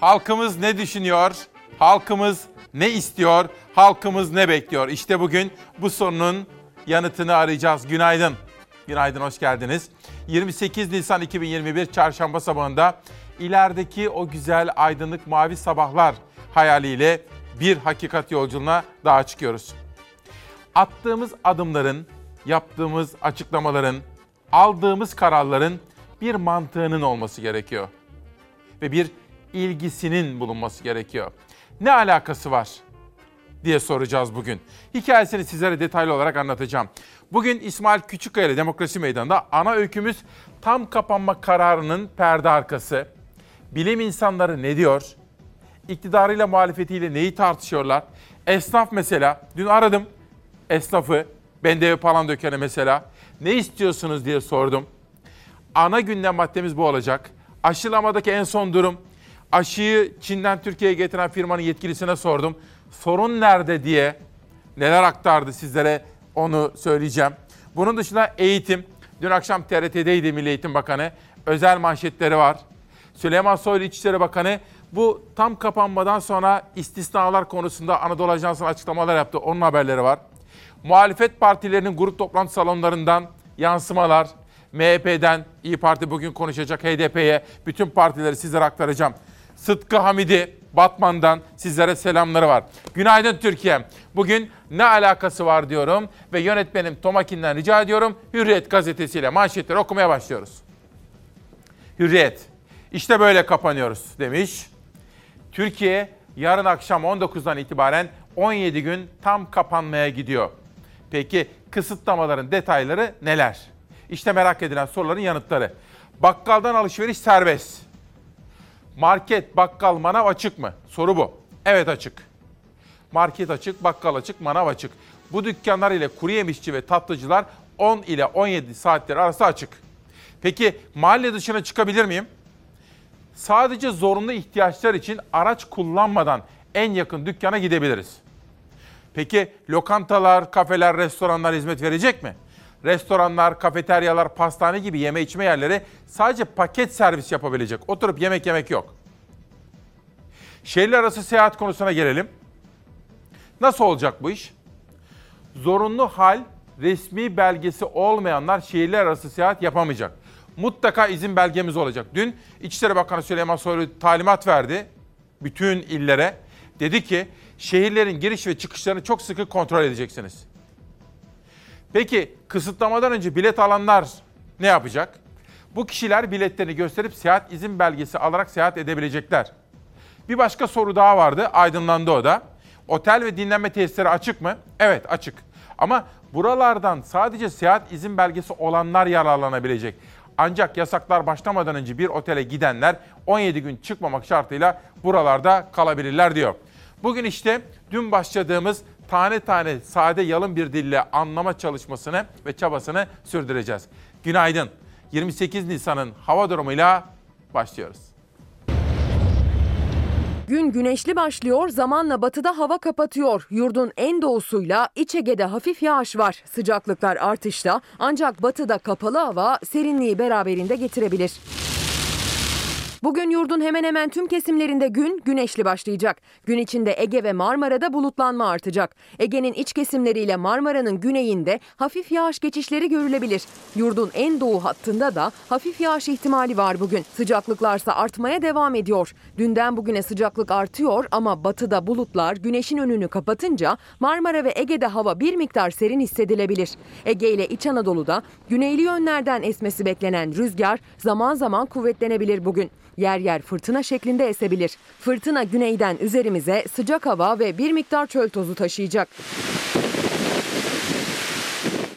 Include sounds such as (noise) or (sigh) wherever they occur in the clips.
Halkımız ne düşünüyor? Halkımız ne istiyor? Halkımız ne bekliyor? İşte bugün bu sorunun yanıtını arayacağız. Günaydın. Günaydın, hoş geldiniz. 28 Nisan 2021 Çarşamba sabahında ilerideki o güzel aydınlık mavi sabahlar hayaliyle bir hakikat yolculuğuna daha çıkıyoruz. Attığımız adımların, yaptığımız açıklamaların, aldığımız kararların bir mantığının olması gerekiyor. Ve bir ilgisinin bulunması gerekiyor. Ne alakası var diye soracağız bugün. Hikayesini sizlere detaylı olarak anlatacağım. Bugün İsmail Küçükkaya ile Demokrasi Meydanı'nda ana öykümüz tam kapanma kararının perde arkası. Bilim insanları ne diyor? İktidarıyla muhalefetiyle neyi tartışıyorlar? Esnaf mesela, dün aradım esnafı, Bendevi Palandöken'e mesela. Ne istiyorsunuz diye sordum. Ana gündem maddemiz bu olacak. Aşılamadaki en son durum. Aşıyı Çin'den Türkiye'ye getiren firmanın yetkilisine sordum. Sorun nerede diye neler aktardı sizlere onu söyleyeceğim. Bunun dışında eğitim. Dün akşam TRT'deydi Milli Eğitim Bakanı. Özel manşetleri var. Süleyman Soylu İçişleri Bakanı bu tam kapanmadan sonra istisnalar konusunda Anadolu Ajansı'na açıklamalar yaptı. Onun haberleri var. Muhalefet partilerinin grup toplantı salonlarından yansımalar, MHP'den İyi Parti bugün konuşacak HDP'ye bütün partileri sizlere aktaracağım. Sıtkı Hamidi Batman'dan sizlere selamları var. Günaydın Türkiye. Bugün ne alakası var diyorum ve yönetmenim Tomakin'den rica ediyorum. Hürriyet gazetesiyle manşetleri okumaya başlıyoruz. Hürriyet. İşte böyle kapanıyoruz demiş. Türkiye yarın akşam 19'dan itibaren 17 gün tam kapanmaya gidiyor. Peki kısıtlamaların detayları neler? İşte merak edilen soruların yanıtları. Bakkaldan alışveriş serbest. Market, bakkal, manav açık mı? Soru bu. Evet açık. Market açık, bakkal açık, manav açık. Bu dükkanlar ile kuru yemişçi ve tatlıcılar 10 ile 17 saatler arası açık. Peki mahalle dışına çıkabilir miyim? Sadece zorunlu ihtiyaçlar için araç kullanmadan en yakın dükkana gidebiliriz. Peki lokantalar, kafeler, restoranlar hizmet verecek mi? Restoranlar, kafeteryalar, pastane gibi yeme içme yerleri sadece paket servis yapabilecek. Oturup yemek yemek yok. Şehirler arası seyahat konusuna gelelim. Nasıl olacak bu iş? Zorunlu hal resmi belgesi olmayanlar şehirler arası seyahat yapamayacak. Mutlaka izin belgemiz olacak. Dün İçişleri Bakanı Süleyman Soylu talimat verdi bütün illere. Dedi ki şehirlerin giriş ve çıkışlarını çok sıkı kontrol edeceksiniz. Peki kısıtlamadan önce bilet alanlar ne yapacak? Bu kişiler biletlerini gösterip seyahat izin belgesi alarak seyahat edebilecekler. Bir başka soru daha vardı, aydınlandı o da. Otel ve dinlenme tesisleri açık mı? Evet açık. Ama buralardan sadece seyahat izin belgesi olanlar yararlanabilecek. Ancak yasaklar başlamadan önce bir otele gidenler 17 gün çıkmamak şartıyla buralarda kalabilirler diyor. Bugün işte dün başladığımız tane tane sade yalın bir dille anlama çalışmasını ve çabasını sürdüreceğiz. Günaydın. 28 Nisan'ın hava durumuyla başlıyoruz. Gün güneşli başlıyor, zamanla batıda hava kapatıyor. Yurdun en doğusuyla İç Ege'de hafif yağış var. Sıcaklıklar artışta ancak batıda kapalı hava serinliği beraberinde getirebilir. Bugün yurdun hemen hemen tüm kesimlerinde gün güneşli başlayacak. Gün içinde Ege ve Marmara'da bulutlanma artacak. Ege'nin iç kesimleriyle Marmara'nın güneyinde hafif yağış geçişleri görülebilir. Yurdun en doğu hattında da hafif yağış ihtimali var bugün. Sıcaklıklarsa artmaya devam ediyor. Dünden bugüne sıcaklık artıyor ama batıda bulutlar güneşin önünü kapatınca Marmara ve Ege'de hava bir miktar serin hissedilebilir. Ege ile İç Anadolu'da güneyli yönlerden esmesi beklenen rüzgar zaman zaman kuvvetlenebilir bugün. Yer yer fırtına şeklinde esebilir. Fırtına güneyden üzerimize sıcak hava ve bir miktar çöl tozu taşıyacak.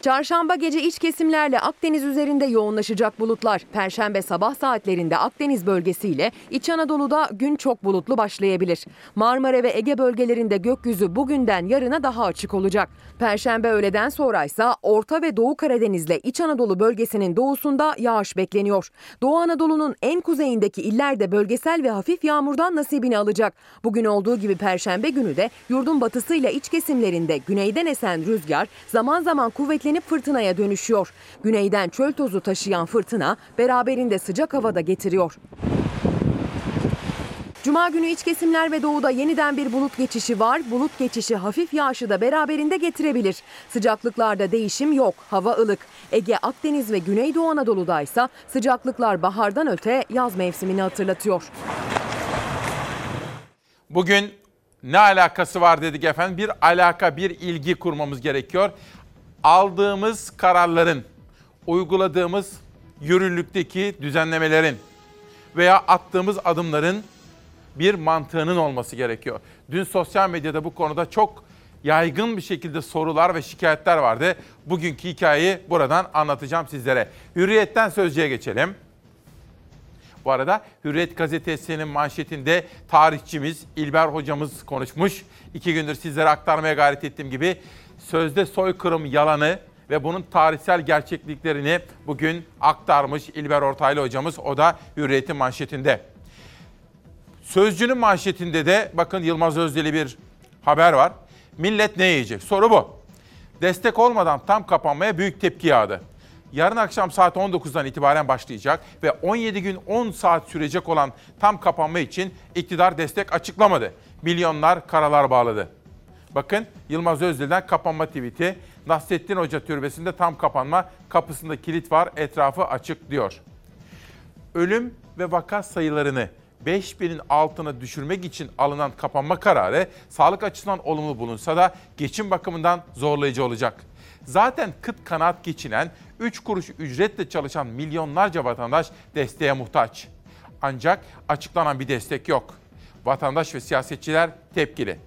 Çarşamba gece iç kesimlerle Akdeniz üzerinde yoğunlaşacak bulutlar. Perşembe sabah saatlerinde Akdeniz bölgesiyle İç Anadolu'da gün çok bulutlu başlayabilir. Marmara ve Ege bölgelerinde gökyüzü bugünden yarına daha açık olacak. Perşembe öğleden sonra ise Orta ve Doğu Karadeniz'le İç Anadolu bölgesinin doğusunda yağış bekleniyor. Doğu Anadolu'nun en kuzeyindeki illerde bölgesel ve hafif yağmurdan nasibini alacak. Bugün olduğu gibi Perşembe günü de yurdun batısıyla iç kesimlerinde güneyden esen rüzgar zaman zaman kuvvetlenecek güçlenip fırtınaya dönüşüyor. Güneyden çöl tozu taşıyan fırtına beraberinde sıcak havada getiriyor. Cuma günü iç kesimler ve doğuda yeniden bir bulut geçişi var. Bulut geçişi hafif yağışı da beraberinde getirebilir. Sıcaklıklarda değişim yok. Hava ılık. Ege, Akdeniz ve Güneydoğu Anadolu'da ise sıcaklıklar bahardan öte yaz mevsimini hatırlatıyor. Bugün ne alakası var dedik efendim. Bir alaka, bir ilgi kurmamız gerekiyor. Aldığımız kararların, uyguladığımız yürürlükteki düzenlemelerin veya attığımız adımların bir mantığının olması gerekiyor. Dün sosyal medyada bu konuda çok yaygın bir şekilde sorular ve şikayetler vardı. Bugünkü hikayeyi buradan anlatacağım sizlere. Hürriyetten sözcüye geçelim. Bu arada Hürriyet gazetesinin manşetinde tarihçimiz İlber hocamız konuşmuş. İki gündür sizlere aktarmaya gayret ettiğim gibi sözde soykırım yalanı ve bunun tarihsel gerçekliklerini bugün aktarmış İlber Ortaylı hocamız. O da Hürriyet'in manşetinde. Sözcünün manşetinde de bakın Yılmaz Özdeli bir haber var. Millet ne yiyecek? Soru bu. Destek olmadan tam kapanmaya büyük tepki yağdı. Yarın akşam saat 19'dan itibaren başlayacak ve 17 gün 10 saat sürecek olan tam kapanma için iktidar destek açıklamadı. Milyonlar karalar bağladı. Bakın Yılmaz Özdil'den kapanma tweet'i. Nasrettin Hoca türbesinde tam kapanma kapısında kilit var etrafı açık diyor. Ölüm ve vaka sayılarını 5000'in altına düşürmek için alınan kapanma kararı sağlık açısından olumlu bulunsa da geçim bakımından zorlayıcı olacak. Zaten kıt kanaat geçinen 3 kuruş ücretle çalışan milyonlarca vatandaş desteğe muhtaç. Ancak açıklanan bir destek yok. Vatandaş ve siyasetçiler tepkili.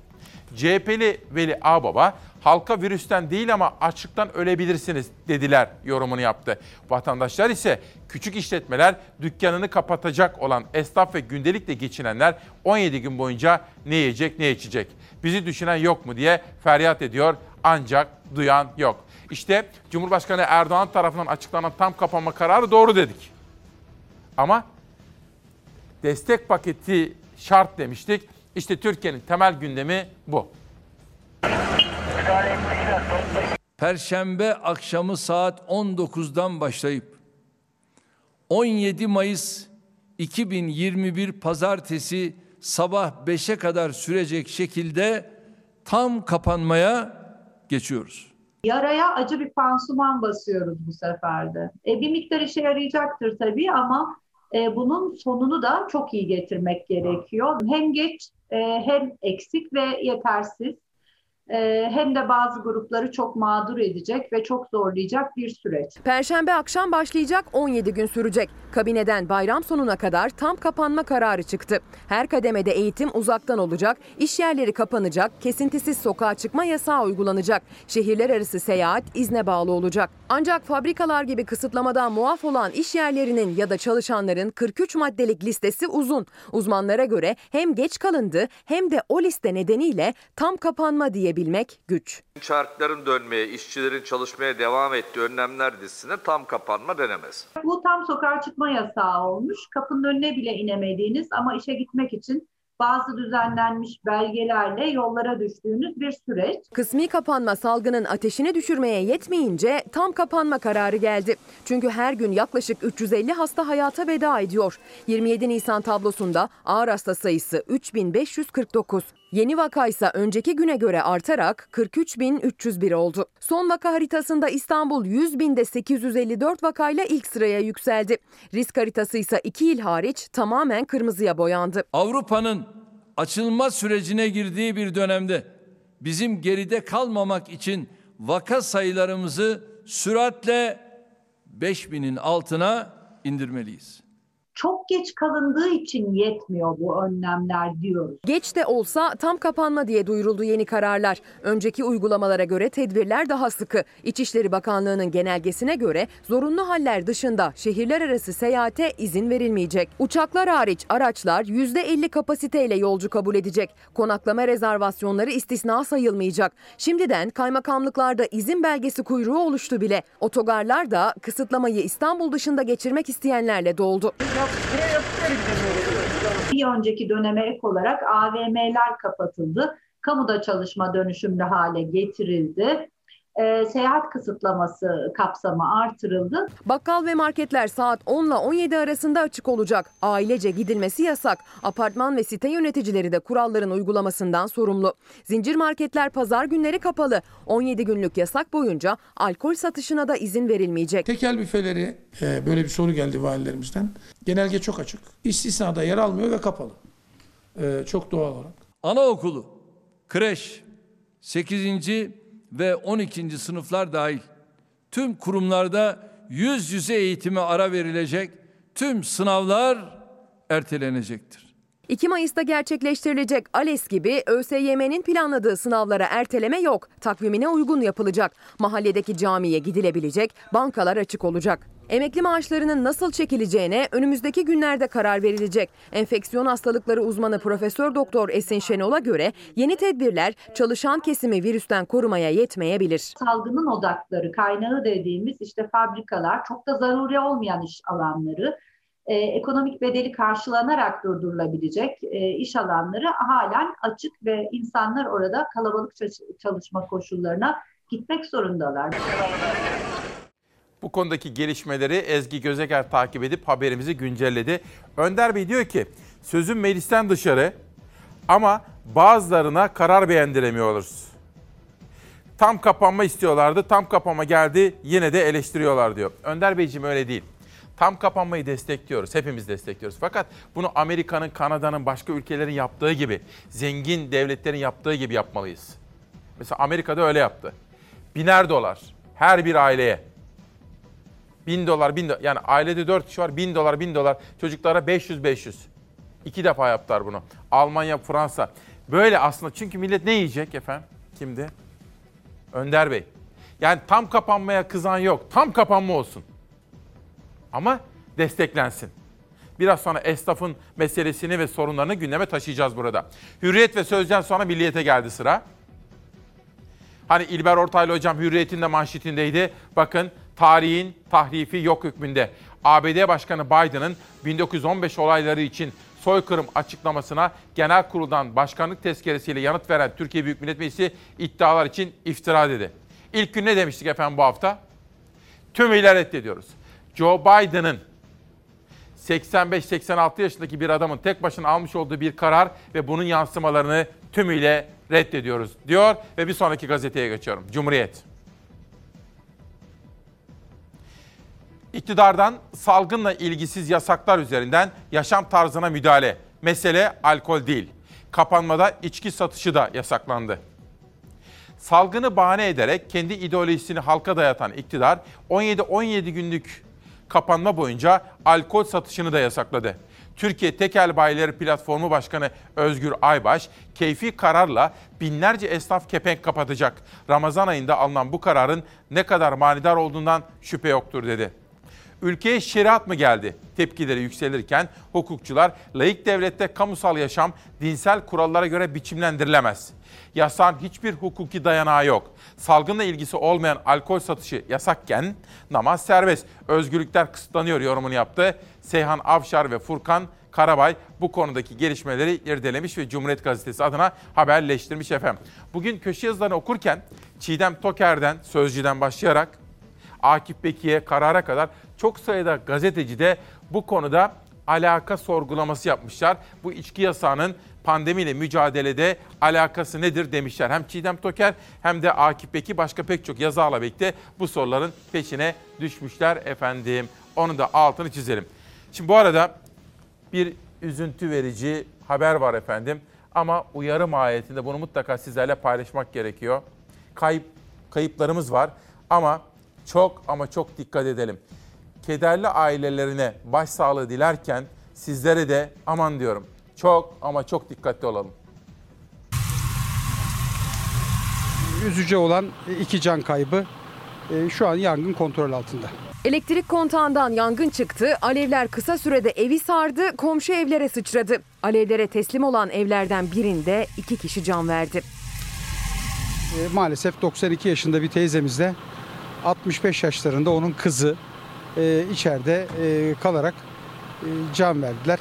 CHP'li Veli Ağbaba halka virüsten değil ama açlıktan ölebilirsiniz dediler yorumunu yaptı. Vatandaşlar ise küçük işletmeler dükkanını kapatacak olan esnaf ve gündelikle geçinenler 17 gün boyunca ne yiyecek ne içecek. Bizi düşünen yok mu diye feryat ediyor ancak duyan yok. İşte Cumhurbaşkanı Erdoğan tarafından açıklanan tam kapanma kararı doğru dedik. Ama destek paketi şart demiştik. İşte Türkiye'nin temel gündemi bu. Perşembe akşamı saat 19'dan başlayıp 17 Mayıs 2021 pazartesi sabah 5'e kadar sürecek şekilde tam kapanmaya geçiyoruz. Yaraya acı bir pansuman basıyoruz bu sefer de. E, bir miktar işe yarayacaktır tabii ama e, bunun sonunu da çok iyi getirmek gerekiyor. Hem geç e, hem eksik ve yetersiz e, hem de bazı grupları çok mağdur edecek ve çok zorlayacak bir süreç. Perşembe akşam başlayacak 17 gün sürecek. Kabineden bayram sonuna kadar tam kapanma kararı çıktı. Her kademede eğitim uzaktan olacak, iş yerleri kapanacak, kesintisiz sokağa çıkma yasağı uygulanacak. Şehirler arası seyahat izne bağlı olacak. Ancak fabrikalar gibi kısıtlamadan muaf olan iş yerlerinin ya da çalışanların 43 maddelik listesi uzun. Uzmanlara göre hem geç kalındı hem de o liste nedeniyle tam kapanma diyebilmek güç. Çarkların dönmeye, işçilerin çalışmaya devam ettiği önlemler dizisine tam kapanma denemez. Bu tam sokağa çıkma yasağı olmuş. Kapının önüne bile inemediğiniz ama işe gitmek için bazı düzenlenmiş belgelerle yollara düştüğünüz bir süreç. Kısmi kapanma salgının ateşini düşürmeye yetmeyince tam kapanma kararı geldi. Çünkü her gün yaklaşık 350 hasta hayata veda ediyor. 27 Nisan tablosunda ağır hasta sayısı 3549. Yeni vaka ise önceki güne göre artarak 43.301 oldu. Son vaka haritasında İstanbul 100 binde 854 vakayla ilk sıraya yükseldi. Risk haritası ise iki il hariç tamamen kırmızıya boyandı. Avrupa'nın açılma sürecine girdiği bir dönemde bizim geride kalmamak için vaka sayılarımızı süratle 5000'in altına indirmeliyiz. Çok geç kalındığı için yetmiyor bu önlemler diyoruz. Geç de olsa tam kapanma diye duyuruldu yeni kararlar. Önceki uygulamalara göre tedbirler daha sıkı. İçişleri Bakanlığı'nın genelgesine göre zorunlu haller dışında şehirler arası seyahate izin verilmeyecek. Uçaklar hariç araçlar %50 kapasiteyle yolcu kabul edecek. Konaklama rezervasyonları istisna sayılmayacak. Şimdiden kaymakamlıklarda izin belgesi kuyruğu oluştu bile. Otogarlar da kısıtlamayı İstanbul dışında geçirmek isteyenlerle doldu. Bir önceki döneme ek olarak AVM'ler kapatıldı. Kamuda çalışma dönüşümlü hale getirildi. E, seyahat kısıtlaması kapsamı artırıldı. Bakkal ve marketler saat 10 ile 17 arasında açık olacak. Ailece gidilmesi yasak. Apartman ve site yöneticileri de kuralların uygulamasından sorumlu. Zincir marketler pazar günleri kapalı. 17 günlük yasak boyunca alkol satışına da izin verilmeyecek. Tekel büfeleri e, böyle bir soru geldi valilerimizden. Genelge çok açık. İstisnada yer almıyor ve kapalı. E, çok doğal olarak. Anaokulu, kreş, 8. ve 12. sınıflar dahil tüm kurumlarda yüz yüze eğitime ara verilecek, tüm sınavlar ertelenecektir. 2 Mayıs'ta gerçekleştirilecek ALES gibi ÖSYM'nin planladığı sınavlara erteleme yok. Takvimine uygun yapılacak. Mahalledeki camiye gidilebilecek, bankalar açık olacak. Emekli maaşlarının nasıl çekileceğine önümüzdeki günlerde karar verilecek. Enfeksiyon hastalıkları uzmanı Profesör Doktor Esin Şenol'a göre yeni tedbirler çalışan kesimi virüsten korumaya yetmeyebilir. Salgının odakları, kaynağı dediğimiz işte fabrikalar, çok da zaruri olmayan iş alanları, e, ekonomik bedeli karşılanarak durdurulabilecek e, iş alanları halen açık ve insanlar orada kalabalık çalışma koşullarına gitmek zorundalar. Bu konudaki gelişmeleri Ezgi Gözeger takip edip haberimizi güncelledi. Önder Bey diyor ki sözün meclisten dışarı ama bazılarına karar beğendiremiyoruz. Tam kapanma istiyorlardı, tam kapanma geldi yine de eleştiriyorlar diyor. Önder Beyciğim öyle değil. Tam kapanmayı destekliyoruz, hepimiz destekliyoruz. Fakat bunu Amerika'nın, Kanada'nın, başka ülkelerin yaptığı gibi, zengin devletlerin yaptığı gibi yapmalıyız. Mesela Amerika'da öyle yaptı. Biner dolar her bir aileye. Bin dolar, bin dolar. Yani ailede dört kişi var, bin dolar, bin dolar. Çocuklara 500, 500. İki defa yaptılar bunu. Almanya, Fransa. Böyle aslında çünkü millet ne yiyecek efendim? Kimdi? Önder Bey. Yani tam kapanmaya kızan yok. Tam kapanma olsun. Ama desteklensin. Biraz sonra esnafın meselesini ve sorunlarını gündeme taşıyacağız burada. Hürriyet ve Sözcü'den sonra Milliyet'e geldi sıra. Hani İlber Ortaylı hocam Hürriyet'in de manşetindeydi. Bakın tarihin tahrifi yok hükmünde. ABD Başkanı Biden'ın 1915 olayları için soykırım açıklamasına genel kuruldan başkanlık tezkeresiyle yanıt veren Türkiye Büyük Millet Meclisi iddialar için iftira dedi. İlk gün ne demiştik efendim bu hafta? Tümüyle reddediyoruz. Joe Biden'ın 85-86 yaşındaki bir adamın tek başına almış olduğu bir karar ve bunun yansımalarını tümüyle reddediyoruz diyor ve bir sonraki gazeteye geçiyorum. Cumhuriyet. İktidardan salgınla ilgisiz yasaklar üzerinden yaşam tarzına müdahale. Mesele alkol değil. Kapanmada içki satışı da yasaklandı. Salgını bahane ederek kendi ideolojisini halka dayatan iktidar 17-17 günlük kapanma boyunca alkol satışını da yasakladı. Türkiye Tekel Bayileri Platformu Başkanı Özgür Aybaş, keyfi kararla binlerce esnaf kepenk kapatacak. Ramazan ayında alınan bu kararın ne kadar manidar olduğundan şüphe yoktur dedi. Ülkeye şeriat mı geldi? Tepkileri yükselirken hukukçular laik devlette kamusal yaşam dinsel kurallara göre biçimlendirilemez. Yasağın hiçbir hukuki dayanağı yok. Salgınla ilgisi olmayan alkol satışı yasakken namaz serbest. Özgürlükler kısıtlanıyor yorumunu yaptı. Seyhan Avşar ve Furkan Karabay bu konudaki gelişmeleri irdelemiş ve Cumhuriyet Gazetesi adına haberleştirmiş efendim. Bugün köşe yazılarını okurken Çiğdem Toker'den, Sözcü'den başlayarak Akif Bekir'e karara kadar çok sayıda gazeteci de bu konuda alaka sorgulaması yapmışlar. Bu içki yasağının pandemiyle mücadelede alakası nedir demişler. Hem Çiğdem Toker hem de Akif Beki başka pek çok yazarla birlikte bu soruların peşine düşmüşler efendim. Onu da altını çizelim. Şimdi bu arada bir üzüntü verici haber var efendim. Ama uyarı mahiyetinde bunu mutlaka sizlerle paylaşmak gerekiyor. Kayıp kayıplarımız var ama çok ama çok dikkat edelim. Kederli ailelerine başsağlığı dilerken sizlere de aman diyorum çok ama çok dikkatli olalım. Üzücü olan iki can kaybı e, şu an yangın kontrol altında. Elektrik kontağından yangın çıktı. Alevler kısa sürede evi sardı, komşu evlere sıçradı. Alevlere teslim olan evlerden birinde iki kişi can verdi. E, maalesef 92 yaşında bir teyzemizle 65 yaşlarında onun kızı e, içeride kalarak can verdiler.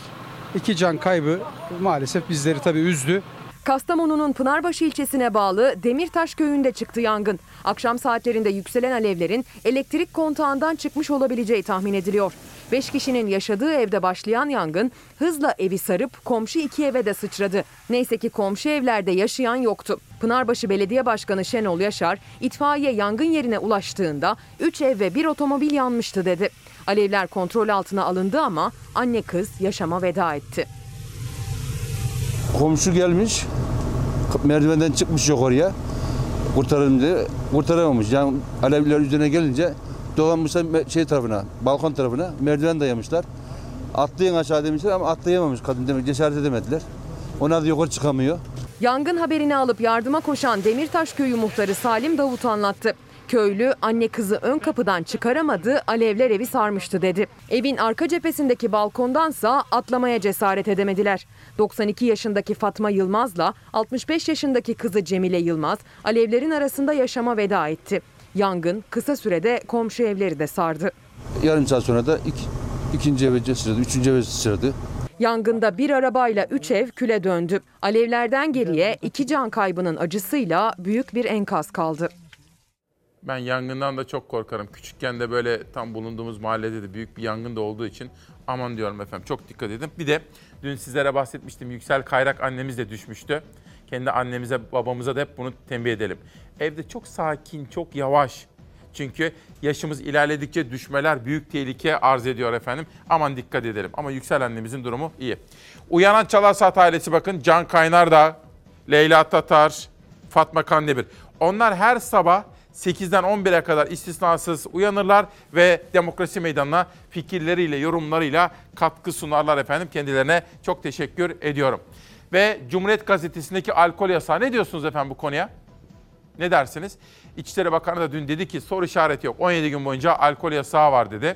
İki can kaybı maalesef bizleri tabii üzdü. Kastamonu'nun Pınarbaşı ilçesine bağlı Demirtaş köyünde çıktı yangın. Akşam saatlerinde yükselen alevlerin elektrik kontağından çıkmış olabileceği tahmin ediliyor. 5 kişinin yaşadığı evde başlayan yangın hızla evi sarıp komşu iki eve de sıçradı. Neyse ki komşu evlerde yaşayan yoktu. Pınarbaşı Belediye Başkanı Şenol Yaşar, itfaiye yangın yerine ulaştığında 3 ev ve bir otomobil yanmıştı dedi. Alevler kontrol altına alındı ama anne kız yaşama veda etti. Komşu gelmiş, merdivenden çıkmış yukarıya. Kurtaralım diye, kurtaramamış. Yani alevler üzerine gelince dolanmışlar şey tarafına, balkon tarafına, merdiven dayamışlar. Atlayın aşağı demişler ama atlayamamış kadın demek, cesaret edemediler. Onlar da yukarı çıkamıyor. Yangın haberini alıp yardıma koşan Demirtaş Köyü muhtarı Salim Davut anlattı. Köylü anne kızı ön kapıdan çıkaramadı, alevler evi sarmıştı dedi. Evin arka cephesindeki balkondansa atlamaya cesaret edemediler. 92 yaşındaki Fatma Yılmaz'la 65 yaşındaki kızı Cemile Yılmaz alevlerin arasında yaşama veda etti. Yangın kısa sürede komşu evleri de sardı. Yarım saat sonra da iki, ikinci eve sıçradı, üçüncü eve sıçradı. Yangında bir arabayla üç ev küle döndü. Alevlerden geriye iki can kaybının acısıyla büyük bir enkaz kaldı. Ben yangından da çok korkarım. Küçükken de böyle tam bulunduğumuz mahallede de büyük bir yangın da olduğu için aman diyorum efendim çok dikkat edin. Bir de dün sizlere bahsetmiştim Yüksel Kayrak annemiz de düşmüştü. Kendi annemize babamıza da hep bunu tembih edelim. Evde çok sakin, çok yavaş. Çünkü yaşımız ilerledikçe düşmeler büyük tehlike arz ediyor efendim. Aman dikkat edelim. Ama Yüksel annemizin durumu iyi. Uyanan Çalarsat ailesi bakın. Can Kaynar da, Leyla Tatar, Fatma Kandemir. Onlar her sabah 8'den 11'e kadar istisnasız uyanırlar ve demokrasi meydanına fikirleriyle, yorumlarıyla katkı sunarlar efendim. Kendilerine çok teşekkür ediyorum. Ve Cumhuriyet Gazetesi'ndeki alkol yasağı ne diyorsunuz efendim bu konuya? Ne dersiniz? İçişleri Bakanı da dün dedi ki soru işareti yok. 17 gün boyunca alkol yasağı var dedi.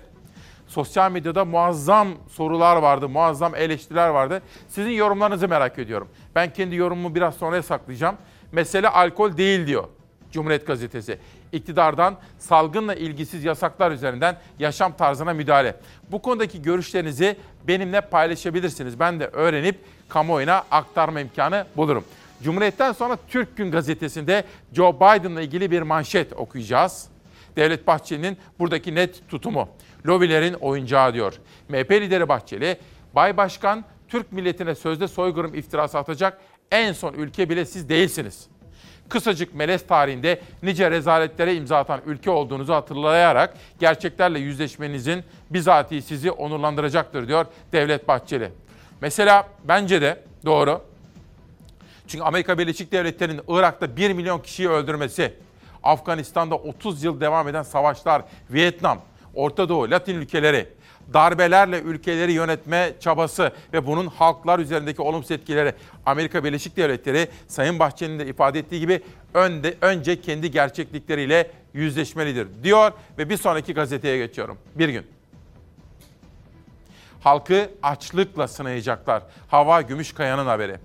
Sosyal medyada muazzam sorular vardı, muazzam eleştiriler vardı. Sizin yorumlarınızı merak ediyorum. Ben kendi yorumumu biraz sonraya saklayacağım. Mesele alkol değil diyor Cumhuriyet Gazetesi. İktidardan salgınla ilgisiz yasaklar üzerinden yaşam tarzına müdahale. Bu konudaki görüşlerinizi benimle paylaşabilirsiniz. Ben de öğrenip kamuoyuna aktarma imkanı bulurum. Cumhuriyet'ten sonra Türk Gün Gazetesi'nde Joe Biden'la ilgili bir manşet okuyacağız. Devlet Bahçeli'nin buradaki net tutumu. Lobilerin oyuncağı diyor. MHP lideri Bahçeli, Bay Başkan Türk milletine sözde soykırım iftirası atacak en son ülke bile siz değilsiniz. Kısacık melez tarihinde nice rezaletlere imza atan ülke olduğunuzu hatırlayarak gerçeklerle yüzleşmenizin bizatihi sizi onurlandıracaktır diyor Devlet Bahçeli. Mesela bence de doğru. Çünkü Amerika Birleşik Devletleri'nin Irak'ta 1 milyon kişiyi öldürmesi, Afganistan'da 30 yıl devam eden savaşlar, Vietnam, Orta Doğu, Latin ülkeleri, darbelerle ülkeleri yönetme çabası ve bunun halklar üzerindeki olumsuz etkileri Amerika Birleşik Devletleri Sayın Bahçeli'nin de ifade ettiği gibi önde, önce kendi gerçeklikleriyle yüzleşmelidir diyor ve bir sonraki gazeteye geçiyorum. Bir gün. Halkı açlıkla sınayacaklar. Hava Gümüşkaya'nın haberi.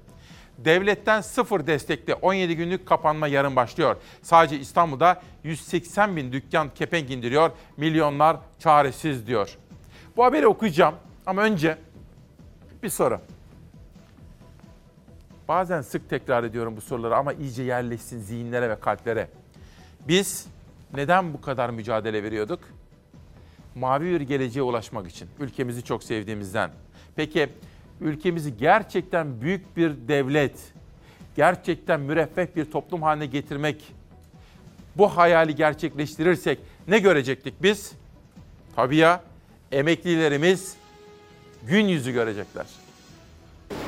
Devletten sıfır destekli 17 günlük kapanma yarın başlıyor. Sadece İstanbul'da 180 bin dükkan kepenk indiriyor. Milyonlar çaresiz diyor. Bu haberi okuyacağım ama önce bir soru. Bazen sık tekrar ediyorum bu soruları ama iyice yerleşsin zihinlere ve kalplere. Biz neden bu kadar mücadele veriyorduk? Mavi bir geleceğe ulaşmak için. Ülkemizi çok sevdiğimizden. Peki ülkemizi gerçekten büyük bir devlet, gerçekten müreffeh bir toplum haline getirmek, bu hayali gerçekleştirirsek ne görecektik biz? Tabii ya emeklilerimiz gün yüzü görecekler.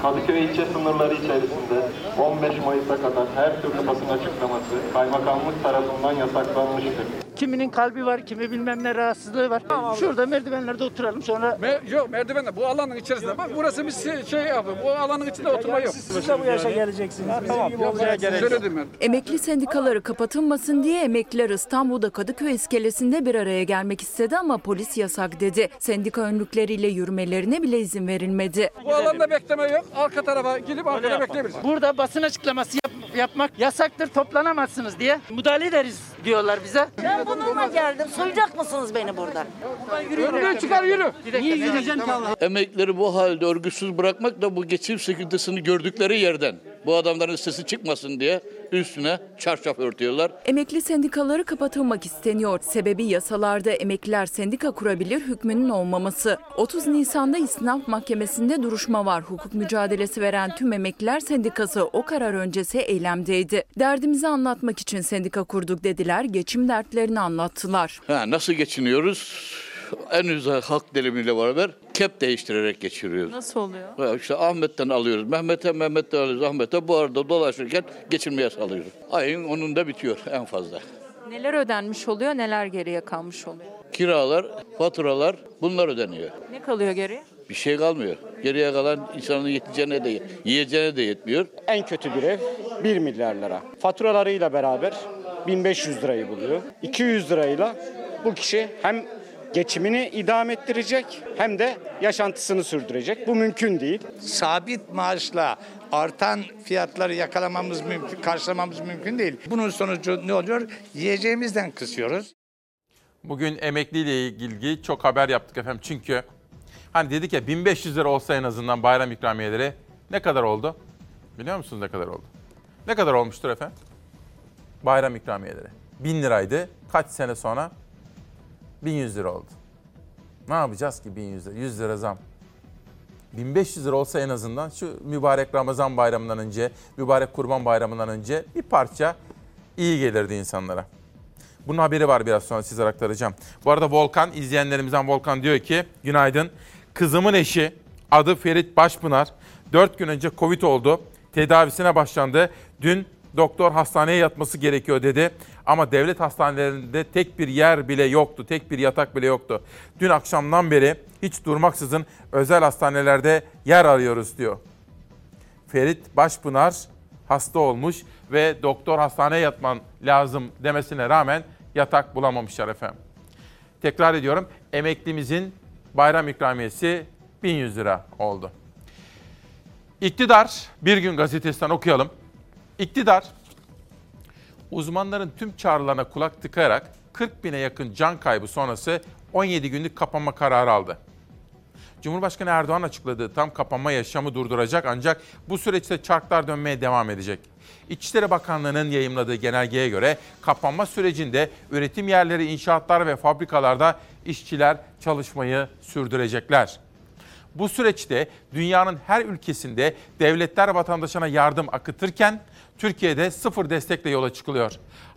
Kadıköy ilçe sınırları içerisinde 15 Mayıs'a kadar her türlü basın açıklaması kaymakamlık tarafından yasaklanmıştır. Kiminin kalbi var, kimi bilmem ne rahatsızlığı var. Şurada merdivenlerde oturalım sonra Me- yok merdivenle bu alanın içerisinde. Bak burası bir şey, şey yapıyor. Bu alanın içinde oturma yok. siz de bu yaşa geleceksiniz. Bizim gibi olacaksınız. Söyledim ben. Emekli sendikaları kapatılmasın diye emekliler İstanbul'da Kadıköy iskelesinde bir araya gelmek istedi ama polis yasak dedi. Sendika önlükleriyle yürümelerine bile izin verilmedi. Bu alanda bekleme yok. Arka tarafa gidip arkada bekleyebilirsin. Burada basın açıklaması yap- yapmak yasaktır, toplanamazsınız diye müdahale ederiz diyorlar bize. Ben bununla geldim. Soyacak mısınız beni burada? Önüne çıkar yürü. Niye yürüyeceğim ki Allah? Emekleri bu halde örgüsüz bırakmak da bu geçim sıkıntısını gördükleri yerden Bu adamların sesi çıkmasın diye üstüne çarşaf örtüyorlar. Emekli sendikaları kapatılmak isteniyor. Sebebi yasalarda emekliler sendika kurabilir hükmünün olmaması. 30 Nisan'da İstinaf Mahkemesi'nde duruşma var. Hukuk mücadelesi veren tüm emekliler sendikası o karar öncesi eylemdeydi. Derdimizi anlatmak için sendika kurduk dediler. Geçim dertlerini anlattılar. Ha, nasıl geçiniyoruz? En güzel halk dilimiyle beraber kep değiştirerek geçiriyoruz. Nasıl oluyor? Ha, İşte Ahmet'ten alıyoruz, Mehmet'e, Mehmet'ten alıyoruz, Ahmet'e bu arada dolaşırken geçinmeye salıyoruz. Ayın onun da bitiyor en fazla. Neler ödenmiş oluyor, neler geriye kalmış oluyor? Kiralar, faturalar bunlar ödeniyor. Ne kalıyor geriye? Bir şey kalmıyor. Geriye kalan insanın yeteceğine de yiyeceğine de yetmiyor. En kötü bir ev 1 milyar lira. Faturalarıyla beraber 1500 lirayı buluyor. 200 lirayla bu kişi hem geçimini idame ettirecek hem de yaşantısını sürdürecek. Bu mümkün değil. Sabit maaşla artan fiyatları yakalamamız mümkün, karşılamamız mümkün değil. Bunun sonucu ne oluyor? Yiyeceğimizden kısıyoruz. Bugün emekliyle ilgili çok haber yaptık efendim. Çünkü hani dedik ya 1500 lira olsa en azından bayram ikramiyeleri ne kadar oldu? Biliyor musunuz ne kadar oldu? Ne kadar olmuştur efendim? Bayram ikramiyeleri. 1000 liraydı. Kaç sene sonra? 1100 lira oldu. Ne yapacağız ki 1100 lira? 100 lira zam. 1500 lira olsa en azından şu mübarek Ramazan bayramından önce, mübarek Kurban bayramından önce bir parça iyi gelirdi insanlara. Bunun haberi var biraz sonra size aktaracağım. Bu arada Volkan, izleyenlerimizden Volkan diyor ki, günaydın. Kızımın eşi, adı Ferit Başpınar, 4 gün önce Covid oldu. Tedavisine başlandı. Dün doktor hastaneye yatması gerekiyor dedi. Ama devlet hastanelerinde tek bir yer bile yoktu, tek bir yatak bile yoktu. Dün akşamdan beri hiç durmaksızın özel hastanelerde yer arıyoruz diyor. Ferit Başpınar hasta olmuş ve doktor hastaneye yatman lazım demesine rağmen yatak bulamamışlar efendim. Tekrar ediyorum emeklimizin bayram ikramiyesi 1100 lira oldu. İktidar bir gün gazetesinden okuyalım. İktidar uzmanların tüm çağrılarına kulak tıkayarak 40 bine yakın can kaybı sonrası 17 günlük kapanma kararı aldı. Cumhurbaşkanı Erdoğan açıkladığı tam kapanma yaşamı durduracak ancak bu süreçte çarklar dönmeye devam edecek. İçişleri Bakanlığı'nın yayımladığı genelgeye göre kapanma sürecinde üretim yerleri, inşaatlar ve fabrikalarda işçiler çalışmayı sürdürecekler. Bu süreçte dünyanın her ülkesinde devletler vatandaşına yardım akıtırken Türkiye'de sıfır destekle yola çıkılıyor.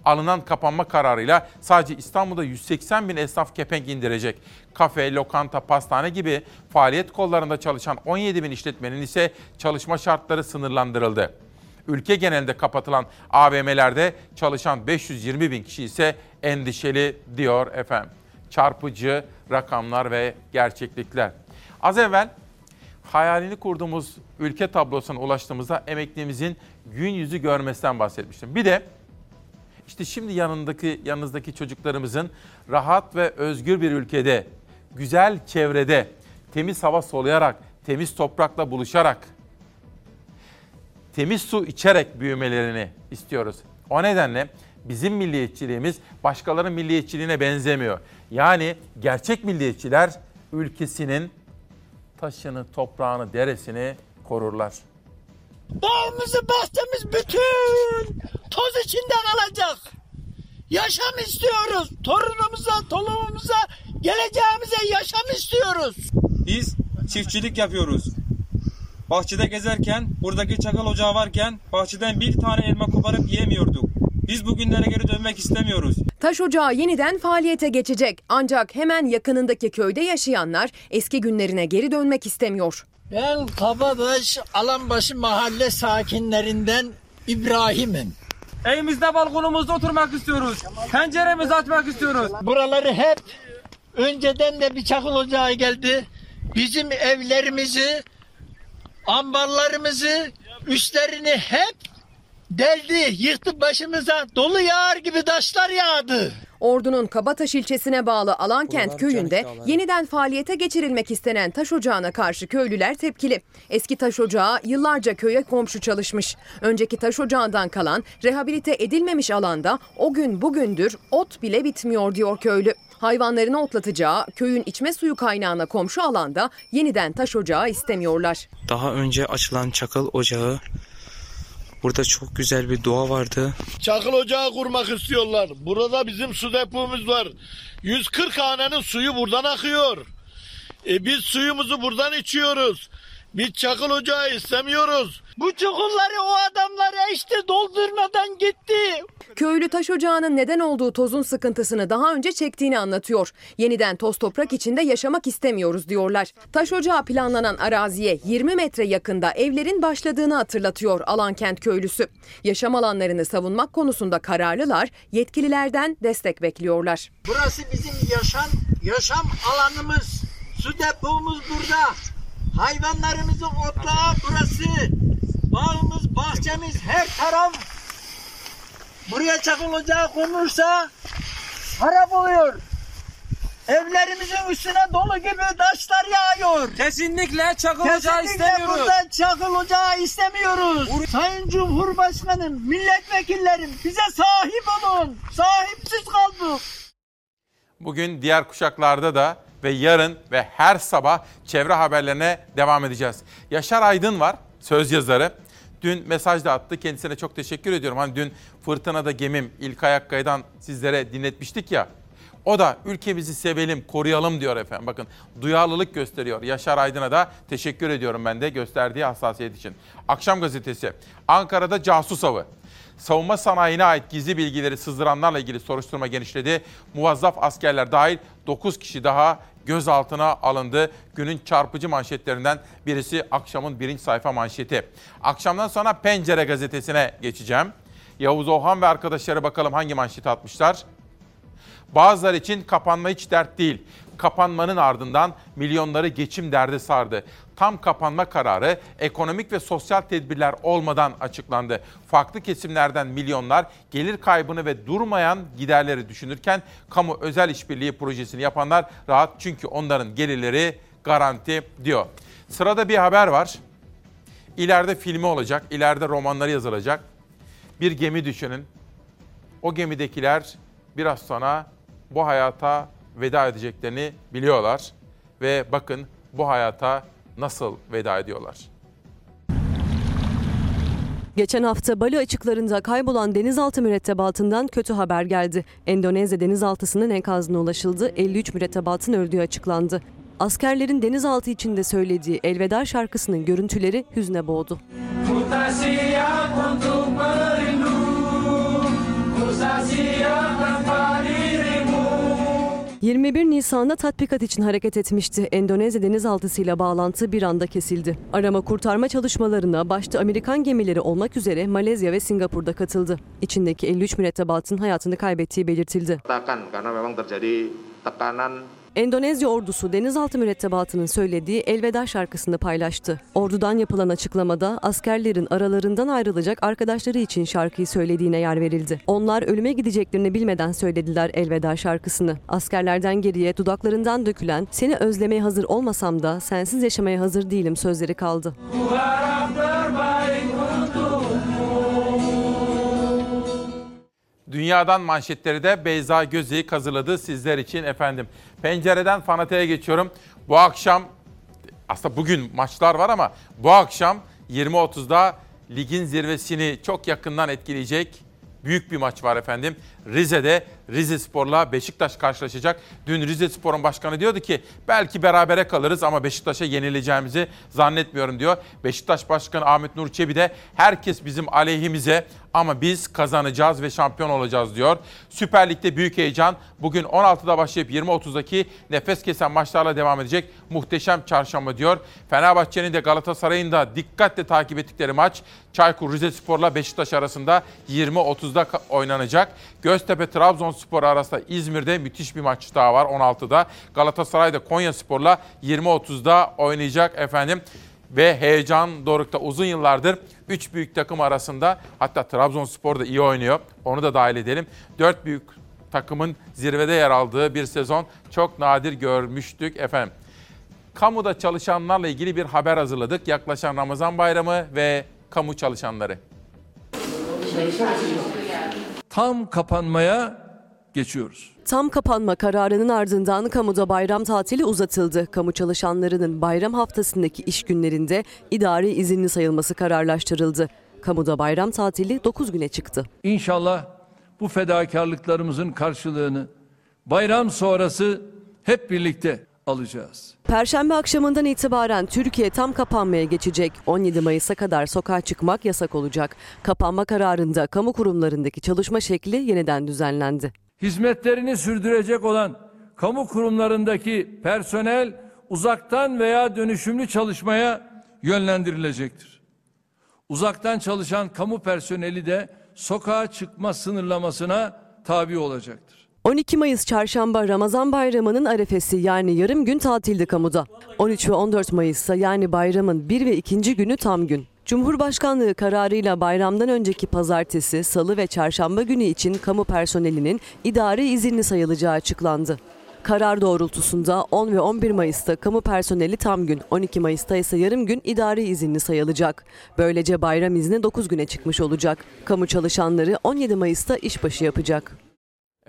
Alınan kapanma kararıyla sadece İstanbul'da 180 bin esnaf kepenk indirecek. Kafe, lokanta, pastane gibi faaliyet kollarında çalışan 17 bin işletmenin ise çalışma şartları sınırlandırıldı. Ülke genelinde kapatılan AVM'lerde çalışan 520 bin kişi ise endişeli diyor efendim. Çarpıcı rakamlar ve gerçeklikler. Az evvel hayalini kurduğumuz ülke tablosuna ulaştığımızda emeklimizin gün yüzü görmesinden bahsetmiştim. Bir de işte şimdi yanındaki yanınızdaki çocuklarımızın rahat ve özgür bir ülkede, güzel çevrede, temiz hava soluyarak, temiz toprakla buluşarak, temiz su içerek büyümelerini istiyoruz. O nedenle bizim milliyetçiliğimiz başkalarının milliyetçiliğine benzemiyor. Yani gerçek milliyetçiler ülkesinin taşını, toprağını, deresini korurlar. Bağımızı bahçemiz bütün toz içinde kalacak. Yaşam istiyoruz. Torunumuza, torunumuza, geleceğimize yaşam istiyoruz. Biz çiftçilik yapıyoruz. Bahçede gezerken, buradaki çakal ocağı varken bahçeden bir tane elma koparıp yiyemiyorduk. Biz bugünlere geri dönmek istemiyoruz. Taş ocağı yeniden faaliyete geçecek. Ancak hemen yakınındaki köyde yaşayanlar eski günlerine geri dönmek istemiyor. Ben Kabadaş Alanbaşı mahalle sakinlerinden İbrahim'im. Evimizde balkonumuzda oturmak istiyoruz. Penceremizi açmak istiyoruz. Buraları hep önceden de bir çakıl ocağı geldi. Bizim evlerimizi, ambarlarımızı, üstlerini hep deldi, yıktı başımıza. Dolu yağar gibi taşlar yağdı. Ordu'nun Kabataş ilçesine bağlı Alankent köyünde yeniden faaliyete geçirilmek istenen taş ocağına karşı köylüler tepkili. Eski taş ocağı yıllarca köye komşu çalışmış. Önceki taş ocağından kalan rehabilite edilmemiş alanda o gün bugündür ot bile bitmiyor diyor köylü. Hayvanlarını otlatacağı köyün içme suyu kaynağına komşu alanda yeniden taş ocağı istemiyorlar. Daha önce açılan çakıl ocağı Burada çok güzel bir doğa vardı. Çakıl ocağı kurmak istiyorlar. Burada bizim su depomuz var. 140 hanenin suyu buradan akıyor. E biz suyumuzu buradan içiyoruz. Biz çakıl ocağı istemiyoruz. Bu çukurları o adamlar eşti doldurmadan gitti. Köylü taş ocağının neden olduğu tozun sıkıntısını daha önce çektiğini anlatıyor. Yeniden toz toprak içinde yaşamak istemiyoruz diyorlar. Taş ocağı planlanan araziye 20 metre yakında evlerin başladığını hatırlatıyor Alankent köylüsü. Yaşam alanlarını savunmak konusunda kararlılar, yetkililerden destek bekliyorlar. Burası bizim yaşam yaşam alanımız. Su depomuz burada. Hayvanlarımızın otlağı burası. Bağımız, bahçemiz, her taraf. Buraya çakıl ocağı konursa harap oluyor. Evlerimizin üstüne dolu gibi taşlar yağıyor. Kesinlikle çakıl ocağı Kesinlikle istemiyoruz. burada çakıl ocağı istemiyoruz. Sayın Cumhurbaşkanım, milletvekillerim bize sahip olun. Sahipsiz kaldık. Bugün diğer kuşaklarda da ve yarın ve her sabah çevre haberlerine devam edeceğiz. Yaşar Aydın var, söz yazarı. Dün mesaj da attı. Kendisine çok teşekkür ediyorum. Hani dün Fırtınada Gemim İlkay Akkaya'dan sizlere dinletmiştik ya. O da ülkemizi sevelim, koruyalım diyor efendim. Bakın duyarlılık gösteriyor. Yaşar Aydın'a da teşekkür ediyorum ben de gösterdiği hassasiyet için. Akşam gazetesi. Ankara'da casus avı. Savunma sanayine ait gizli bilgileri sızdıranlarla ilgili soruşturma genişledi. Muvazzaf askerler dahil 9 kişi daha gözaltına alındı. Günün çarpıcı manşetlerinden birisi akşamın birinci sayfa manşeti. Akşamdan sonra Pencere gazetesine geçeceğim. Yavuz Ohan ve arkadaşları bakalım hangi manşeti atmışlar. Bazıları için kapanma hiç dert değil. Kapanmanın ardından milyonları geçim derdi sardı. Tam kapanma kararı ekonomik ve sosyal tedbirler olmadan açıklandı. Farklı kesimlerden milyonlar gelir kaybını ve durmayan giderleri düşünürken kamu özel işbirliği projesini yapanlar rahat çünkü onların gelirleri garanti diyor. Sırada bir haber var. İleride filmi olacak, ileride romanları yazılacak. Bir gemi düşünün. O gemidekiler biraz sonra bu hayata veda edeceklerini biliyorlar ve bakın bu hayata nasıl veda ediyorlar. Geçen hafta Bali açıklarında kaybolan denizaltı mürettebatından kötü haber geldi. Endonezya denizaltısının enkazına ulaşıldı, 53 mürettebatın öldüğü açıklandı. Askerlerin denizaltı içinde söylediği Elveda şarkısının görüntüleri hüzne boğdu. Siap untuk merindu 21 Nisan'da tatbikat için hareket etmişti. Endonezya denizaltısıyla bağlantı bir anda kesildi. Arama kurtarma çalışmalarına başta Amerikan gemileri olmak üzere Malezya ve Singapur'da katıldı. İçindeki 53 mürettebatın hayatını kaybettiği belirtildi. Endonezya ordusu denizaltı mürettebatının söylediği Elveda şarkısını paylaştı. Ordudan yapılan açıklamada askerlerin aralarından ayrılacak arkadaşları için şarkıyı söylediğine yer verildi. Onlar ölüme gideceklerini bilmeden söylediler Elveda şarkısını. Askerlerden geriye dudaklarından dökülen seni özlemeye hazır olmasam da sensiz yaşamaya hazır değilim sözleri kaldı. Ku Dünyadan manşetleri de Beyza Gözeyik hazırladı sizler için efendim. Pencereden fanateye geçiyorum. Bu akşam aslında bugün maçlar var ama bu akşam 20.30'da ligin zirvesini çok yakından etkileyecek büyük bir maç var efendim. Rize'de Rize Spor'la Beşiktaş karşılaşacak. Dün Rize Spor'un başkanı diyordu ki belki berabere kalırız ama Beşiktaş'a yenileceğimizi zannetmiyorum diyor. Beşiktaş Başkanı Ahmet Nur Çebi de herkes bizim aleyhimize ama biz kazanacağız ve şampiyon olacağız diyor. Süper Lig'de büyük heyecan. Bugün 16'da başlayıp 20.30'daki nefes kesen maçlarla devam edecek. Muhteşem çarşamba diyor. Fenerbahçe'nin de Galatasaray'ın da dikkatle takip ettikleri maç Çaykur Rizespor'la Beşiktaş arasında 20.30'da ka- oynanacak. Göztepe Trabzonspor arasında İzmir'de müthiş bir maç daha var 16'da. Galatasaray da Konyaspor'la 20.30'da oynayacak efendim ve heyecan dorukta uzun yıllardır 3 büyük takım arasında hatta Trabzonspor da iyi oynuyor. Onu da dahil edelim. 4 büyük takımın zirvede yer aldığı bir sezon çok nadir görmüştük efendim. Kamuda çalışanlarla ilgili bir haber hazırladık. Yaklaşan Ramazan Bayramı ve kamu çalışanları. Tam kapanmaya geçiyoruz. Tam kapanma kararının ardından kamuda bayram tatili uzatıldı. Kamu çalışanlarının bayram haftasındaki iş günlerinde idari izinli sayılması kararlaştırıldı. Kamuda bayram tatili 9 güne çıktı. İnşallah bu fedakarlıklarımızın karşılığını bayram sonrası hep birlikte alacağız. Perşembe akşamından itibaren Türkiye tam kapanmaya geçecek. 17 Mayıs'a kadar sokağa çıkmak yasak olacak. Kapanma kararında kamu kurumlarındaki çalışma şekli yeniden düzenlendi. Hizmetlerini sürdürecek olan kamu kurumlarındaki personel uzaktan veya dönüşümlü çalışmaya yönlendirilecektir. Uzaktan çalışan kamu personeli de sokağa çıkma sınırlamasına tabi olacaktır. 12 Mayıs çarşamba Ramazan bayramının arefesi yani yarım gün tatildi kamuda. 13 ve 14 Mayıs'ta yani bayramın 1 ve 2. günü tam gün. Cumhurbaşkanlığı kararıyla bayramdan önceki pazartesi, salı ve çarşamba günü için kamu personelinin idari izinli sayılacağı açıklandı. Karar doğrultusunda 10 ve 11 Mayıs'ta kamu personeli tam gün, 12 Mayıs'ta ise yarım gün idari izinli sayılacak. Böylece bayram izni 9 güne çıkmış olacak. Kamu çalışanları 17 Mayıs'ta işbaşı yapacak.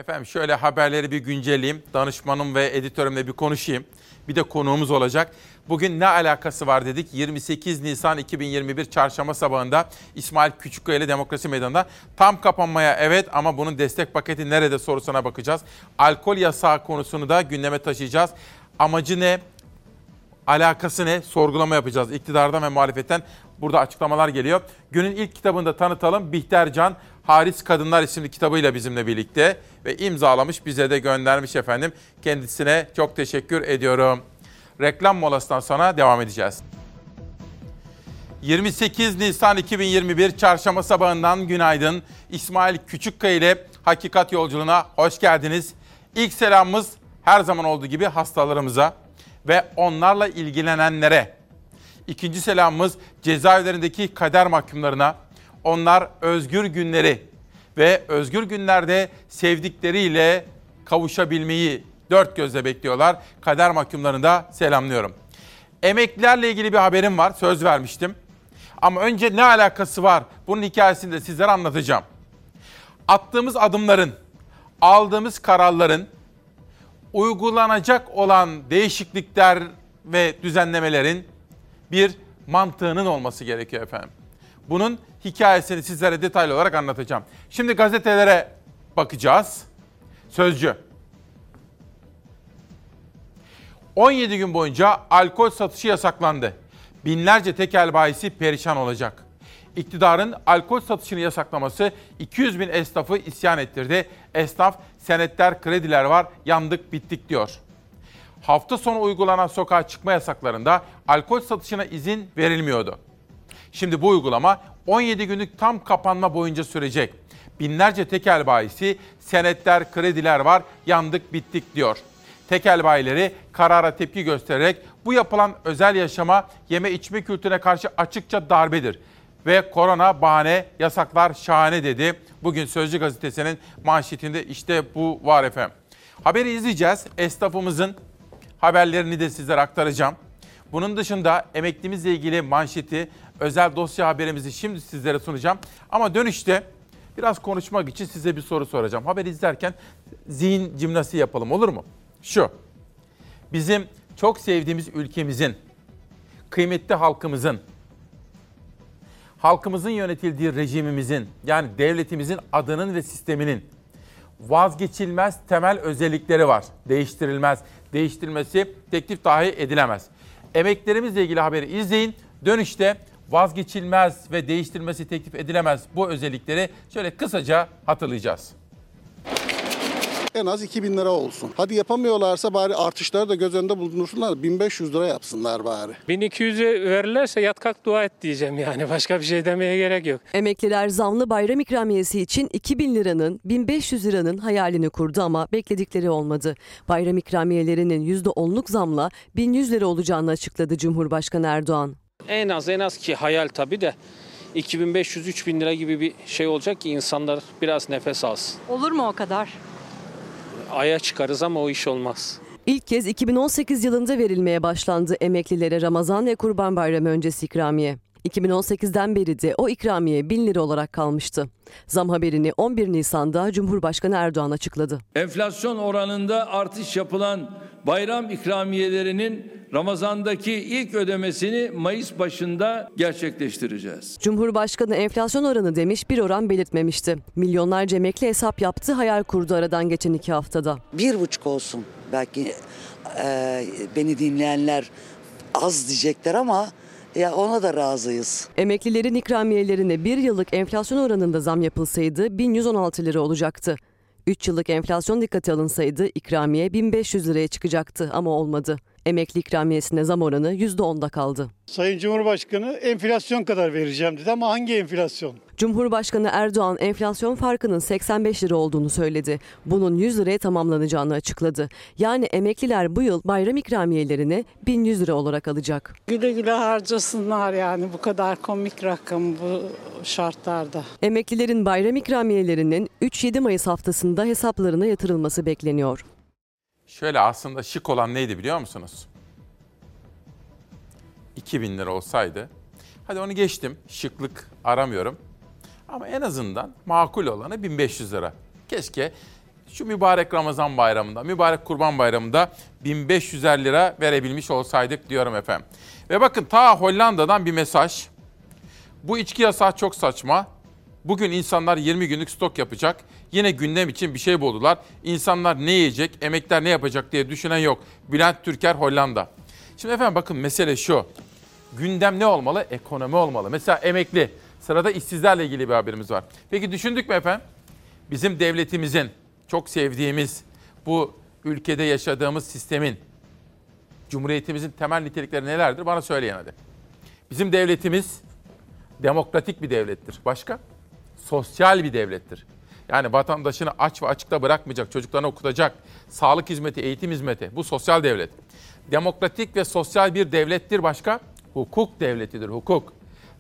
Efendim şöyle haberleri bir güncelleyeyim. Danışmanım ve editörümle bir konuşayım. Bir de konuğumuz olacak. Bugün ne alakası var dedik. 28 Nisan 2021 çarşamba sabahında İsmail Küçükkaya ile Demokrasi Meydanı'nda tam kapanmaya evet ama bunun destek paketi nerede sorusuna bakacağız. Alkol yasağı konusunu da gündeme taşıyacağız. Amacı ne? Alakası ne? Sorgulama yapacağız. İktidardan ve muhalefetten burada açıklamalar geliyor. Günün ilk kitabını da tanıtalım. Bihter Can, Haris Kadınlar isimli kitabıyla bizimle birlikte ve imzalamış bize de göndermiş efendim. Kendisine çok teşekkür ediyorum. Reklam molasından sonra devam edeceğiz. 28 Nisan 2021 Çarşamba sabahından günaydın. İsmail Küçükkaya ile Hakikat Yolculuğuna hoş geldiniz. İlk selamımız her zaman olduğu gibi hastalarımıza ve onlarla ilgilenenlere. İkinci selamımız cezaevlerindeki kader mahkumlarına. Onlar özgür günleri ve özgür günlerde sevdikleriyle kavuşabilmeyi dört gözle bekliyorlar. Kader mahkumlarını da selamlıyorum. Emeklilerle ilgili bir haberim var. Söz vermiştim. Ama önce ne alakası var? Bunun hikayesini de sizlere anlatacağım. Attığımız adımların, aldığımız kararların uygulanacak olan değişiklikler ve düzenlemelerin bir mantığının olması gerekiyor efendim. Bunun hikayesini sizlere detaylı olarak anlatacağım. Şimdi gazetelere bakacağız. Sözcü. 17 gün boyunca alkol satışı yasaklandı. Binlerce tekel bayisi perişan olacak. İktidarın alkol satışını yasaklaması 200 bin esnafı isyan ettirdi. Esnaf senetler, krediler var, yandık bittik diyor. Hafta sonu uygulanan sokağa çıkma yasaklarında alkol satışına izin verilmiyordu. Şimdi bu uygulama 17 günlük tam kapanma boyunca sürecek. Binlerce tekel bayisi senetler, krediler var, yandık bittik diyor. Tekel bayileri karara tepki göstererek bu yapılan özel yaşama, yeme içme kültürüne karşı açıkça darbedir. Ve korona bahane, yasaklar şahane dedi. Bugün Sözcü gazetesinin manşetinde işte bu var efendim. Haberi izleyeceğiz. Esnafımızın haberlerini de sizlere aktaracağım. Bunun dışında emeklimizle ilgili manşeti, özel dosya haberimizi şimdi sizlere sunacağım. Ama dönüşte biraz konuşmak için size bir soru soracağım. Haber izlerken zihin cimnastiği yapalım olur mu? Şu, bizim çok sevdiğimiz ülkemizin, kıymetli halkımızın, halkımızın yönetildiği rejimimizin yani devletimizin adının ve sisteminin vazgeçilmez temel özellikleri var. Değiştirilmez. Değiştirilmesi teklif dahi edilemez. Emeklerimizle ilgili haberi izleyin. Dönüşte vazgeçilmez ve değiştirilmesi teklif edilemez bu özellikleri şöyle kısaca hatırlayacağız. En az 2000 lira olsun. Hadi yapamıyorlarsa bari artışları da göz önünde bulundursunlar. 1500 lira yapsınlar bari. 1200'ü verirlerse yat kalk dua et diyeceğim yani. (laughs) Başka bir şey demeye gerek yok. Emekliler zamlı bayram ikramiyesi için 2000 liranın 1500 liranın hayalini kurdu ama bekledikleri olmadı. Bayram ikramiyelerinin %10'luk zamla 1100 lira olacağını açıkladı Cumhurbaşkanı Erdoğan. En az en az ki hayal tabii de 2500-3000 lira gibi bir şey olacak ki insanlar biraz nefes alsın. Olur mu o kadar? Aya çıkarız ama o iş olmaz. İlk kez 2018 yılında verilmeye başlandı emeklilere Ramazan ve Kurban Bayramı öncesi ikramiye. 2018'den beri de o ikramiye 1000 lira olarak kalmıştı. Zam haberini 11 Nisan'da Cumhurbaşkanı Erdoğan açıkladı. Enflasyon oranında artış yapılan bayram ikramiyelerinin Ramazan'daki ilk ödemesini Mayıs başında gerçekleştireceğiz. Cumhurbaşkanı enflasyon oranı demiş bir oran belirtmemişti. Milyonlarca emekli hesap yaptı hayal kurdu aradan geçen iki haftada. Bir buçuk olsun. Belki e, beni dinleyenler az diyecekler ama ya ona da razıyız. Emeklilerin ikramiyelerine bir yıllık enflasyon oranında zam yapılsaydı 1116 lira olacaktı. 3 yıllık enflasyon dikkate alınsaydı ikramiye 1500 liraya çıkacaktı ama olmadı. Emekli ikramiyesine zam oranı %10'da kaldı. Sayın Cumhurbaşkanı enflasyon kadar vereceğim dedi ama hangi enflasyon? Cumhurbaşkanı Erdoğan enflasyon farkının 85 lira olduğunu söyledi. Bunun 100 liraya tamamlanacağını açıkladı. Yani emekliler bu yıl bayram ikramiyelerini 1100 lira olarak alacak. Güle güle harcasınlar yani bu kadar komik rakam bu şartlarda. Emeklilerin bayram ikramiyelerinin 3-7 Mayıs haftasında hesaplarına yatırılması bekleniyor. Şöyle aslında şık olan neydi biliyor musunuz? 2000 lira olsaydı. Hadi onu geçtim. Şıklık aramıyorum. Ama en azından makul olanı 1500 lira. Keşke şu mübarek Ramazan bayramında, mübarek Kurban bayramında 1500 lira verebilmiş olsaydık diyorum efendim. Ve bakın ta Hollanda'dan bir mesaj. Bu içki yasağı çok saçma. Bugün insanlar 20 günlük stok yapacak. Yine gündem için bir şey buldular. İnsanlar ne yiyecek, emekler ne yapacak diye düşünen yok. Bülent Türker Hollanda. Şimdi efendim bakın mesele şu. Gündem ne olmalı? Ekonomi olmalı. Mesela emekli. Sırada işsizlerle ilgili bir haberimiz var. Peki düşündük mü efendim? Bizim devletimizin çok sevdiğimiz bu ülkede yaşadığımız sistemin Cumhuriyetimizin temel nitelikleri nelerdir? Bana söyleyin hadi. Bizim devletimiz demokratik bir devlettir. Başka? Sosyal bir devlettir. Yani vatandaşını aç ve açıkta bırakmayacak, çocuklarını okutacak, sağlık hizmeti, eğitim hizmeti. Bu sosyal devlet. Demokratik ve sosyal bir devlettir başka? Hukuk devletidir, hukuk.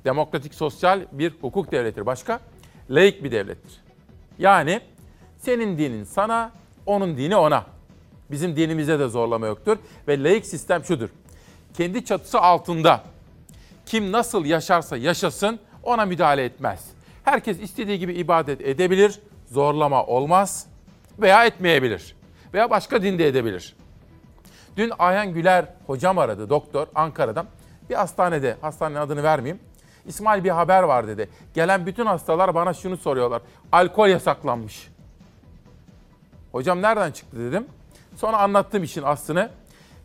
Demokratik sosyal bir hukuk devletidir. Başka? Laik bir devlettir. Yani senin dinin sana, onun dini ona. Bizim dinimizde de zorlama yoktur. Ve laik sistem şudur. Kendi çatısı altında kim nasıl yaşarsa yaşasın ona müdahale etmez. Herkes istediği gibi ibadet edebilir, zorlama olmaz veya etmeyebilir. Veya başka dinde edebilir. Dün Ayhan Güler hocam aradı doktor Ankara'dan. Bir hastanede, hastanenin adını vermeyeyim. İsmail bir haber var dedi. Gelen bütün hastalar bana şunu soruyorlar. Alkol yasaklanmış. Hocam nereden çıktı dedim. Sonra anlattım işin aslını.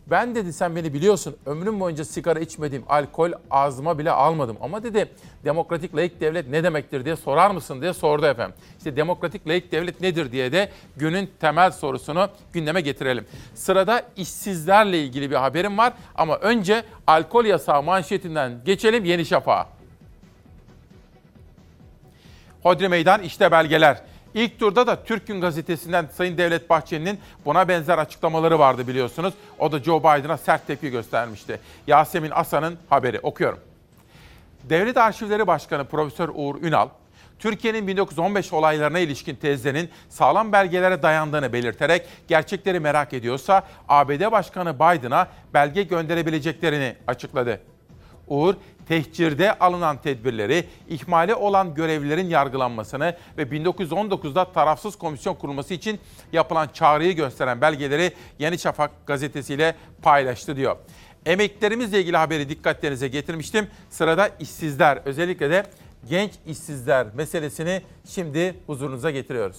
Ben dedi sen beni biliyorsun ömrüm boyunca sigara içmedim, alkol ağzıma bile almadım. Ama dedi demokratik laik devlet ne demektir diye sorar mısın diye sordu efendim. İşte demokratik laik devlet nedir diye de günün temel sorusunu gündeme getirelim. Sırada işsizlerle ilgili bir haberim var ama önce alkol yasağı manşetinden geçelim Yeni Şafak'a. Hodri Meydan işte belgeler. İlk turda da Türk Gün Gazetesi'nden Sayın Devlet Bahçeli'nin buna benzer açıklamaları vardı biliyorsunuz. O da Joe Biden'a sert tepki göstermişti. Yasemin Asan'ın haberi okuyorum. Devlet Arşivleri Başkanı Profesör Uğur Ünal, Türkiye'nin 1915 olaylarına ilişkin tezlerinin sağlam belgelere dayandığını belirterek gerçekleri merak ediyorsa ABD Başkanı Biden'a belge gönderebileceklerini açıkladı. Uğur, tehcirde alınan tedbirleri, ihmali olan görevlilerin yargılanmasını ve 1919'da tarafsız komisyon kurulması için yapılan çağrıyı gösteren belgeleri Yeni Şafak gazetesiyle paylaştı diyor. Emeklerimizle ilgili haberi dikkatlerinize getirmiştim. Sırada işsizler, özellikle de genç işsizler meselesini şimdi huzurunuza getiriyoruz.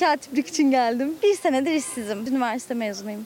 Katiplik için geldim. Bir senedir işsizim. Üniversite mezunuyum.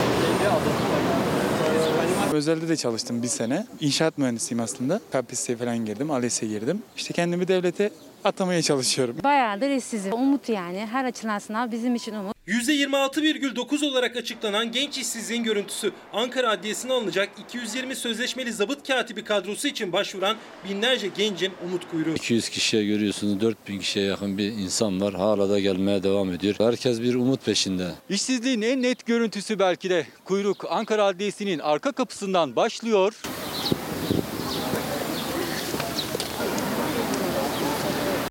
Özelde de çalıştım bir sene. İnşaat mühendisiyim aslında. KPSS'ye falan girdim, ALES'e girdim. İşte kendimi devlete atamaya çalışıyorum. Bayağıdır işsizim. Umut yani. Her açılan sınav bizim için umut. %26,9 olarak açıklanan genç işsizliğin görüntüsü Ankara Adliyesi'ne alınacak 220 sözleşmeli zabıt katibi kadrosu için başvuran binlerce gencin umut kuyruğu. 200 kişiye görüyorsunuz 4000 kişiye yakın bir insan var. Hala da gelmeye devam ediyor. Herkes bir umut peşinde. İşsizliğin en net görüntüsü belki de kuyruk Ankara Adliyesi'nin arka kapısından başlıyor.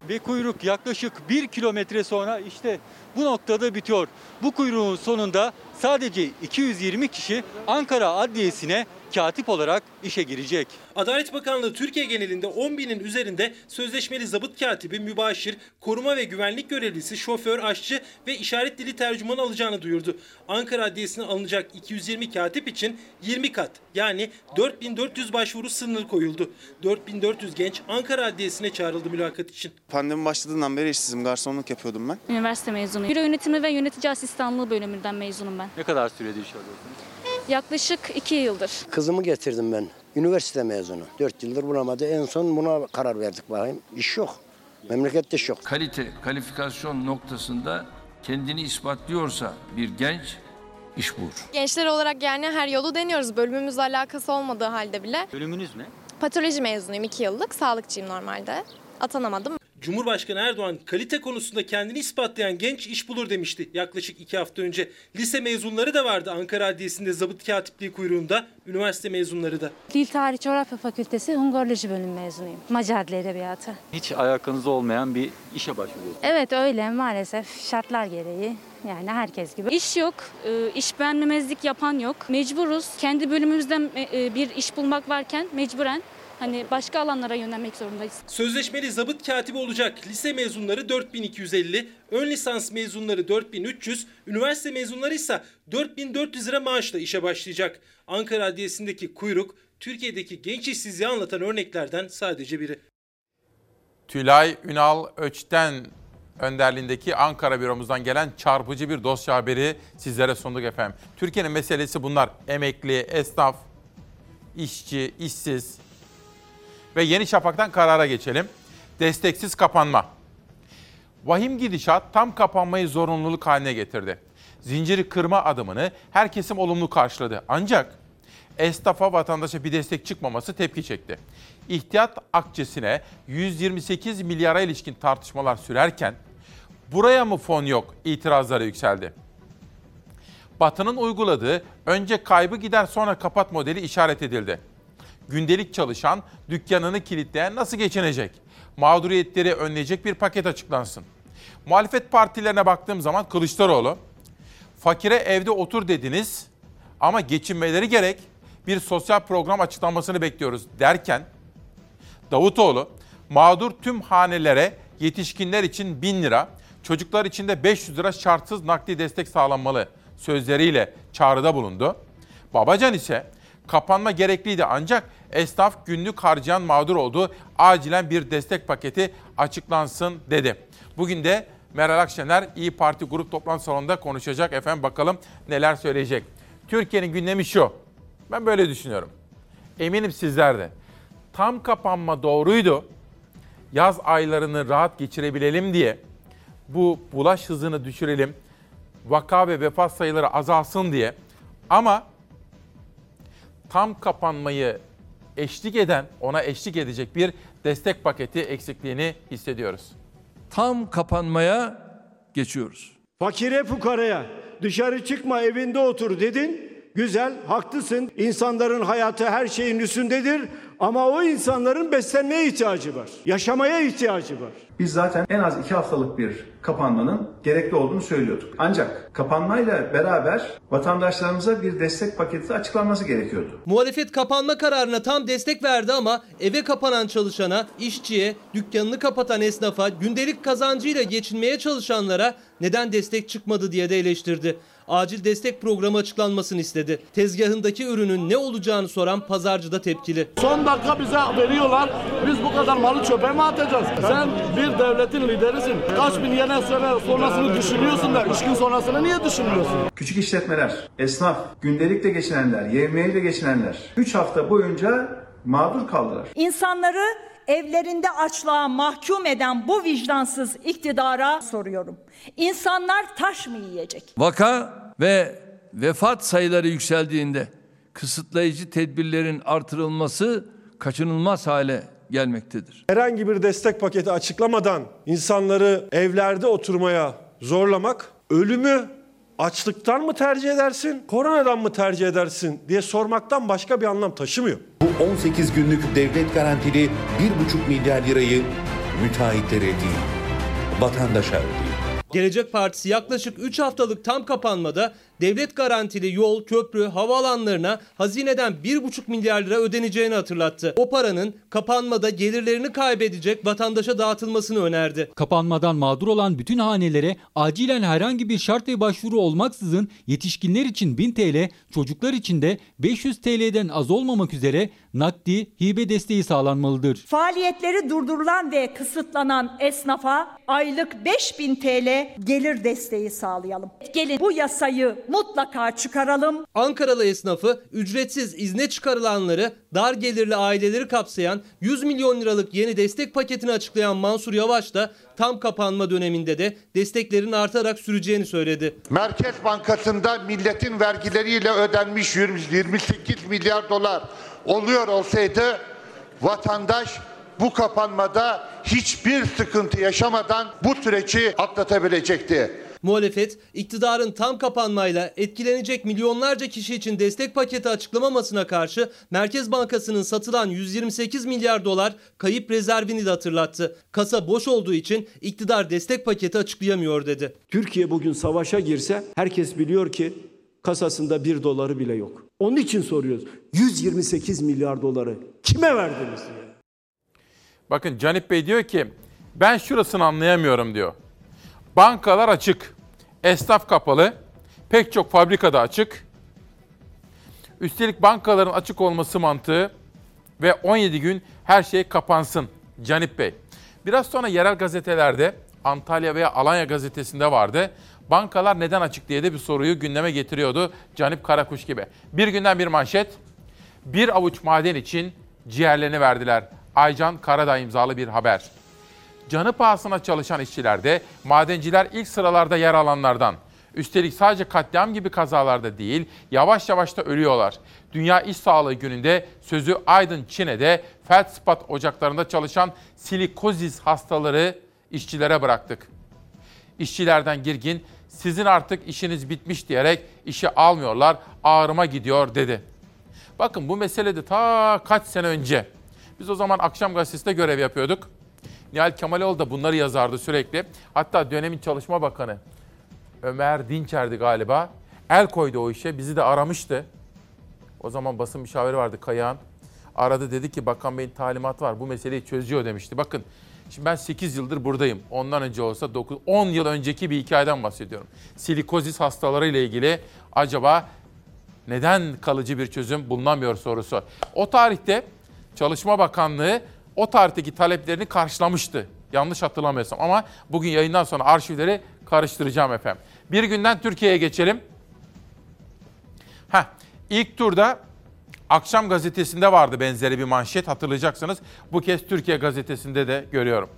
Ve kuyruk yaklaşık bir kilometre sonra işte bu noktada bitiyor. Bu kuyruğun sonunda sadece 220 kişi Ankara Adliyesi'ne katip olarak işe girecek. Adalet Bakanlığı Türkiye genelinde 10 binin üzerinde sözleşmeli zabıt katibi, mübaşir, koruma ve güvenlik görevlisi, şoför, aşçı ve işaret dili tercümanı alacağını duyurdu. Ankara Adliyesi'ne alınacak 220 katip için 20 kat yani 4400 başvuru sınırı koyuldu. 4400 genç Ankara Adliyesi'ne çağrıldı mülakat için. Pandemi başladığından beri işsizim. Garsonluk yapıyordum ben. Üniversite mezunuyum. Büro yönetimi ve yönetici asistanlığı bölümünden mezunum ben. Ne kadar sürede iş alıyorsunuz? Yaklaşık 2 yıldır. Kızımı getirdim ben. Üniversite mezunu. 4 yıldır bulamadı. En son buna karar verdik bakayım. İş yok. Memlekette iş yok. Kalite, kalifikasyon noktasında kendini ispatlıyorsa bir genç iş bulur. Gençler olarak yani her yolu deniyoruz. Bölümümüzle alakası olmadığı halde bile. Bölümünüz ne? Patoloji mezunuyum 2 yıllık. Sağlıkçıyım normalde. Atanamadım. Cumhurbaşkanı Erdoğan kalite konusunda kendini ispatlayan genç iş bulur demişti yaklaşık iki hafta önce. Lise mezunları da vardı Ankara Adliyesi'nde zabıt katipliği kuyruğunda, üniversite mezunları da. Dil Tarih Coğrafya Fakültesi Hungaroloji bölüm mezunuyum. Macar Dil Edebiyatı. Hiç alakanız olmayan bir işe başvuruyorsunuz. Evet öyle maalesef şartlar gereği. Yani herkes gibi. İş yok, e, iş beğenmemezlik yapan yok. Mecburuz. Kendi bölümümüzden e, bir iş bulmak varken mecburen hani başka alanlara yönelmek zorundayız. Sözleşmeli zabıt katibi olacak lise mezunları 4250, ön lisans mezunları 4300, üniversite mezunları ise 4400 lira maaşla işe başlayacak. Ankara Adliyesi'ndeki kuyruk Türkiye'deki genç işsizliği anlatan örneklerden sadece biri. Tülay Ünal Öç'ten önderliğindeki Ankara büromuzdan gelen çarpıcı bir dosya haberi sizlere sunduk efendim. Türkiye'nin meselesi bunlar. Emekli, esnaf, işçi, işsiz ve Yeni Şafak'tan karara geçelim. Desteksiz kapanma. Vahim gidişat tam kapanmayı zorunluluk haline getirdi. Zinciri kırma adımını her kesim olumlu karşıladı. Ancak esnafa vatandaşa bir destek çıkmaması tepki çekti. İhtiyat akçesine 128 milyara ilişkin tartışmalar sürerken buraya mı fon yok itirazları yükseldi. Batı'nın uyguladığı önce kaybı gider sonra kapat modeli işaret edildi. Gündelik çalışan dükkanını kilitleyen nasıl geçinecek? Mağduriyetleri önleyecek bir paket açıklansın. Muhalefet partilerine baktığım zaman Kılıçdaroğlu, fakire evde otur dediniz ama geçinmeleri gerek bir sosyal program açıklanmasını bekliyoruz derken Davutoğlu mağdur tüm hanelere yetişkinler için 1000 lira, çocuklar için de 500 lira şartsız nakdi destek sağlanmalı sözleriyle çağrıda bulundu. Babacan ise kapanma gerekliydi ancak esnaf günlük harcayan mağdur oldu. Acilen bir destek paketi açıklansın dedi. Bugün de Meral Akşener İyi Parti grup toplantı salonunda konuşacak. Efendim bakalım neler söyleyecek. Türkiye'nin gündemi şu. Ben böyle düşünüyorum. Eminim sizler de. Tam kapanma doğruydu. Yaz aylarını rahat geçirebilelim diye bu bulaş hızını düşürelim. Vaka ve vefat sayıları azalsın diye. Ama tam kapanmayı eşlik eden, ona eşlik edecek bir destek paketi eksikliğini hissediyoruz. Tam kapanmaya geçiyoruz. Fakire fukaraya dışarı çıkma evinde otur dedin. Güzel, haklısın. İnsanların hayatı her şeyin üstündedir. Ama o insanların beslenmeye ihtiyacı var. Yaşamaya ihtiyacı var. Biz zaten en az iki haftalık bir kapanmanın gerekli olduğunu söylüyorduk. Ancak kapanmayla beraber vatandaşlarımıza bir destek paketi açıklanması gerekiyordu. Muhalefet kapanma kararına tam destek verdi ama eve kapanan çalışana, işçiye, dükkanını kapatan esnafa, gündelik kazancıyla geçinmeye çalışanlara neden destek çıkmadı diye de eleştirdi. Acil destek programı açıklanmasını istedi. Tezgahındaki ürünün ne olacağını soran pazarcı da tepkili. Son dakika bize veriyorlar. Biz bu kadar malı çöpe mi atacağız? Sen bir devletin liderisin. Kaç bin yene sene sonrasını düşünüyorsun da üç gün sonrasını niye düşünmüyorsun? Küçük işletmeler, esnaf, gündelikle geçinenler, yemeğiyle geçinenler 3 hafta boyunca mağdur kaldılar. İnsanları evlerinde açlığa mahkum eden bu vicdansız iktidara soruyorum. İnsanlar taş mı yiyecek? Vaka ve vefat sayıları yükseldiğinde kısıtlayıcı tedbirlerin artırılması kaçınılmaz hale gelmektedir. Herhangi bir destek paketi açıklamadan insanları evlerde oturmaya zorlamak, ölümü açlıktan mı tercih edersin, koronadan mı tercih edersin diye sormaktan başka bir anlam taşımıyor. Bu 18 günlük devlet garantili 1,5 milyar lirayı müteahhitlere değil, vatandaşa ödeyin. Gelecek Partisi yaklaşık 3 haftalık tam kapanmada devlet garantili yol, köprü, havaalanlarına hazineden 1,5 milyar lira ödeneceğini hatırlattı. O paranın kapanmada gelirlerini kaybedecek vatandaşa dağıtılmasını önerdi. Kapanmadan mağdur olan bütün hanelere acilen herhangi bir şart ve başvuru olmaksızın yetişkinler için 1000 TL, çocuklar için de 500 TL'den az olmamak üzere nakdi hibe desteği sağlanmalıdır. Faaliyetleri durdurulan ve kısıtlanan esnafa aylık 5000 TL gelir desteği sağlayalım. Gelin bu yasayı mutlaka çıkaralım. Ankaralı esnafı ücretsiz izne çıkarılanları, dar gelirli aileleri kapsayan 100 milyon liralık yeni destek paketini açıklayan Mansur Yavaş da tam kapanma döneminde de desteklerin artarak süreceğini söyledi. Merkez Bankası'nda milletin vergileriyle ödenmiş 20 28 milyar dolar oluyor olsaydı vatandaş bu kapanmada hiçbir sıkıntı yaşamadan bu süreci atlatabilecekti. Muhalefet, iktidarın tam kapanmayla etkilenecek milyonlarca kişi için destek paketi açıklamamasına karşı Merkez Bankası'nın satılan 128 milyar dolar kayıp rezervini de hatırlattı. Kasa boş olduğu için iktidar destek paketi açıklayamıyor dedi. Türkiye bugün savaşa girse herkes biliyor ki kasasında bir doları bile yok. Onun için soruyoruz. 128 milyar doları kime verdiniz diye. Bakın Canip Bey diyor ki ben şurasını anlayamıyorum diyor. Bankalar açık, esnaf kapalı, pek çok fabrikada açık. Üstelik bankaların açık olması mantığı ve 17 gün her şey kapansın Canip Bey. Biraz sonra yerel gazetelerde Antalya veya Alanya gazetesinde vardı. Bankalar neden açık diye de bir soruyu gündeme getiriyordu Canip Karakuş gibi. Bir günden bir manşet. Bir avuç maden için ciğerlerini verdiler. Aycan Karadağ imzalı bir haber. Canı pahasına çalışan işçilerde madenciler ilk sıralarda yer alanlardan. Üstelik sadece katliam gibi kazalarda değil, yavaş yavaş da ölüyorlar. Dünya İş Sağlığı Günü'nde sözü Aydın Çin'de feldspat ocaklarında çalışan silikozis hastaları işçilere bıraktık. İşçilerden Girgin, sizin artık işiniz bitmiş diyerek işe almıyorlar, ağrıma gidiyor dedi. Bakın bu mesele de ta kaç sene önce. Biz o zaman akşam gazetesinde görev yapıyorduk. Nihal Kemaloğlu da bunları yazardı sürekli. Hatta dönemin Çalışma Bakanı Ömer Dinçer'di galiba. El koydu o işe. Bizi de aramıştı. O zaman basın müşaviri vardı Kayağan. Aradı dedi ki Bakan Bey'in talimatı var. Bu meseleyi çözüyor demişti. Bakın şimdi ben 8 yıldır buradayım. Ondan önce olsa 9, 10 yıl önceki bir hikayeden bahsediyorum. Silikozis hastaları ile ilgili acaba neden kalıcı bir çözüm bulunamıyor sorusu. O tarihte Çalışma Bakanlığı o tarihteki taleplerini karşılamıştı. Yanlış hatırlamıyorsam ama bugün yayından sonra arşivleri karıştıracağım efendim. Bir günden Türkiye'ye geçelim. Heh, ilk turda Akşam gazetesinde vardı benzeri bir manşet hatırlayacaksınız. Bu kez Türkiye gazetesinde de görüyorum.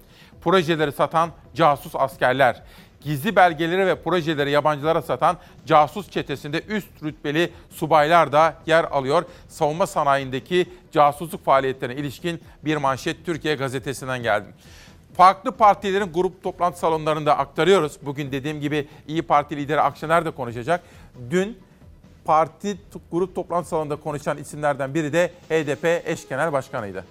Projeleri satan casus askerler, gizli belgeleri ve projeleri yabancılara satan casus çetesinde üst rütbeli subaylar da yer alıyor. Savunma sanayindeki casusluk faaliyetlerine ilişkin bir manşet Türkiye gazetesinden geldi. Farklı partilerin grup toplantı salonlarında aktarıyoruz. Bugün dediğim gibi İyi Parti lideri Akşener de konuşacak. Dün parti grup toplantı salonunda konuşan isimlerden biri de HDP eş genel başkanıydı.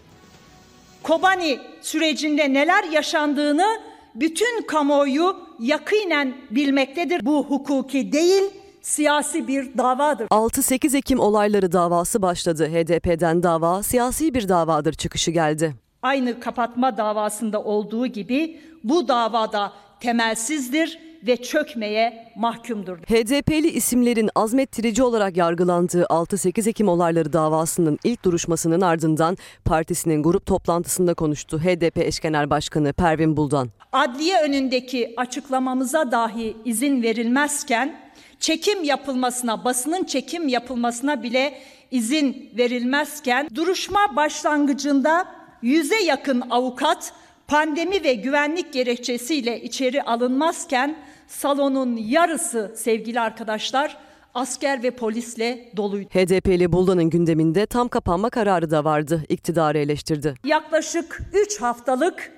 Kobani sürecinde neler yaşandığını bütün kamuoyu yakinen bilmektedir. Bu hukuki değil, siyasi bir davadır. 6-8 Ekim olayları davası başladı. HDP'den dava siyasi bir davadır çıkışı geldi. Aynı kapatma davasında olduğu gibi bu davada temelsizdir ve çökmeye mahkumdur. HDP'li isimlerin azmettirici olarak yargılandığı 6-8 Ekim olayları davasının ilk duruşmasının ardından partisinin grup toplantısında konuştu HDP eş genel başkanı Pervin Buldan. Adliye önündeki açıklamamıza dahi izin verilmezken çekim yapılmasına, basının çekim yapılmasına bile izin verilmezken duruşma başlangıcında yüze yakın avukat pandemi ve güvenlik gerekçesiyle içeri alınmazken salonun yarısı sevgili arkadaşlar asker ve polisle doluydu. HDP'li Buldan'ın gündeminde tam kapanma kararı da vardı. İktidarı eleştirdi. Yaklaşık 3 haftalık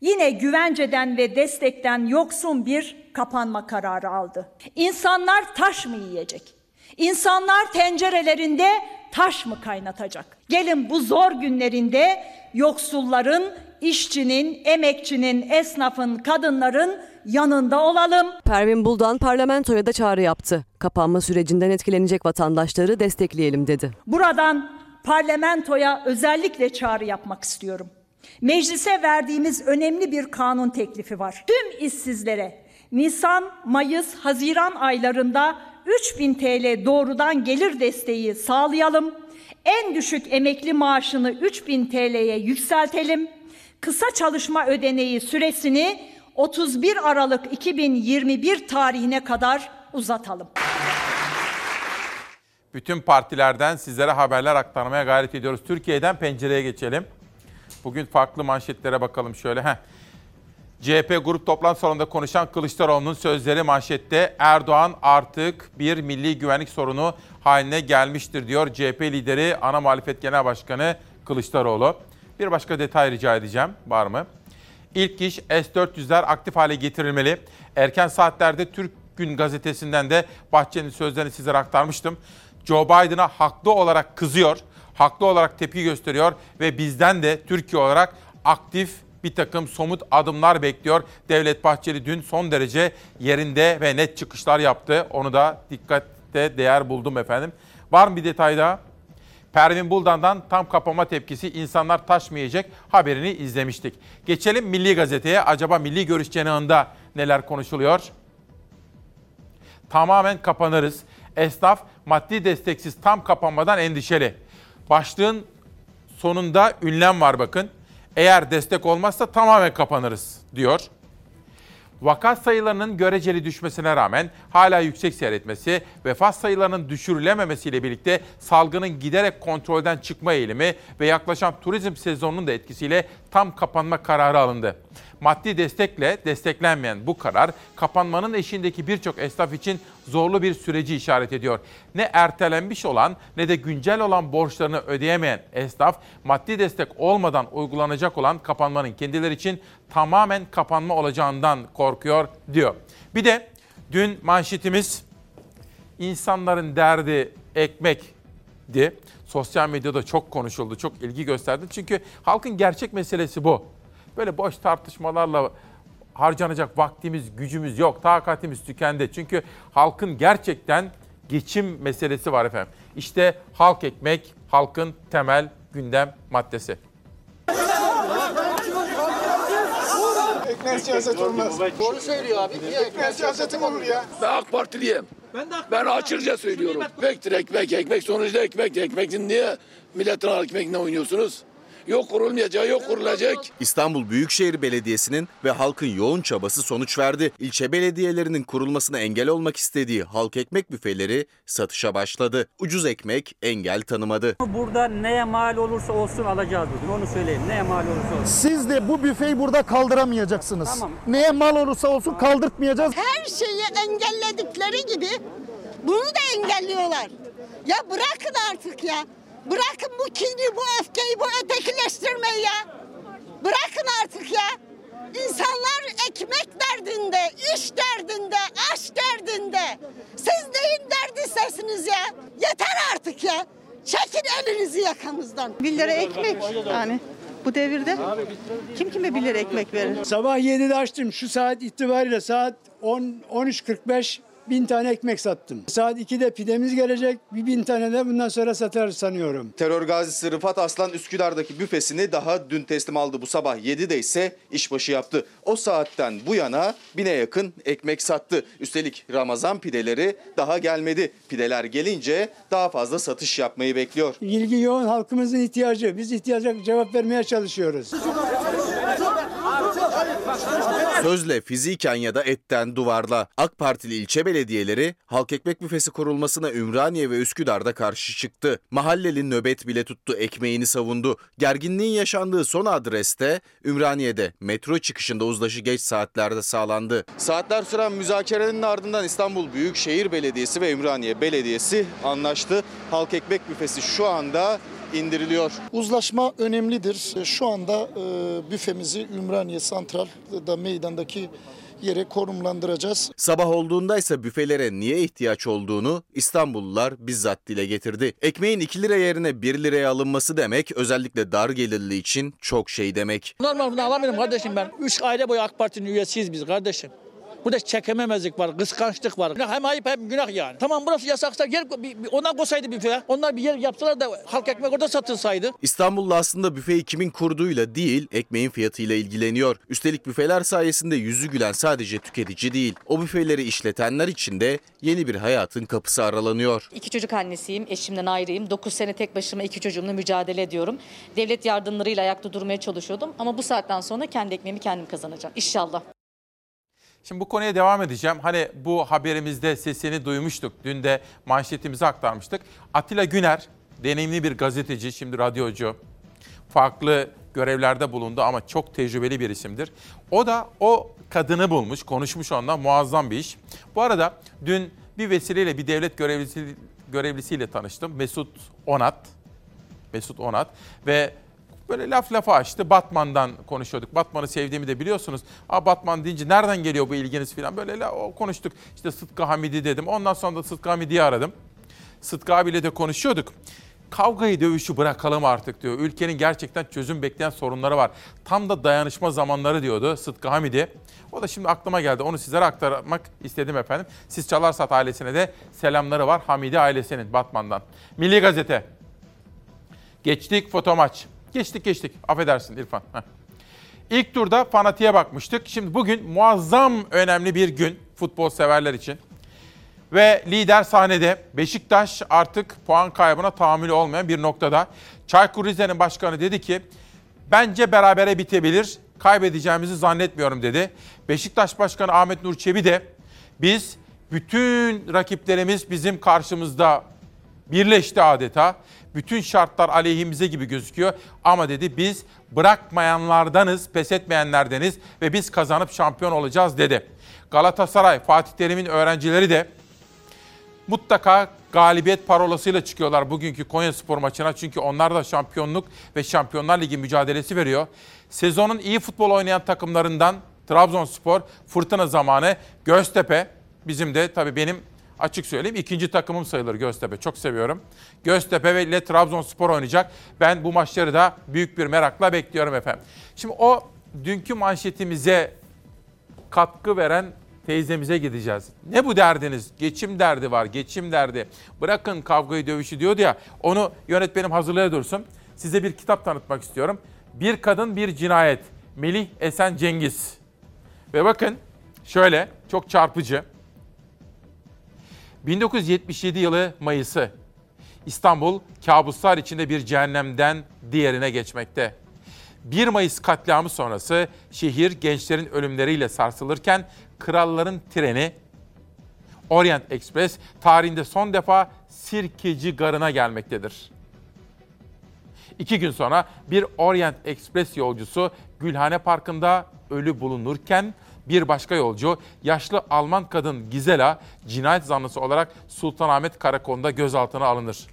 yine güvenceden ve destekten yoksun bir kapanma kararı aldı. İnsanlar taş mı yiyecek? İnsanlar tencerelerinde taş mı kaynatacak? Gelin bu zor günlerinde yoksulların, işçinin, emekçinin, esnafın, kadınların yanında olalım. Pervin Buldan parlamentoya da çağrı yaptı. Kapanma sürecinden etkilenecek vatandaşları destekleyelim dedi. Buradan parlamentoya özellikle çağrı yapmak istiyorum. Meclise verdiğimiz önemli bir kanun teklifi var. Tüm işsizlere Nisan, Mayıs, Haziran aylarında 3000 TL doğrudan gelir desteği sağlayalım. En düşük emekli maaşını 3000 TL'ye yükseltelim. Kısa çalışma ödeneği süresini 31 Aralık 2021 tarihine kadar uzatalım. Bütün partilerden sizlere haberler aktarmaya gayret ediyoruz. Türkiye'den pencereye geçelim. Bugün farklı manşetlere bakalım şöyle. Heh. CHP grup toplantı salonunda konuşan Kılıçdaroğlu'nun sözleri manşette Erdoğan artık bir milli güvenlik sorunu haline gelmiştir diyor CHP lideri ana muhalefet genel başkanı Kılıçdaroğlu. Bir başka detay rica edeceğim var mı? İlk iş S-400'ler aktif hale getirilmeli. Erken saatlerde Türk Gün gazetesinden de Bahçeli'nin sözlerini sizlere aktarmıştım. Joe Biden'a haklı olarak kızıyor, haklı olarak tepki gösteriyor ve bizden de Türkiye olarak aktif bir takım somut adımlar bekliyor. Devlet Bahçeli dün son derece yerinde ve net çıkışlar yaptı. Onu da dikkatte değer buldum efendim. Var mı bir detay daha? Pervin Buldan'dan tam kapama tepkisi insanlar taşmayacak haberini izlemiştik. Geçelim Milli Gazete'ye. Acaba Milli Görüş cenahında neler konuşuluyor? Tamamen kapanırız. Esnaf maddi desteksiz tam kapanmadan endişeli. Başlığın sonunda ünlem var bakın. Eğer destek olmazsa tamamen kapanırız diyor. Vaka sayılarının göreceli düşmesine rağmen hala yüksek seyretmesi, vefat sayılarının düşürülememesiyle birlikte salgının giderek kontrolden çıkma eğilimi ve yaklaşan turizm sezonunun da etkisiyle tam kapanma kararı alındı. Maddi destekle desteklenmeyen bu karar kapanmanın eşiğindeki birçok esnaf için zorlu bir süreci işaret ediyor. Ne ertelenmiş olan ne de güncel olan borçlarını ödeyemeyen esnaf maddi destek olmadan uygulanacak olan kapanmanın kendileri için tamamen kapanma olacağından korkuyor diyor. Bir de dün manşetimiz insanların derdi ekmekti. Sosyal medyada çok konuşuldu, çok ilgi gösterdi. Çünkü halkın gerçek meselesi bu. Böyle boş tartışmalarla harcanacak vaktimiz, gücümüz yok. Takatimiz tükendi. Çünkü halkın gerçekten geçim meselesi var efendim. İşte halk ekmek, halkın temel gündem maddesi. Ekmek siyaset olmaz. Doğru söylüyor abi. Niye ekmek siyaseti mi olur ya? Ben AK Partiliyim. Ben, de ben açıkça söylüyorum. Ekmektir ekmek, ekmek sonuçta ekmek. Ekmekin niye milletin ekmeğine oynuyorsunuz? Yok kurulmayacağı yok kurulacak. İstanbul Büyükşehir Belediyesi'nin ve halkın yoğun çabası sonuç verdi. İlçe belediyelerinin kurulmasına engel olmak istediği halk ekmek büfeleri satışa başladı. Ucuz ekmek engel tanımadı. Burada neye mal olursa olsun alacağız bugün onu söyleyeyim. Neye mal olursa olsun. Siz de bu büfeyi burada kaldıramayacaksınız. Tamam. Neye mal olursa olsun kaldırtmayacağız. Her şeyi engelledikleri gibi bunu da engelliyorlar. Ya bırakın artık ya. Bırakın bu kini, bu öfkeyi, bu ötekileştirmeyi ya. Bırakın artık ya. İnsanlar ekmek derdinde, iş derdinde, aş derdinde. Siz neyin derdisesiniz ya? Yeter artık ya. Çekin elinizi yakamızdan. Bir lira ekmek yani bu devirde kim kime bir lira ekmek verir? Sabah 7'de açtım. Şu saat itibariyle saat 10 13.45 bin tane ekmek sattım. Saat 2'de pidemiz gelecek. Bir bin tane de bundan sonra satar sanıyorum. Terör gazisi Rıfat Aslan Üsküdar'daki büfesini daha dün teslim aldı. Bu sabah 7'de ise işbaşı yaptı. O saatten bu yana bine yakın ekmek sattı. Üstelik Ramazan pideleri daha gelmedi. Pideler gelince daha fazla satış yapmayı bekliyor. İlgi yoğun halkımızın ihtiyacı. Biz ihtiyaca cevap vermeye çalışıyoruz. Sözle fiziken ya da etten duvarla AK Partili ilçe belediyeleri halk ekmek büfesi kurulmasına Ümraniye ve Üsküdar'da karşı çıktı. Mahalleli nöbet bile tuttu, ekmeğini savundu. Gerginliğin yaşandığı son adreste Ümraniye'de metro çıkışında uzlaşı geç saatlerde sağlandı. Saatler süren müzakerenin ardından İstanbul Büyükşehir Belediyesi ve Ümraniye Belediyesi anlaştı. Halk ekmek büfesi şu anda indiriliyor. Uzlaşma önemlidir. Şu anda e, büfemizi Ümraniye Santral'da meydandaki yere konumlandıracağız. Sabah olduğunda ise büfelere niye ihtiyaç olduğunu İstanbullular bizzat dile getirdi. Ekmeğin 2 lira yerine 1 liraya alınması demek özellikle dar gelirli için çok şey demek. Normal bunu alamıyorum kardeşim ben. Üç aile boyu AK Parti'nin üyesiyiz biz kardeşim. Burada çekememezlik var, kıskançlık var. Hem ayıp hem günah yani. Tamam burası yasaksa yer bir, bir, onlar koysaydı büfeye. Onlar bir yer yapsalar da halk ekmek orada satılsaydı. İstanbullu aslında büfeyi kimin kurduğuyla değil ekmeğin fiyatıyla ilgileniyor. Üstelik büfeler sayesinde yüzü gülen sadece tüketici değil. O büfeleri işletenler için de yeni bir hayatın kapısı aralanıyor. İki çocuk annesiyim, eşimden ayrıyım. 9 sene tek başıma iki çocuğumla mücadele ediyorum. Devlet yardımlarıyla ayakta durmaya çalışıyordum. Ama bu saatten sonra kendi ekmeğimi kendim kazanacağım. İnşallah. Şimdi bu konuya devam edeceğim. Hani bu haberimizde sesini duymuştuk. Dün de manşetimizi aktarmıştık. Atilla Güner, deneyimli bir gazeteci, şimdi radyocu. Farklı görevlerde bulundu ama çok tecrübeli bir isimdir. O da o kadını bulmuş, konuşmuş ondan muazzam bir iş. Bu arada dün bir vesileyle bir devlet görevlisi, görevlisiyle tanıştım. Mesut Onat. Mesut Onat ve Böyle laf lafa açtı. Batman'dan konuşuyorduk. Batman'ı sevdiğimi de biliyorsunuz. Aa Batman deyince nereden geliyor bu ilginiz falan. Böyle la, konuştuk. İşte Sıtkı Hamidi dedim. Ondan sonra da Sıtkı Hamidi'yi aradım. Sıtkı abiyle de konuşuyorduk. Kavgayı dövüşü bırakalım artık diyor. Ülkenin gerçekten çözüm bekleyen sorunları var. Tam da dayanışma zamanları diyordu Sıtkı Hamidi. O da şimdi aklıma geldi. Onu sizlere aktarmak istedim efendim. Siz Çalarsat ailesine de selamları var. Hamidi ailesinin Batman'dan. Milli Gazete. Geçtik foto maç. Geçtik geçtik. Affedersin İrfan. Heh. İlk turda fanatiğe bakmıştık. Şimdi bugün muazzam önemli bir gün futbol severler için. Ve lider sahnede Beşiktaş artık puan kaybına tahammülü olmayan bir noktada. Çaykur Rize'nin başkanı dedi ki bence berabere bitebilir. Kaybedeceğimizi zannetmiyorum dedi. Beşiktaş Başkanı Ahmet Nur Çebi de biz bütün rakiplerimiz bizim karşımızda birleşti adeta bütün şartlar aleyhimize gibi gözüküyor. Ama dedi biz bırakmayanlardanız, pes etmeyenlerdeniz ve biz kazanıp şampiyon olacağız dedi. Galatasaray, Fatih Terim'in öğrencileri de mutlaka galibiyet parolasıyla çıkıyorlar bugünkü Konya Spor maçına. Çünkü onlar da şampiyonluk ve Şampiyonlar Ligi mücadelesi veriyor. Sezonun iyi futbol oynayan takımlarından Trabzonspor, fırtına zamanı, Göztepe, bizim de tabii benim açık söyleyeyim ikinci takımım sayılır Göztepe. Çok seviyorum. Göztepe ve ile Trabzonspor oynayacak. Ben bu maçları da büyük bir merakla bekliyorum efendim. Şimdi o dünkü manşetimize katkı veren teyzemize gideceğiz. Ne bu derdiniz? Geçim derdi var, geçim derdi. Bırakın kavgayı dövüşü diyordu ya. Onu yönetmenim hazırlaya dursun. Size bir kitap tanıtmak istiyorum. Bir Kadın Bir Cinayet. Melih Esen Cengiz. Ve bakın şöyle çok çarpıcı. 1977 yılı Mayıs'ı. İstanbul kabuslar içinde bir cehennemden diğerine geçmekte. 1 Mayıs katliamı sonrası şehir gençlerin ölümleriyle sarsılırken kralların treni Orient Express tarihinde son defa Sirkeci Garı'na gelmektedir. İki gün sonra bir Orient Express yolcusu Gülhane Parkı'nda ölü bulunurken bir başka yolcu yaşlı Alman kadın Gizela cinayet zanlısı olarak Sultanahmet Karakolunda gözaltına alınır.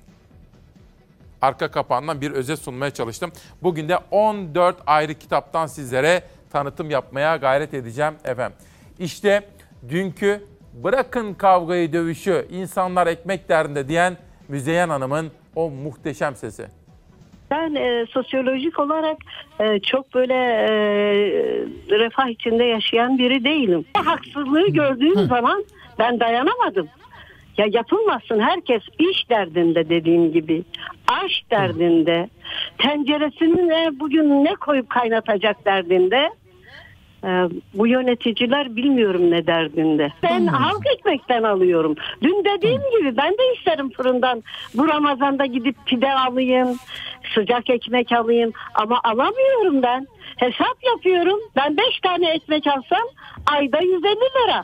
Arka kapağından bir özet sunmaya çalıştım. Bugün de 14 ayrı kitaptan sizlere tanıtım yapmaya gayret edeceğim efendim. İşte dünkü bırakın kavgayı dövüşü insanlar ekmek derdinde diyen Müzeyyen Hanım'ın o muhteşem sesi. Ben e, sosyolojik olarak e, çok böyle e, refah içinde yaşayan biri değilim. Haksızlığı gördüğüm zaman ben dayanamadım. Ya yapılmasın herkes iş derdinde dediğim gibi. Aş derdinde. Tenceresini bugün ne koyup kaynatacak derdinde. Ee, bu yöneticiler bilmiyorum ne derdinde. Ben halk ekmekten alıyorum. Dün dediğim hmm. gibi ben de isterim fırından bu Ramazan'da gidip pide alayım, sıcak ekmek alayım ama alamıyorum ben. Hesap yapıyorum. Ben 5 tane ekmek alsam ayda 150 lira.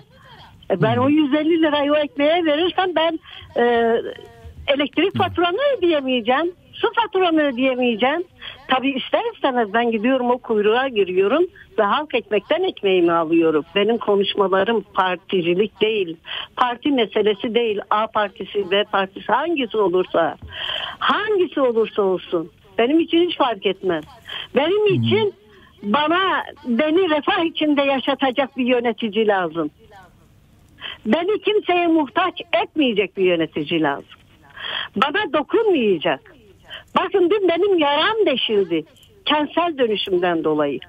E ben hmm. o 150 lirayı o ekmeğe verirsem ben e, elektrik faturamı ödeyemeyeceğim. Su faturamı ödeyemeyeceğim. Tabii ister istemez ben gidiyorum o kuyruğa giriyorum ve halk ekmekten ekmeğimi alıyorum. Benim konuşmalarım particilik değil. Parti meselesi değil. A partisi, B partisi hangisi olursa. Hangisi olursa olsun. Benim için hiç fark etmez. Benim için bana beni refah içinde yaşatacak bir yönetici lazım. Beni kimseye muhtaç etmeyecek bir yönetici lazım. Bana dokunmayacak. Bakın dün benim yaram deşildi. Kentsel dönüşümden dolayı.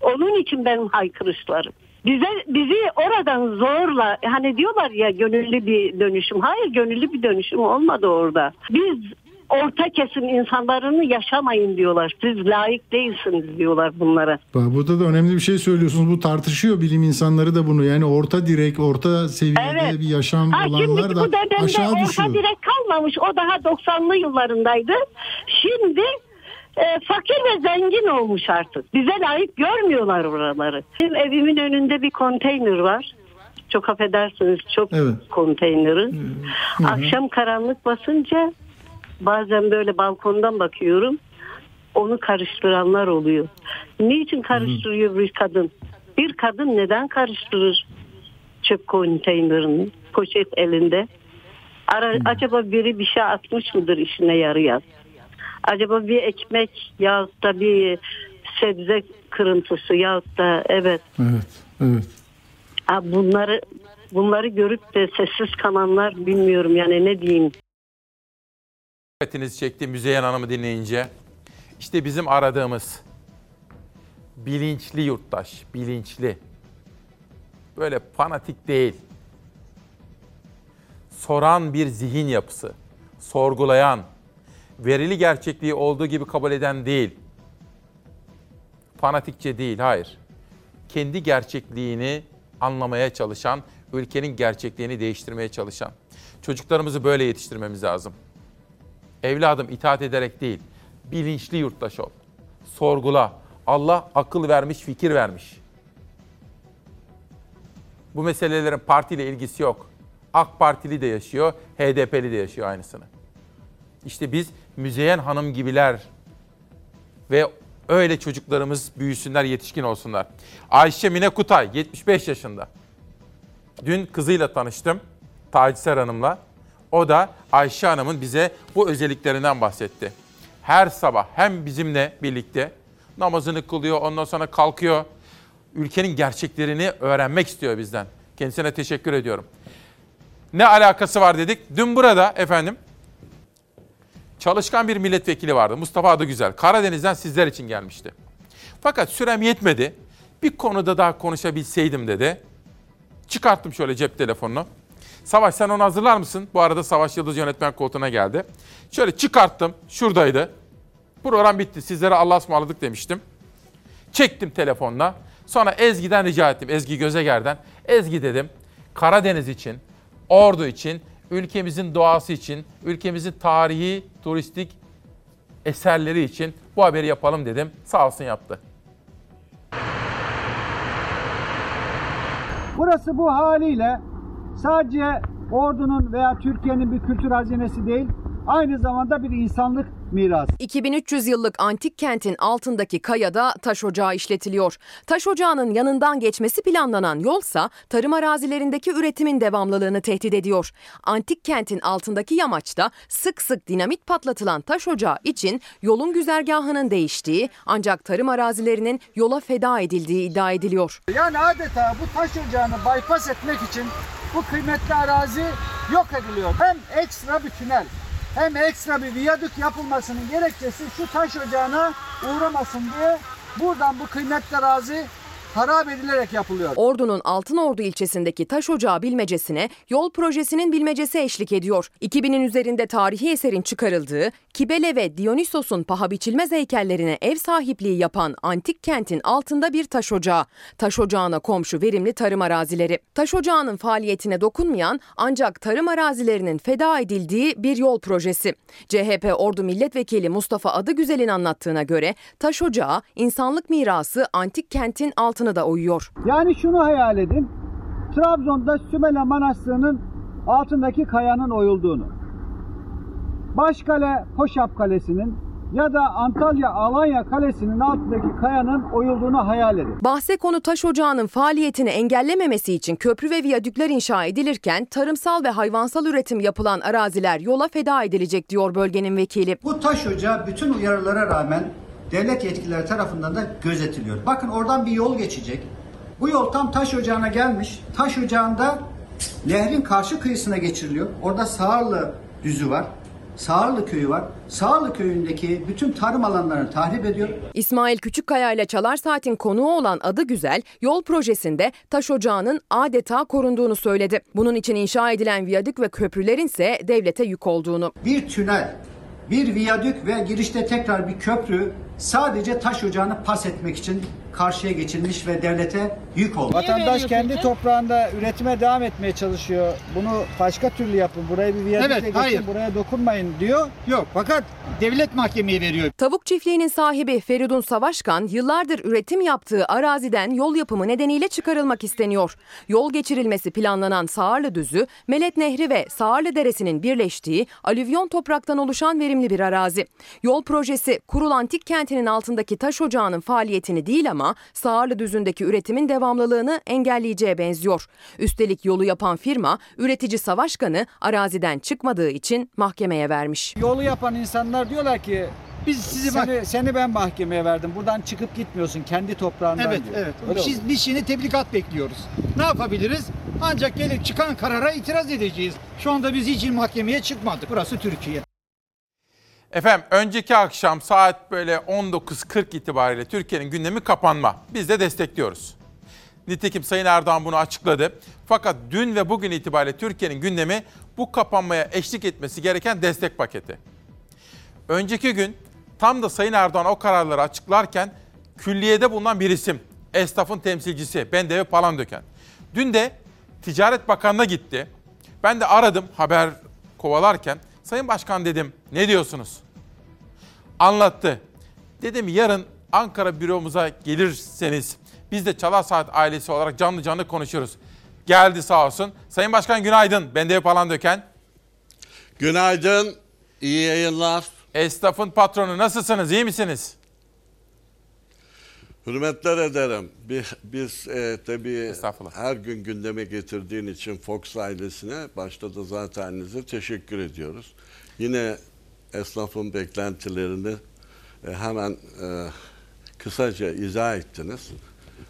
Onun için benim haykırışlarım. Bize bizi oradan zorla hani diyorlar ya gönüllü bir dönüşüm. Hayır gönüllü bir dönüşüm olmadı orada. Biz orta kesim insanlarını yaşamayın diyorlar. Siz layık değilsiniz diyorlar bunlara. Burada da önemli bir şey söylüyorsunuz. Bu tartışıyor bilim insanları da bunu. Yani orta direk, orta seviyede Evet. bir yaşam Ha, olanlar da aşağı orta düşüyor. direk kalmamış. O daha 90'lı yıllarındaydı. Şimdi e, fakir ve zengin olmuş artık. Bize layık görmüyorlar buraları. Benim evimin önünde bir konteyner var. Çok affedersiniz çok Evet. konteyneri. Akşam karanlık basınca bazen böyle balkondan bakıyorum. Onu karıştıranlar oluyor. Niçin karıştırıyor bir kadın? Bir kadın neden karıştırır çöp konteynerini poşet elinde? Ara, Acaba biri bir şey atmış mıdır işine yarayan? Acaba bir ekmek yahut da bir sebze kırıntısı yahut da evet Evet, evet. ha, bunları bunları görüp de sessiz kalanlar bilmiyorum yani ne diyeyim. Dikkatinizi çekti Müzeyyen Hanım'ı dinleyince. İşte bizim aradığımız bilinçli yurttaş, bilinçli. Böyle fanatik değil. Soran bir zihin yapısı, sorgulayan, verili gerçekliği olduğu gibi kabul eden değil. Fanatikçe değil, hayır. Kendi gerçekliğini anlamaya çalışan, ülkenin gerçekliğini değiştirmeye çalışan. Çocuklarımızı böyle yetiştirmemiz lazım. Evladım itaat ederek değil, bilinçli yurttaş ol. Sorgula. Allah akıl vermiş, fikir vermiş. Bu meselelerin partiyle ilgisi yok. AK Partili de yaşıyor, HDP'li de yaşıyor aynısını. İşte biz Müzeyyen Hanım gibiler ve öyle çocuklarımız büyüsünler, yetişkin olsunlar. Ayşe Mine Kutay, 75 yaşında. Dün kızıyla tanıştım, Taciser Hanım'la. O da Ayşe Hanım'ın bize bu özelliklerinden bahsetti. Her sabah hem bizimle birlikte namazını kılıyor, ondan sonra kalkıyor. Ülkenin gerçeklerini öğrenmek istiyor bizden. Kendisine teşekkür ediyorum. Ne alakası var dedik. Dün burada efendim çalışkan bir milletvekili vardı. Mustafa adı güzel. Karadeniz'den sizler için gelmişti. Fakat sürem yetmedi. Bir konuda daha konuşabilseydim dedi. Çıkarttım şöyle cep telefonunu. Savaş sen onu hazırlar mısın? Bu arada Savaş Yıldız yönetmen koltuğuna geldi. Şöyle çıkarttım. Şuradaydı. Program bitti. Sizlere Allah'a ısmarladık demiştim. Çektim telefonla. Sonra Ezgi'den rica ettim. Ezgi Gözeger'den. Ezgi dedim. Karadeniz için, Ordu için, ülkemizin doğası için, ülkemizin tarihi, turistik eserleri için bu haberi yapalım dedim. Sağ olsun yaptı. Burası bu haliyle sadece ordunun veya Türkiye'nin bir kültür hazinesi değil, aynı zamanda bir insanlık mirası. 2300 yıllık antik kentin altındaki kayada taş ocağı işletiliyor. Taş ocağının yanından geçmesi planlanan yolsa tarım arazilerindeki üretimin devamlılığını tehdit ediyor. Antik kentin altındaki yamaçta sık sık dinamit patlatılan taş ocağı için yolun güzergahının değiştiği ancak tarım arazilerinin yola feda edildiği iddia ediliyor. Yani adeta bu taş ocağını bypass etmek için bu kıymetli arazi yok ediliyor. Hem ekstra bir tünel hem ekstra bir viyadük yapılmasının gerekçesi şu taş ocağına uğramasın diye buradan bu kıymetli arazi harap edilerek yapılıyor. Ordu'nun Altınordu ilçesindeki taş ocağı bilmecesine yol projesinin bilmecesi eşlik ediyor. 2000'in üzerinde tarihi eserin çıkarıldığı, Kibele ve Dionysos'un paha biçilmez heykellerine ev sahipliği yapan antik kentin altında bir taş ocağı. Taş ocağına komşu verimli tarım arazileri. Taş ocağının faaliyetine dokunmayan ancak tarım arazilerinin feda edildiği bir yol projesi. CHP Ordu Milletvekili Mustafa Adıgüzel'in anlattığına göre taş ocağı insanlık mirası antik kentin altına da uyuyor. Yani şunu hayal edin. Trabzon'da Sümele Manastırı'nın altındaki kayanın oyulduğunu. Başkale Hoşap Kalesi'nin ya da Antalya Alanya Kalesi'nin altındaki kayanın oyulduğunu hayal edin. Bahse konu taş ocağının faaliyetini engellememesi için köprü ve viyadükler inşa edilirken tarımsal ve hayvansal üretim yapılan araziler yola feda edilecek diyor bölgenin vekili. Bu taş ocağı bütün uyarılara rağmen devlet yetkilileri tarafından da gözetiliyor. Bakın oradan bir yol geçecek. Bu yol tam taş ocağına gelmiş. Taş ocağında nehrin karşı kıyısına geçiriliyor. Orada Sağırlı düzü var. Sağırlı köyü var. Sağırlı köyündeki bütün tarım alanlarını tahrip ediyor. İsmail Küçükkaya ile Çalar Saat'in konuğu olan Adı Güzel, yol projesinde taş ocağının adeta korunduğunu söyledi. Bunun için inşa edilen viyadük ve köprülerin ise devlete yük olduğunu. Bir tünel, bir viyadük ve girişte tekrar bir köprü sadece taş ocağını pas etmek için karşıya geçilmiş ve devlete yük oldu. Vatandaş kendi toprağında üretime devam etmeye çalışıyor. Bunu başka türlü yapın. Buraya bir viyadükle Evet, geçin, hayır. buraya dokunmayın diyor. Yok fakat devlet mahkemeye veriyor. Tavuk çiftliğinin sahibi Feridun Savaşkan yıllardır üretim yaptığı araziden yol yapımı nedeniyle çıkarılmak isteniyor. Yol geçirilmesi planlanan Sağırlı Düzü, Melet Nehri ve Sağırlı Deresi'nin birleştiği alüvyon topraktan oluşan verimli bir arazi. Yol projesi Kurul Antik Kenti'nin altındaki taş ocağının faaliyetini değil ama Sağırlı Düzü'ndeki üretimin devamlılığını engelleyeceğe benziyor. Üstelik yolu yapan firma üretici Savaşkan'ı araziden çıkmadığı için mahkemeye vermiş. Yolu yapan insanlar diyorlar ki Biz sizi seni, seni ben mahkemeye verdim. Buradan çıkıp gitmiyorsun kendi toprağından Evet, diyor. evet. Öyle Biz, biz şimdi tebligat bekliyoruz. Ne yapabiliriz? Ancak gelip çıkan karara itiraz edeceğiz. Şu anda biz hiç mahkemeye çıkmadık. Burası Türkiye. Efendim önceki akşam saat böyle 19.40 itibariyle Türkiye'nin gündemi kapanma. Biz de destekliyoruz. Nitekim Sayın Erdoğan bunu açıkladı. Fakat dün ve bugün itibariyle Türkiye'nin gündemi bu kapanmaya eşlik etmesi gereken destek paketi. Önceki gün tam da Sayın Erdoğan o kararları açıklarken külliyede bulunan bir isim. Esnafın temsilcisi Bendevi Palandöken. Dün de Ticaret Bakanı'na gitti. Ben de aradım haber kovalarken. Sayın Başkan dedim ne diyorsunuz? Anlattı. Dedim yarın Ankara büromuza gelirseniz biz de Çalar Saat ailesi olarak canlı canlı konuşuruz. Geldi sağ olsun. Sayın Başkan günaydın. Bendevi Palandöken. Günaydın, iyi yayınlar. Esnafın patronu nasılsınız, iyi misiniz? Hürmetler ederim. Biz, biz e, tabii her gün gündeme getirdiğin için Fox ailesine başta da zateninize teşekkür ediyoruz. Yine esnafın beklentilerini e, hemen e, kısaca izah ettiniz.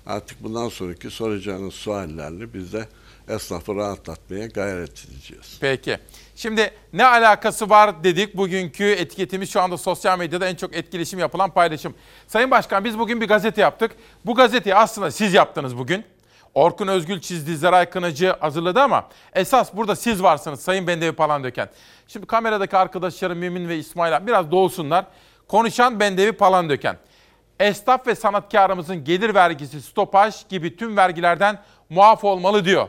Artık bundan sonraki soracağınız suallerle biz de esnafı rahatlatmaya gayret edeceğiz. Peki. Şimdi ne alakası var dedik. Bugünkü etiketimiz şu anda sosyal medyada en çok etkileşim yapılan paylaşım. Sayın Başkan biz bugün bir gazete yaptık. Bu gazeteyi aslında siz yaptınız bugün. Orkun Özgül çizdi, Zeray Kınacı hazırladı ama esas burada siz varsınız Sayın Bendevi Palandöken. Şimdi kameradaki arkadaşlarım Mümin ve İsmail abi biraz doğusunlar. Konuşan Bendevi Palandöken. Esnaf ve sanatkarımızın gelir vergisi, stopaj gibi tüm vergilerden muaf olmalı diyor.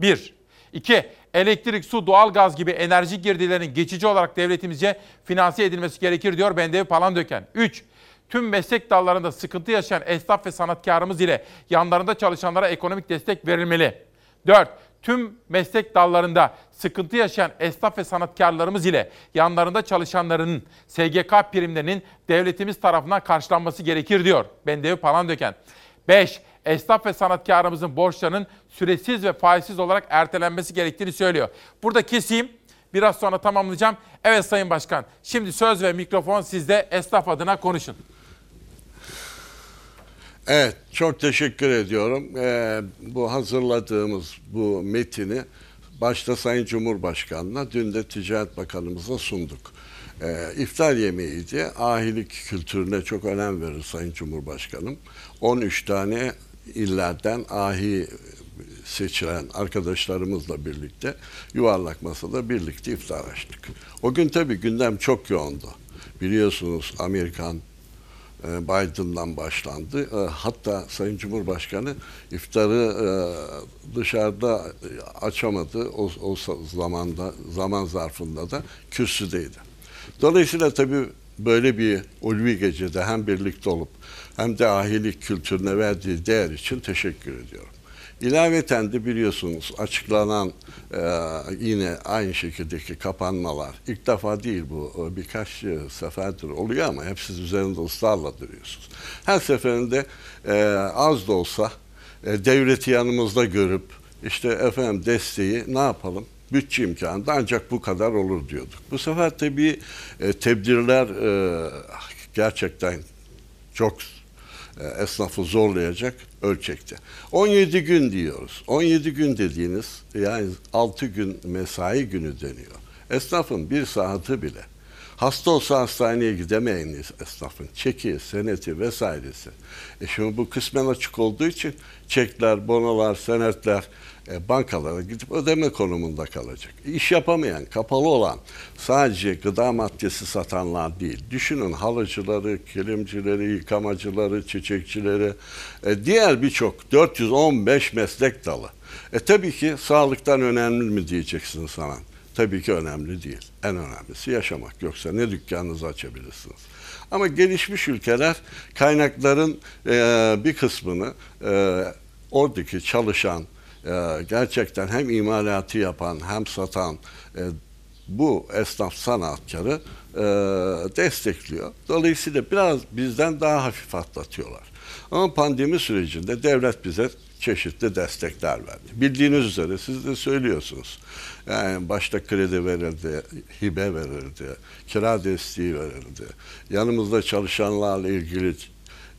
Bir. İki, elektrik, su, doğalgaz gibi enerji girdilerinin geçici olarak devletimizce finanse edilmesi gerekir diyor Bendevi Palandöken. Üç, tüm meslek dallarında sıkıntı yaşayan esnaf ve sanatkarımız ile yanlarında çalışanlara ekonomik destek verilmeli. 4. Tüm meslek dallarında sıkıntı yaşayan esnaf ve sanatkarlarımız ile yanlarında çalışanların SGK primlerinin devletimiz tarafından karşılanması gerekir diyor Bendevi Palandöken. 5. Esnaf ve sanatkarımızın borçlarının süresiz ve faizsiz olarak ertelenmesi gerektiğini söylüyor. Burada keseyim. Biraz sonra tamamlayacağım. Evet Sayın Başkan. Şimdi söz ve mikrofon sizde. Esnaf adına konuşun. Evet, çok teşekkür ediyorum. Ee, bu hazırladığımız bu metini başta Sayın Cumhurbaşkanı'na, dün de Ticaret Bakanımıza sunduk. Ee, iftar yemeğiydi. Ahilik kültürüne çok önem verir Sayın Cumhurbaşkanım. 13 tane illerden ahi seçilen arkadaşlarımızla birlikte yuvarlak masada birlikte iftar açtık. O gün tabii gündem çok yoğundu. Biliyorsunuz Amerikan Biden'dan başlandı. E, Hatta Sayın Cumhurbaşkanı iftarı e, dışarıda açamadı. O, o zamanda zaman zarfında da kürsüdeydi. Dolayısıyla tabii böyle bir ulvi gecede hem birlikte olup hem de ahilik kültürüne verdiği değer için teşekkür ediyorum. İlaveten de biliyorsunuz açıklanan e, yine aynı şekildeki kapanmalar ilk defa değil bu e, birkaç e, seferdir oluyor ama hep siz üzerinde ısrarla duruyorsunuz. Her seferinde e, az da olsa e, devleti yanımızda görüp işte efendim desteği ne yapalım? Bütçe imkanı da ancak bu kadar olur diyorduk. Bu sefer tabii e, tedbirler e, gerçekten çok esnafı zorlayacak ölçekte. 17 gün diyoruz. 17 gün dediğiniz yani 6 gün mesai günü deniyor. Esnafın bir saati bile hasta olsa hastaneye gidemeyen esnafın çeki, seneti vesairesi. E şimdi bu kısmen açık olduğu için çekler, bonolar, senetler e, bankalara gidip ödeme konumunda kalacak. İş yapamayan, kapalı olan sadece gıda maddesi satanlar değil. Düşünün halıcıları, kilimcileri, yıkamacıları, çiçekçileri, e, diğer birçok 415 meslek dalı. E tabii ki sağlıktan önemli mi diyeceksin sana? Tabii ki önemli değil. En önemlisi yaşamak. Yoksa ne dükkanınızı açabilirsiniz. Ama gelişmiş ülkeler kaynakların e, bir kısmını e, oradaki çalışan, e, gerçekten hem imalatı yapan hem satan e, bu esnaf sanatkarı e, destekliyor. Dolayısıyla biraz bizden daha hafif atlatıyorlar. Ama pandemi sürecinde devlet bize çeşitli destekler verdi. Bildiğiniz üzere siz de söylüyorsunuz. Yani başta kredi verildi, hibe verildi, kira desteği verildi. Yanımızda çalışanlarla ilgili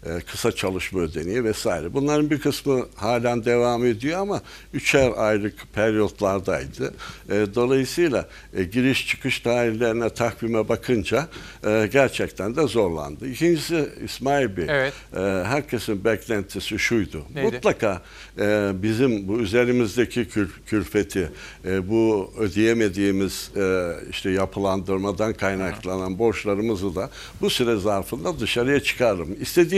e, kısa çalışma ödeneği vesaire. Bunların bir kısmı halen devam ediyor ama üçer aylık periyotlardaydı. E, dolayısıyla e, giriş çıkış tarihlerine takvime bakınca gerçekten de zorlandı. İkincisi İsmail Bey, evet. herkesin beklentisi şuydu. Neydi? Mutlaka bizim bu üzerimizdeki kül, külfeti, bu ödeyemediğimiz işte yapılandırmadan kaynaklanan borçlarımızı da bu süre zarfında dışarıya çıkarırım.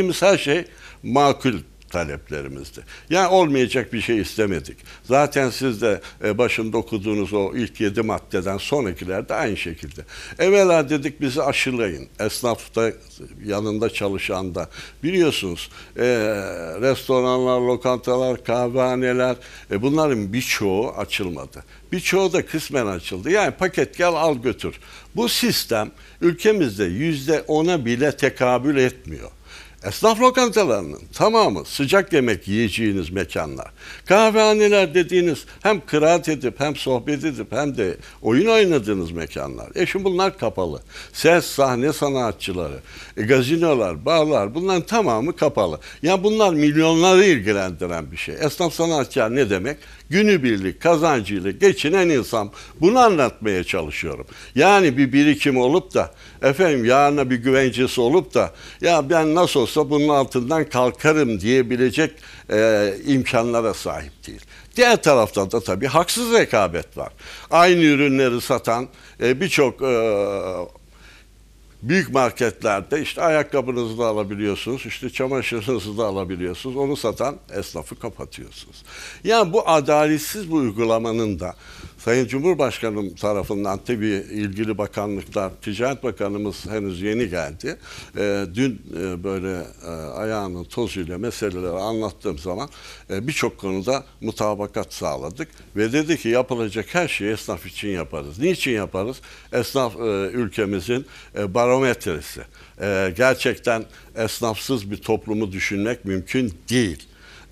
İstediğimiz her şey makul taleplerimizdi. Yani olmayacak bir şey istemedik. Zaten siz de e, başında okuduğunuz o ilk yedi maddeden sonrakiler de aynı şekilde. Evvela dedik bizi aşılayın. Esnafta yanında çalışan da biliyorsunuz e, restoranlar, lokantalar, kahvehaneler e, bunların birçoğu açılmadı. Birçoğu da kısmen açıldı. Yani paket gel al götür. Bu sistem ülkemizde yüzde ona bile tekabül etmiyor. Esnaf lokantalarının tamamı sıcak yemek yiyeceğiniz mekanlar. Kahvehaneler dediğiniz hem kıraat edip hem sohbet edip hem de oyun oynadığınız mekanlar. E şimdi bunlar kapalı. Ses, sahne sanatçıları, e, gazinolar, barlar bunların tamamı kapalı. Ya bunlar milyonları ilgilendiren bir şey. Esnaf sanatçılar ne demek? Günübirlik kazancıyla geçinen insan. Bunu anlatmaya çalışıyorum. Yani bir birikim olup da efendim yarına bir güvencesi olup da ya ben nasıl olsa bunun altından kalkarım diyebilecek e, imkanlara sahip değil. Diğer taraftan da tabii haksız rekabet var. Aynı ürünleri satan e, birçok e, büyük marketlerde işte ayakkabınızı da alabiliyorsunuz, işte çamaşırınızı da alabiliyorsunuz. Onu satan esnafı kapatıyorsunuz. Yani bu adaletsiz bu uygulamanın da Sayın Cumhurbaşkanım tarafından tabii ilgili bakanlıklar, Ticaret Bakanımız henüz yeni geldi. E, dün e, böyle e, ayağının tozuyla meseleleri anlattığım zaman e, birçok konuda mutabakat sağladık. Ve dedi ki yapılacak her şeyi esnaf için yaparız. Niçin yaparız? Esnaf e, ülkemizin e, barometresi. E, gerçekten esnafsız bir toplumu düşünmek mümkün değil.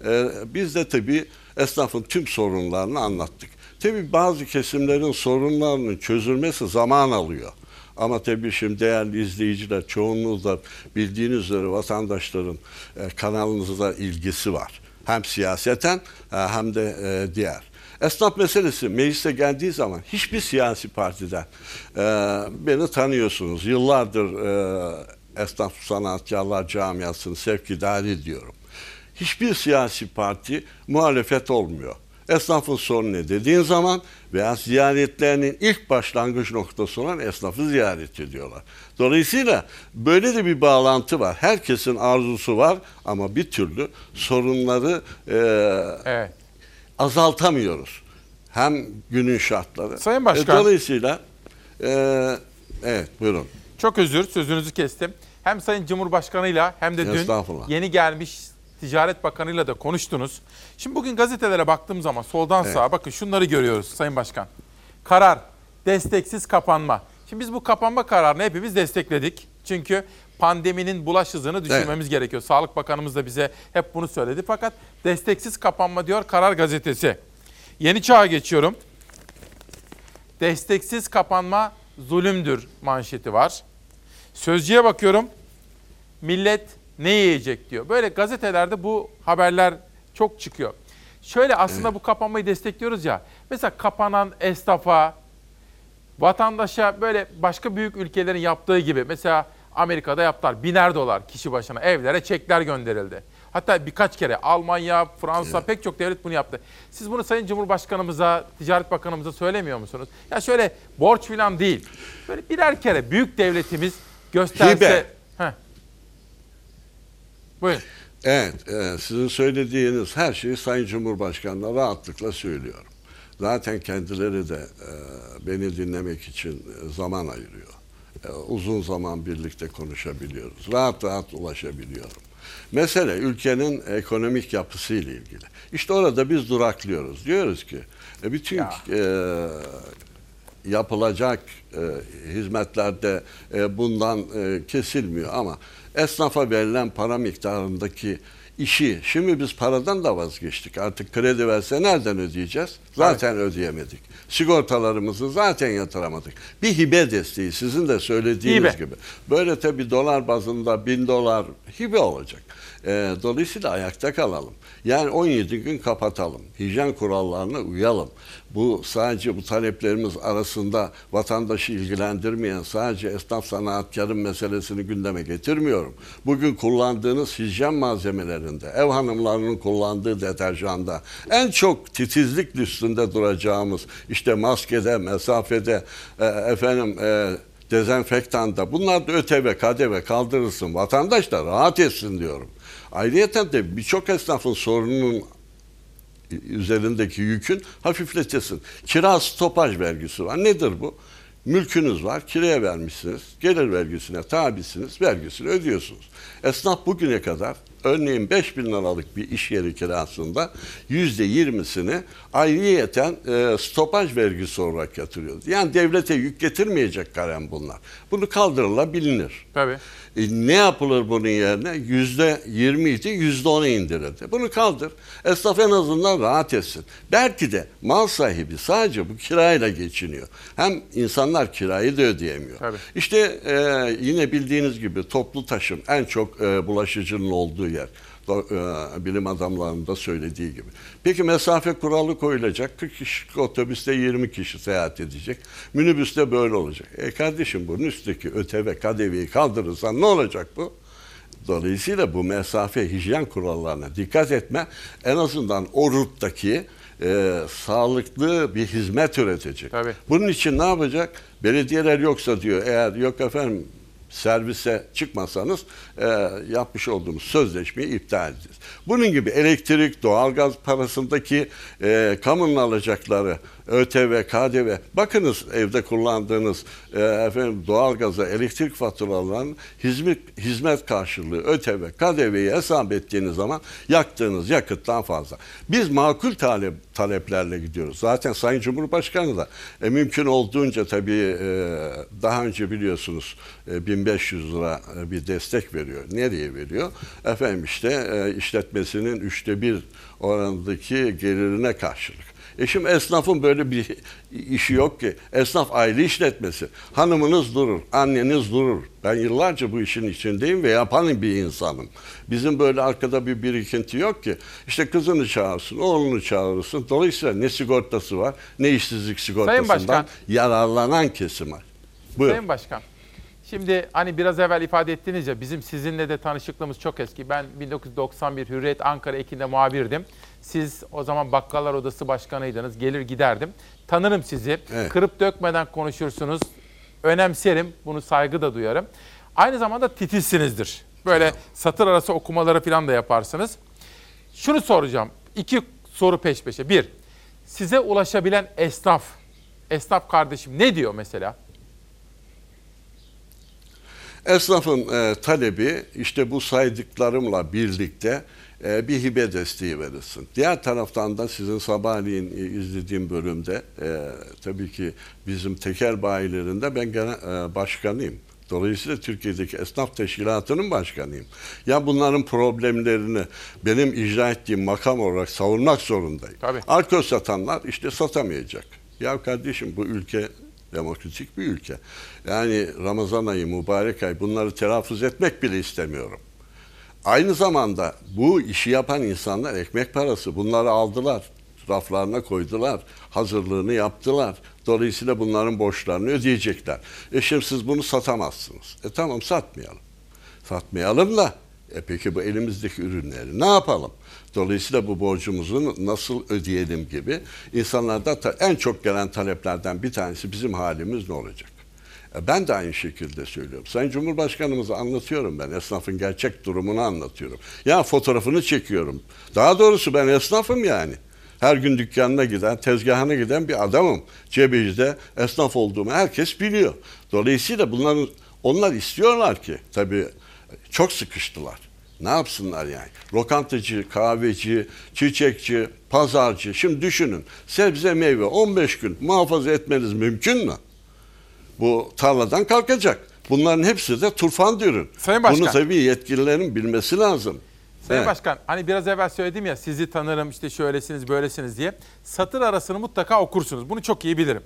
E, biz de tabii esnafın tüm sorunlarını anlattık. Tabii bazı kesimlerin sorunlarının çözülmesi zaman alıyor. Ama tabii şimdi değerli izleyiciler çoğunluğu da bildiğiniz üzere vatandaşların e, kanalınızda ilgisi var. Hem siyaseten e, hem de e, diğer. Esnaf meselesi meclise geldiği zaman hiçbir siyasi partiden e, beni tanıyorsunuz. Yıllardır e, esnaf sanatkarlar camiasını sevk idare ediyorum. Hiçbir siyasi parti muhalefet olmuyor esnafın sorunu ne dediğin zaman veya ziyaretlerinin ilk başlangıç noktası olan esnafı ziyaret ediyorlar. Dolayısıyla böyle de bir bağlantı var. Herkesin arzusu var ama bir türlü sorunları e, evet. azaltamıyoruz. Hem günün şartları. Sayın Başkan. E, dolayısıyla e, evet buyurun. Çok özür sözünüzü kestim. Hem Sayın Cumhurbaşkanı'yla hem de dün yeni gelmiş Ticaret Bakanı'yla da konuştunuz. Şimdi bugün gazetelere baktığım zaman soldan Evet. sağa bakın şunları görüyoruz Sayın Başkan. Karar, desteksiz kapanma. Şimdi biz bu kapanma kararını hepimiz destekledik. Çünkü pandeminin bulaş hızını düşürmemiz gerekiyor. Sağlık Bakanımız da bize hep bunu söyledi. Fakat desteksiz kapanma diyor Karar Gazetesi. Yeni çağa geçiyorum. Desteksiz kapanma zulümdür manşeti var. Sözcüye bakıyorum. Millet ne yiyecek diyor. Böyle gazetelerde bu haberler çok çıkıyor. Şöyle aslında bu kapanmayı destekliyoruz ya. Mesela kapanan esnafa, vatandaşa böyle başka büyük ülkelerin yaptığı gibi mesela Amerika'da yaptılar. Biner dolar kişi başına evlere çekler gönderildi. Hatta birkaç kere Almanya, Fransa pek çok devlet bunu yaptı. Siz bunu Sayın Cumhurbaşkanımıza, Ticaret Bakanımıza söylemiyor musunuz? Ya şöyle borç falan değil. Böyle birer kere büyük devletimiz gösterse... Hibe. Heh. Buyurun. Evet, e, sizin söylediğiniz her şeyi Sayın Cumhurbaşkanı'na rahatlıkla söylüyorum. Zaten kendileri de e, beni dinlemek için e, zaman ayırıyor. E, uzun zaman birlikte konuşabiliyoruz. Rahat rahat ulaşabiliyorum. Mesele ülkenin ekonomik yapısı ile ilgili. İşte orada biz duraklıyoruz. Diyoruz ki e, bütün e, yapılacak e, hizmetlerde e, bundan e, kesilmiyor ama esnafa verilen para miktarındaki işi şimdi biz paradan da vazgeçtik. Artık kredi verse nereden ödeyeceğiz? Zaten ödeyemedik. Sigortalarımızı zaten yatıramadık. Bir hibe desteği sizin de söylediğiniz Hibe. gibi. Böyle tabi dolar bazında bin dolar hibe olacak. E, dolayısıyla ayakta kalalım. Yani 17 gün kapatalım. Hijyen kurallarına uyalım. Bu sadece bu taleplerimiz arasında vatandaşı ilgilendirmeyen sadece esnaf sanatkarın meselesini gündeme getirmiyorum. Bugün kullandığınız hijyen malzemelerinde, ev hanımlarının kullandığı deterjanda en çok titizlik üstünde duracağımız işte maskede, mesafede, e, efendim e, dezenfektanda bunlar da ÖTV, KDV kaldırılsın. Vatandaş da rahat etsin diyorum. Ayrıca de birçok esnafın sorununun üzerindeki yükün hafifletesin. Kira stopaj vergisi var. Nedir bu? Mülkünüz var, kiraya vermişsiniz, gelir vergisine tabisiniz, vergisini ödüyorsunuz. Esnaf bugüne kadar örneğin 5 bin liralık bir iş yeri kirasında yüzde yirmisini ayrıyeten e, stopaj vergisi olarak yatırıyordu. Yani devlete yük getirmeyecek kalem bunlar. Bunu kaldırılabilir. Tabii. E, ne yapılır bunun yerine? Yüzde yirmi idi, yüzde ona indirildi. Bunu kaldır. Esnaf en azından rahat etsin. Belki de mal sahibi sadece bu kirayla geçiniyor. Hem insanlar kirayı da ödeyemiyor. Tabii. İşte e, yine bildiğiniz gibi toplu taşım en çok e, bulaşıcının olduğu yer. E, bilim adamlarının da söylediği gibi. Peki mesafe kuralı koyulacak. 40 kişilik otobüste 20 kişi seyahat edecek. Minibüste böyle olacak. E kardeşim bunun üstteki ÖTV, KDV'yi kaldırırsan ne olacak bu? Dolayısıyla bu mesafe hijyen kurallarına dikkat etme en azından o ruttaki e, sağlıklı bir hizmet üretecek. Tabii. Bunun için ne yapacak? Belediyeler yoksa diyor eğer yok efendim servise çıkmasanız e, yapmış olduğumuz sözleşmeyi iptal edeceğiz. Bunun gibi elektrik, doğalgaz parasındaki e, kamunun alacakları ÖTV, KDV. Bakınız evde kullandığınız e, efendim doğalgaza, elektrik faturalarının hizmet hizmet karşılığı ÖTV, KDV'yi hesap ettiğiniz zaman yaktığınız yakıttan fazla. Biz makul talep taleplerle gidiyoruz. Zaten Sayın Cumhurbaşkanı da e, mümkün olduğunca tabii e, daha önce biliyorsunuz e, 1500 lira e, bir destek veriyor. Nereye veriyor? Efendim işte e, işletmesinin üçte bir oranındaki gelirine karşılık. E şimdi esnafın böyle bir işi yok ki. Esnaf aile işletmesi. Hanımınız durur, anneniz durur. Ben yıllarca bu işin içindeyim ve yapan bir insanım. Bizim böyle arkada bir birikinti yok ki. İşte kızını çağırsın, oğlunu çağırırsın. Dolayısıyla ne sigortası var, ne işsizlik sigortasından Başkan. yararlanan kesim var. Buyur. Sayın Başkan, şimdi hani biraz evvel ifade ettiniz ya bizim sizinle de tanışıklığımız çok eski. Ben 1991 Hürriyet Ankara Ekin'de muhabirdim. Siz o zaman Bakkallar Odası Başkanıydınız. Gelir giderdim. Tanırım sizi. Evet. Kırıp dökmeden konuşursunuz. Önemserim. Bunu saygı da duyarım. Aynı zamanda titizsinizdir. Böyle satır arası okumaları falan da yaparsınız. Şunu soracağım. İki soru peş peşe. Bir, size ulaşabilen esnaf, esnaf kardeşim ne diyor mesela? Esnafın e, talebi işte bu saydıklarımla birlikte e, bir hibe desteği verilsin. Diğer taraftan da sizin sabahleyin e, izlediğim bölümde e, tabii ki bizim tekel bayilerinde ben gene, e, başkanıyım. Dolayısıyla Türkiye'deki esnaf teşkilatının başkanıyım. Ya bunların problemlerini benim icra ettiğim makam olarak savunmak zorundayım. Tabii. Alkol satanlar işte satamayacak. Ya kardeşim bu ülke demokratik bir ülke. Yani Ramazan ayı, mübarek ay bunları telaffuz etmek bile istemiyorum. Aynı zamanda bu işi yapan insanlar ekmek parası bunları aldılar. Raflarına koydular. Hazırlığını yaptılar. Dolayısıyla bunların borçlarını ödeyecekler. E şimdi siz bunu satamazsınız. E tamam satmayalım. Satmayalım da e peki bu elimizdeki ürünleri ne yapalım? Dolayısıyla bu borcumuzu nasıl ödeyelim gibi insanlarda en çok gelen taleplerden bir tanesi bizim halimiz ne olacak? E Ben de aynı şekilde söylüyorum. Sayın Cumhurbaşkanımıza anlatıyorum ben. Esnafın gerçek durumunu anlatıyorum. Ya fotoğrafını çekiyorum. Daha doğrusu ben esnafım yani. Her gün dükkanına giden, tezgahına giden bir adamım. Cebeci'de esnaf olduğumu herkes biliyor. Dolayısıyla bunların onlar istiyorlar ki tabii çok sıkıştılar. Ne yapsınlar yani? Lokantacı, kahveci, çiçekçi, pazarcı. Şimdi düşünün. Sebze meyve 15 gün muhafaza etmeniz mümkün mü? Bu tarladan kalkacak. Bunların hepsi de turfan ürün. Sayın Başkan. Bunu tabii yetkililerin bilmesi lazım. Sayın Evet. Başkan hani biraz evvel söyledim ya sizi tanırım işte şöylesiniz böylesiniz diye. Satır arasını mutlaka okursunuz. Bunu çok iyi bilirim.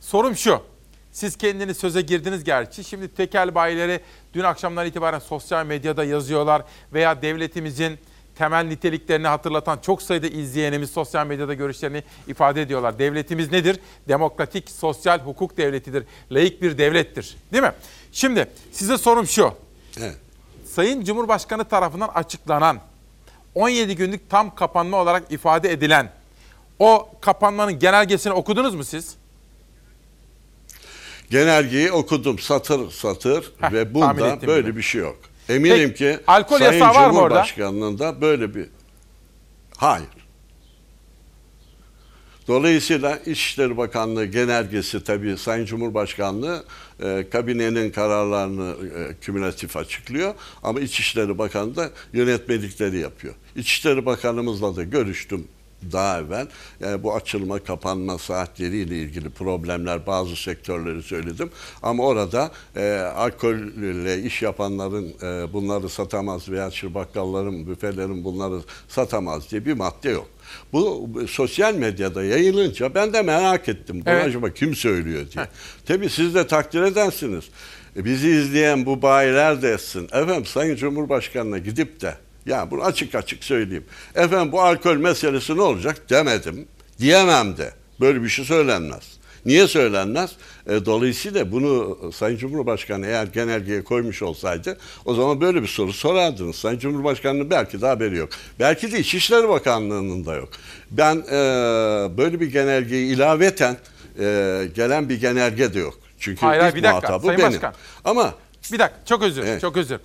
Sorum şu. Siz kendiniz söze girdiniz gerçi. Şimdi tekel bayileri dün akşamdan itibaren sosyal medyada yazıyorlar veya devletimizin temel niteliklerini hatırlatan çok sayıda izleyenimiz sosyal medyada görüşlerini ifade ediyorlar. Devletimiz nedir? Demokratik, sosyal hukuk devletidir. Laik bir devlettir. Değil mi? Şimdi size sorum şu. Evet. Sayın Cumhurbaşkanı tarafından açıklanan 17 günlük tam kapanma olarak ifade edilen o kapanmanın genelgesini okudunuz mu siz? Genelgeyi okudum satır satır Heh, ve bunda böyle bile. bir şey yok. Eminim Peki, ki alkol Sayın yasağı var mı orada? Cumhurbaşkanının da böyle bir... Hayır. Dolayısıyla İçişleri Bakanlığı genelgesi tabii Sayın Cumhurbaşkanlığı e, kabinenin kararlarını e, kümülatif açıklıyor ama İçişleri Bakanı da yönetmelikleri yapıyor. İçişleri Bakanımızla da görüştüm daha evvel. Yani bu açılma kapanma saatleriyle ilgili problemler bazı sektörleri söyledim. Ama orada e, alkolle iş yapanların e, bunları satamaz veya çırbakkalların, büfelerin bunları satamaz diye bir madde yok. Bu sosyal medyada yayılınca ben de merak ettim. Bunu Evet. acaba kim söylüyor diye. Tabii siz de takdir edersiniz. E, Bizi izleyen bu bayiler de etsin. Efendim Sayın Cumhurbaşkanı'na gidip de ya bunu açık açık söyleyeyim. Efendim bu alkol meselesi ne olacak demedim. Diyemem de. Böyle bir şey söylenmez. Niye söylenmez? E, dolayısıyla bunu Sayın Cumhurbaşkanı eğer genelgeye koymuş olsaydı o zaman böyle bir soru sorardınız. Sayın Cumhurbaşkanı'nın belki de haberi yok. Belki de İçişleri Bakanlığı'nın da yok. Ben e, böyle bir genelgeyi ilaveten e, gelen bir genelge de yok. Çünkü Hayır, hayır, bir dakika. muhatabı Sayın benim. Başkan. Ama Bir dakika çok özür Evet. çok özür.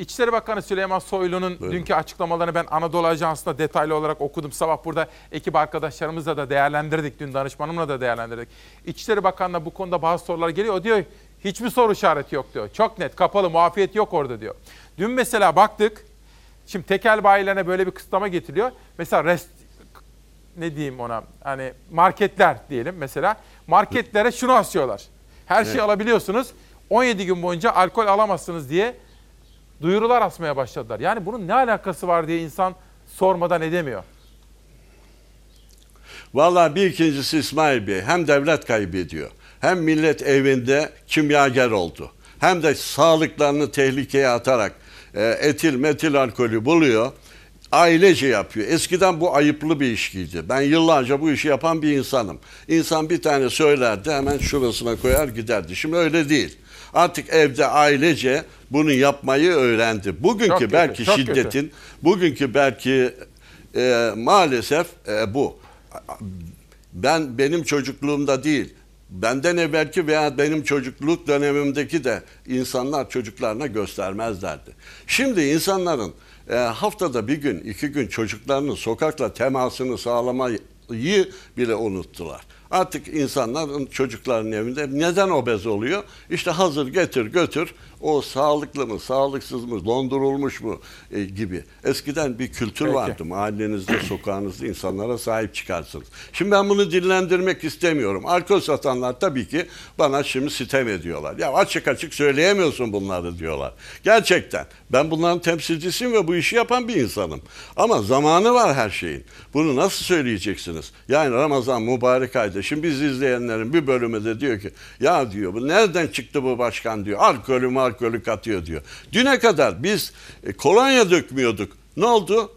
İçişleri Bakanı Süleyman Soylu'nun dünkü açıklamalarını ben Anadolu Ajansı'nda detaylı olarak okudum. Sabah burada ekip arkadaşlarımızla da değerlendirdik. Dün danışmanımla da değerlendirdik. İçişleri Bakanı'na bu konuda bazı sorular geliyor. O diyor hiçbir soru işareti yok diyor. Çok net kapalı muafiyet yok orada diyor. Dün mesela baktık. Şimdi tekel bayilerine böyle bir kısıtlama getiriliyor. Mesela rest, ne diyeyim ona hani marketler diyelim mesela marketlere şunu asıyorlar. Her şeyi Evet. alabiliyorsunuz. 17 gün boyunca alkol alamazsınız diye duyurular asmaya başladılar. Yani bunun ne alakası var diye insan sormadan edemiyor. Vallahi bir ikincisi İsmail Bey hem devlet kaybediyor hem millet evinde kimyager oldu. Hem de sağlıklarını tehlikeye atarak e, etil metil alkolü buluyor. Ailece yapıyor. Eskiden bu ayıplı bir işkiydi. Ben yıllarca bu işi yapan bir insanım. İnsan bir tane söylerdi hemen şurasına koyar giderdi. Şimdi öyle değil. Artık evde ailece bunu yapmayı öğrendi. Bugünkü Çok kötü, belki kötü. şiddetin, bugünkü belki e, maalesef e, bu ben benim çocukluğumda değil, benden evvelki veya benim çocukluk dönemimdeki de insanlar çocuklarına göstermezlerdi. Şimdi insanların e, haftada bir gün, iki gün çocuklarının sokakla temasını sağlamayı bile unuttular. Artık insanlar çocukların evinde neden obez oluyor? İşte hazır getir götür o sağlıklı mı sağlıksız mı dondurulmuş mu e, gibi. Eskiden bir kültür Peki. vardı mahallenizde (clears throat) sokağınızda insanlara sahip çıkarsınız. Şimdi ben bunu dillendirmek istemiyorum. Alkol satanlar tabii ki bana şimdi sitem ediyorlar. Ya açık açık söyleyemiyorsun bunları diyorlar. Gerçekten ben bunların temsilcisiyim ve bu işi yapan bir insanım. Ama zamanı var her şeyin. Bunu nasıl söyleyeceksiniz? Yani Ramazan mübarek ayda. Şimdi biz izleyenlerin bir bölümü de diyor ki ya diyor bu nereden çıktı bu başkan diyor. Alkolü alkolü katıyor diyor. Düne kadar biz e, kolonya dökmüyorduk. Ne oldu?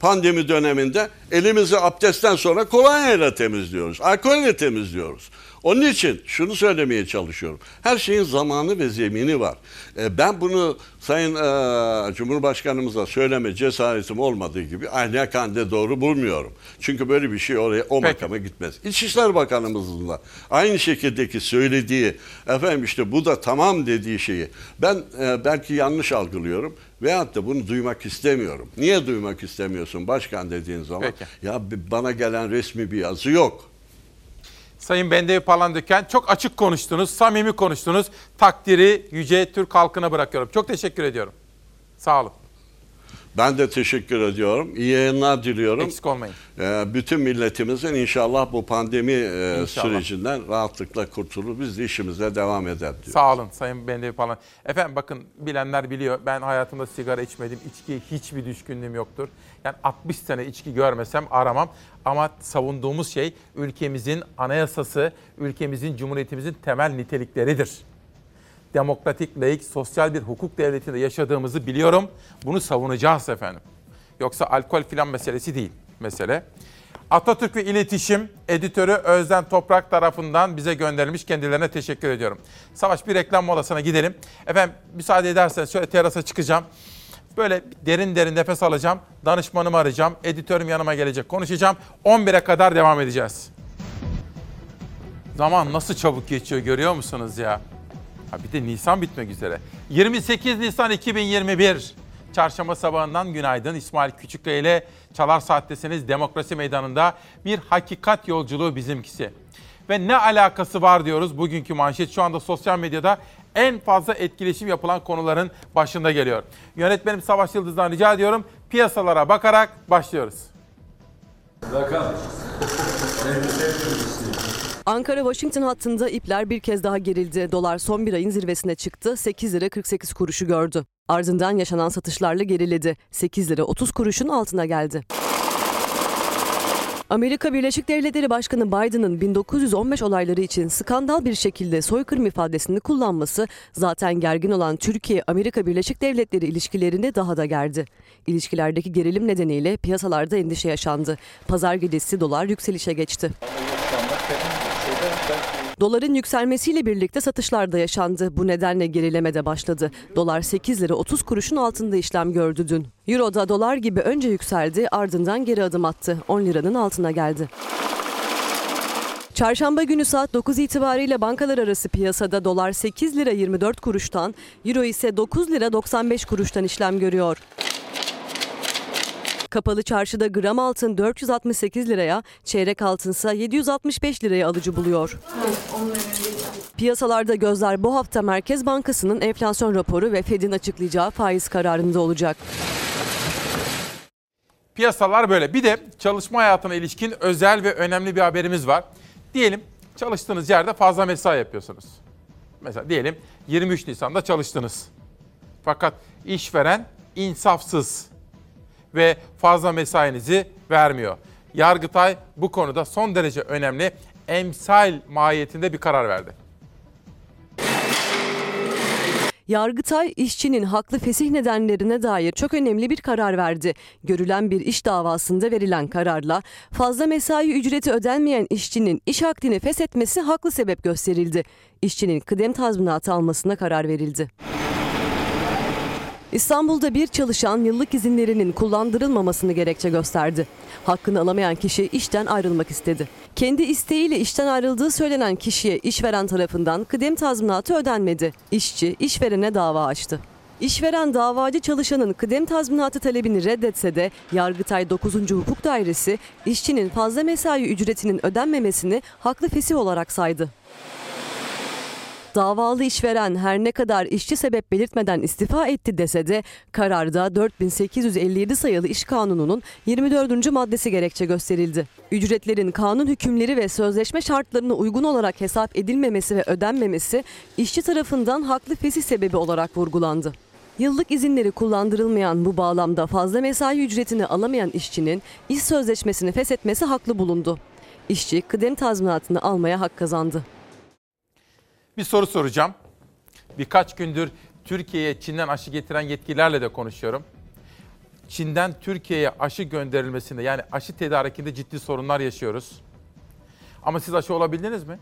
Pandemi döneminde elimizi abdestten sonra kolonyayla temizliyoruz. Alkolle temizliyoruz. Onun için şunu söylemeye çalışıyorum. Her şeyin zamanı ve zemini var. E, ben bunu Sayın e, Cumhurbaşkanımıza söyleme cesaretim olmadığı gibi ahlaken de doğru bulmuyorum. Çünkü böyle bir şey oraya o makama gitmez. İçişler Bakanımızın da aynı şekildeki söylediği efendim işte bu da tamam dediği şeyi ben e, belki yanlış algılıyorum veyahut da bunu duymak istemiyorum. Niye duymak istemiyorsun başkan dediğin zaman? Ya b- bana gelen resmi bir yazı yok. Sayın Bendevi Palandöken çok açık konuştunuz, samimi konuştunuz. Takdiri yüce Türk halkına bırakıyorum. Çok teşekkür ediyorum. Sağ olun. Ben de teşekkür ediyorum. İyi yayınlar diliyorum. Eksik olmayın. Ee, bütün milletimizin inşallah bu pandemi e, İnşallah. sürecinden rahatlıkla kurtulur. Biz de işimize devam eder diyor. Sağ olun Sayın Bendevi Palan. Efendim bakın bilenler biliyor. Ben hayatımda sigara içmedim. İçkiye hiçbir düşkünlüğüm yoktur. Yani 60 sene içki görmesem aramam. Ama savunduğumuz şey ülkemizin anayasası, ülkemizin, cumhuriyetimizin temel nitelikleridir. Demokratik, laik, sosyal bir hukuk devletinde yaşadığımızı biliyorum. Bunu savunacağız efendim. Yoksa alkol filan meselesi değil mesele. Atatürk ve İletişim Editörü Özden Toprak tarafından bize gönderilmiş. Kendilerine teşekkür ediyorum. Savaş bir reklam molasına gidelim. Efendim müsaade ederseniz şöyle terasa çıkacağım. Böyle derin derin nefes alacağım. Danışmanımı arayacağım. Editörüm yanıma gelecek. Konuşacağım. 11'e kadar devam edeceğiz. Zaman nasıl çabuk geçiyor görüyor musunuz ya? Ha bir de Nisan bitmek üzere. 28 Nisan 2021. Çarşamba sabahından günaydın. İsmail Küçükkaya ile Çalar Saat'tesiniz. Demokrasi Meydanı'nda bir hakikat yolculuğu bizimkisi. Ve ne alakası var diyoruz bugünkü manşet. Şu anda sosyal medyada en fazla etkileşim yapılan konuların başında geliyor. Yönetmenim Savaş Yıldız'dan rica ediyorum. Piyasalara bakarak başlıyoruz. (laughs) Ankara-Washington hattında ipler bir kez daha gerildi. Dolar son bir ayın zirvesine çıktı. 8 lira 48 kuruşu gördü. Ardından yaşanan satışlarla geriledi. 8 lira 30 kuruşun altına geldi. Amerika Birleşik Devletleri Başkanı Biden'ın 1915 olayları için skandal bir şekilde soykırım ifadesini kullanması zaten gergin olan Türkiye-Amerika Birleşik Devletleri ilişkilerini daha da gerdi. İlişkilerdeki gerilim nedeniyle piyasalarda endişe yaşandı. Pazar gecesi dolar yükselişe geçti. Doların yükselmesiyle birlikte satışlar da yaşandı. Bu nedenle gerileme de başladı. Dolar 8 lira 30 kuruşun altında işlem gördü dün. Euro da dolar gibi önce yükseldi ardından geri adım attı. 10 liranın altına geldi. Çarşamba günü saat 9 itibariyle bankalar arası piyasada dolar 8 lira 24 kuruştan, euro ise 9 lira 95 kuruştan işlem görüyor. Kapalı çarşıda gram altın 468 liraya, çeyrek altınsa 765 liraya alıcı buluyor. Piyasalarda gözler bu hafta Merkez Bankası'nın enflasyon raporu ve Fed'in açıklayacağı faiz kararında olacak. Piyasalar böyle. Bir de çalışma hayatına ilişkin özel ve önemli bir haberimiz var. Diyelim çalıştığınız yerde fazla mesai yapıyorsunuz. Mesela diyelim 23 Nisan'da çalıştınız. Fakat işveren insafsız ve fazla mesainizi vermiyor. Yargıtay bu konuda son derece önemli emsal mahiyetinde bir karar verdi. Yargıtay işçinin haklı fesih nedenlerine dair çok önemli bir karar verdi. Görülen bir iş davasında verilen kararla fazla mesai ücreti ödenmeyen işçinin iş akdini feshetmesi haklı sebep gösterildi. İşçinin kıdem tazminatı almasına karar verildi. İstanbul'da bir çalışan yıllık izinlerinin kullandırılmamasını gerekçe gösterdi. Hakkını alamayan kişi işten ayrılmak istedi. Kendi isteğiyle işten ayrıldığı söylenen kişiye işveren tarafından kıdem tazminatı ödenmedi. İşçi işverene dava açtı. İşveren davacı çalışanın kıdem tazminatı talebini reddetse de Yargıtay 9. Hukuk Dairesi işçinin fazla mesai ücretinin ödenmemesini haklı fesih olarak saydı. Davalı işveren her ne kadar işçi sebep belirtmeden istifa etti dese de kararda 4857 sayılı İş Kanunu'nun 24. maddesi gerekçe gösterildi. Ücretlerin kanun hükümleri ve sözleşme şartlarına uygun olarak hesap edilmemesi ve ödenmemesi işçi tarafından haklı fesih sebebi olarak vurgulandı. Yıllık izinleri kullandırılmayan bu bağlamda fazla mesai ücretini alamayan işçinin iş sözleşmesini feshetmesi haklı bulundu. İşçi kıdem tazminatını almaya hak kazandı. Bir soru soracağım. Birkaç gündür Türkiye'ye Çin'den aşı getiren yetkililerle de konuşuyorum. Çin'den Türkiye'ye aşı gönderilmesinde yani aşı tedarikinde ciddi sorunlar yaşıyoruz. Ama siz aşı olabildiniz mi?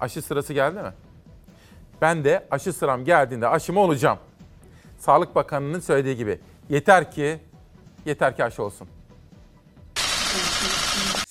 Aşı sırası geldi mi? Ben de aşı sıram geldiğinde aşımı olacağım. Sağlık Bakanı'nın söylediği gibi yeter ki yeter ki aşı olsun.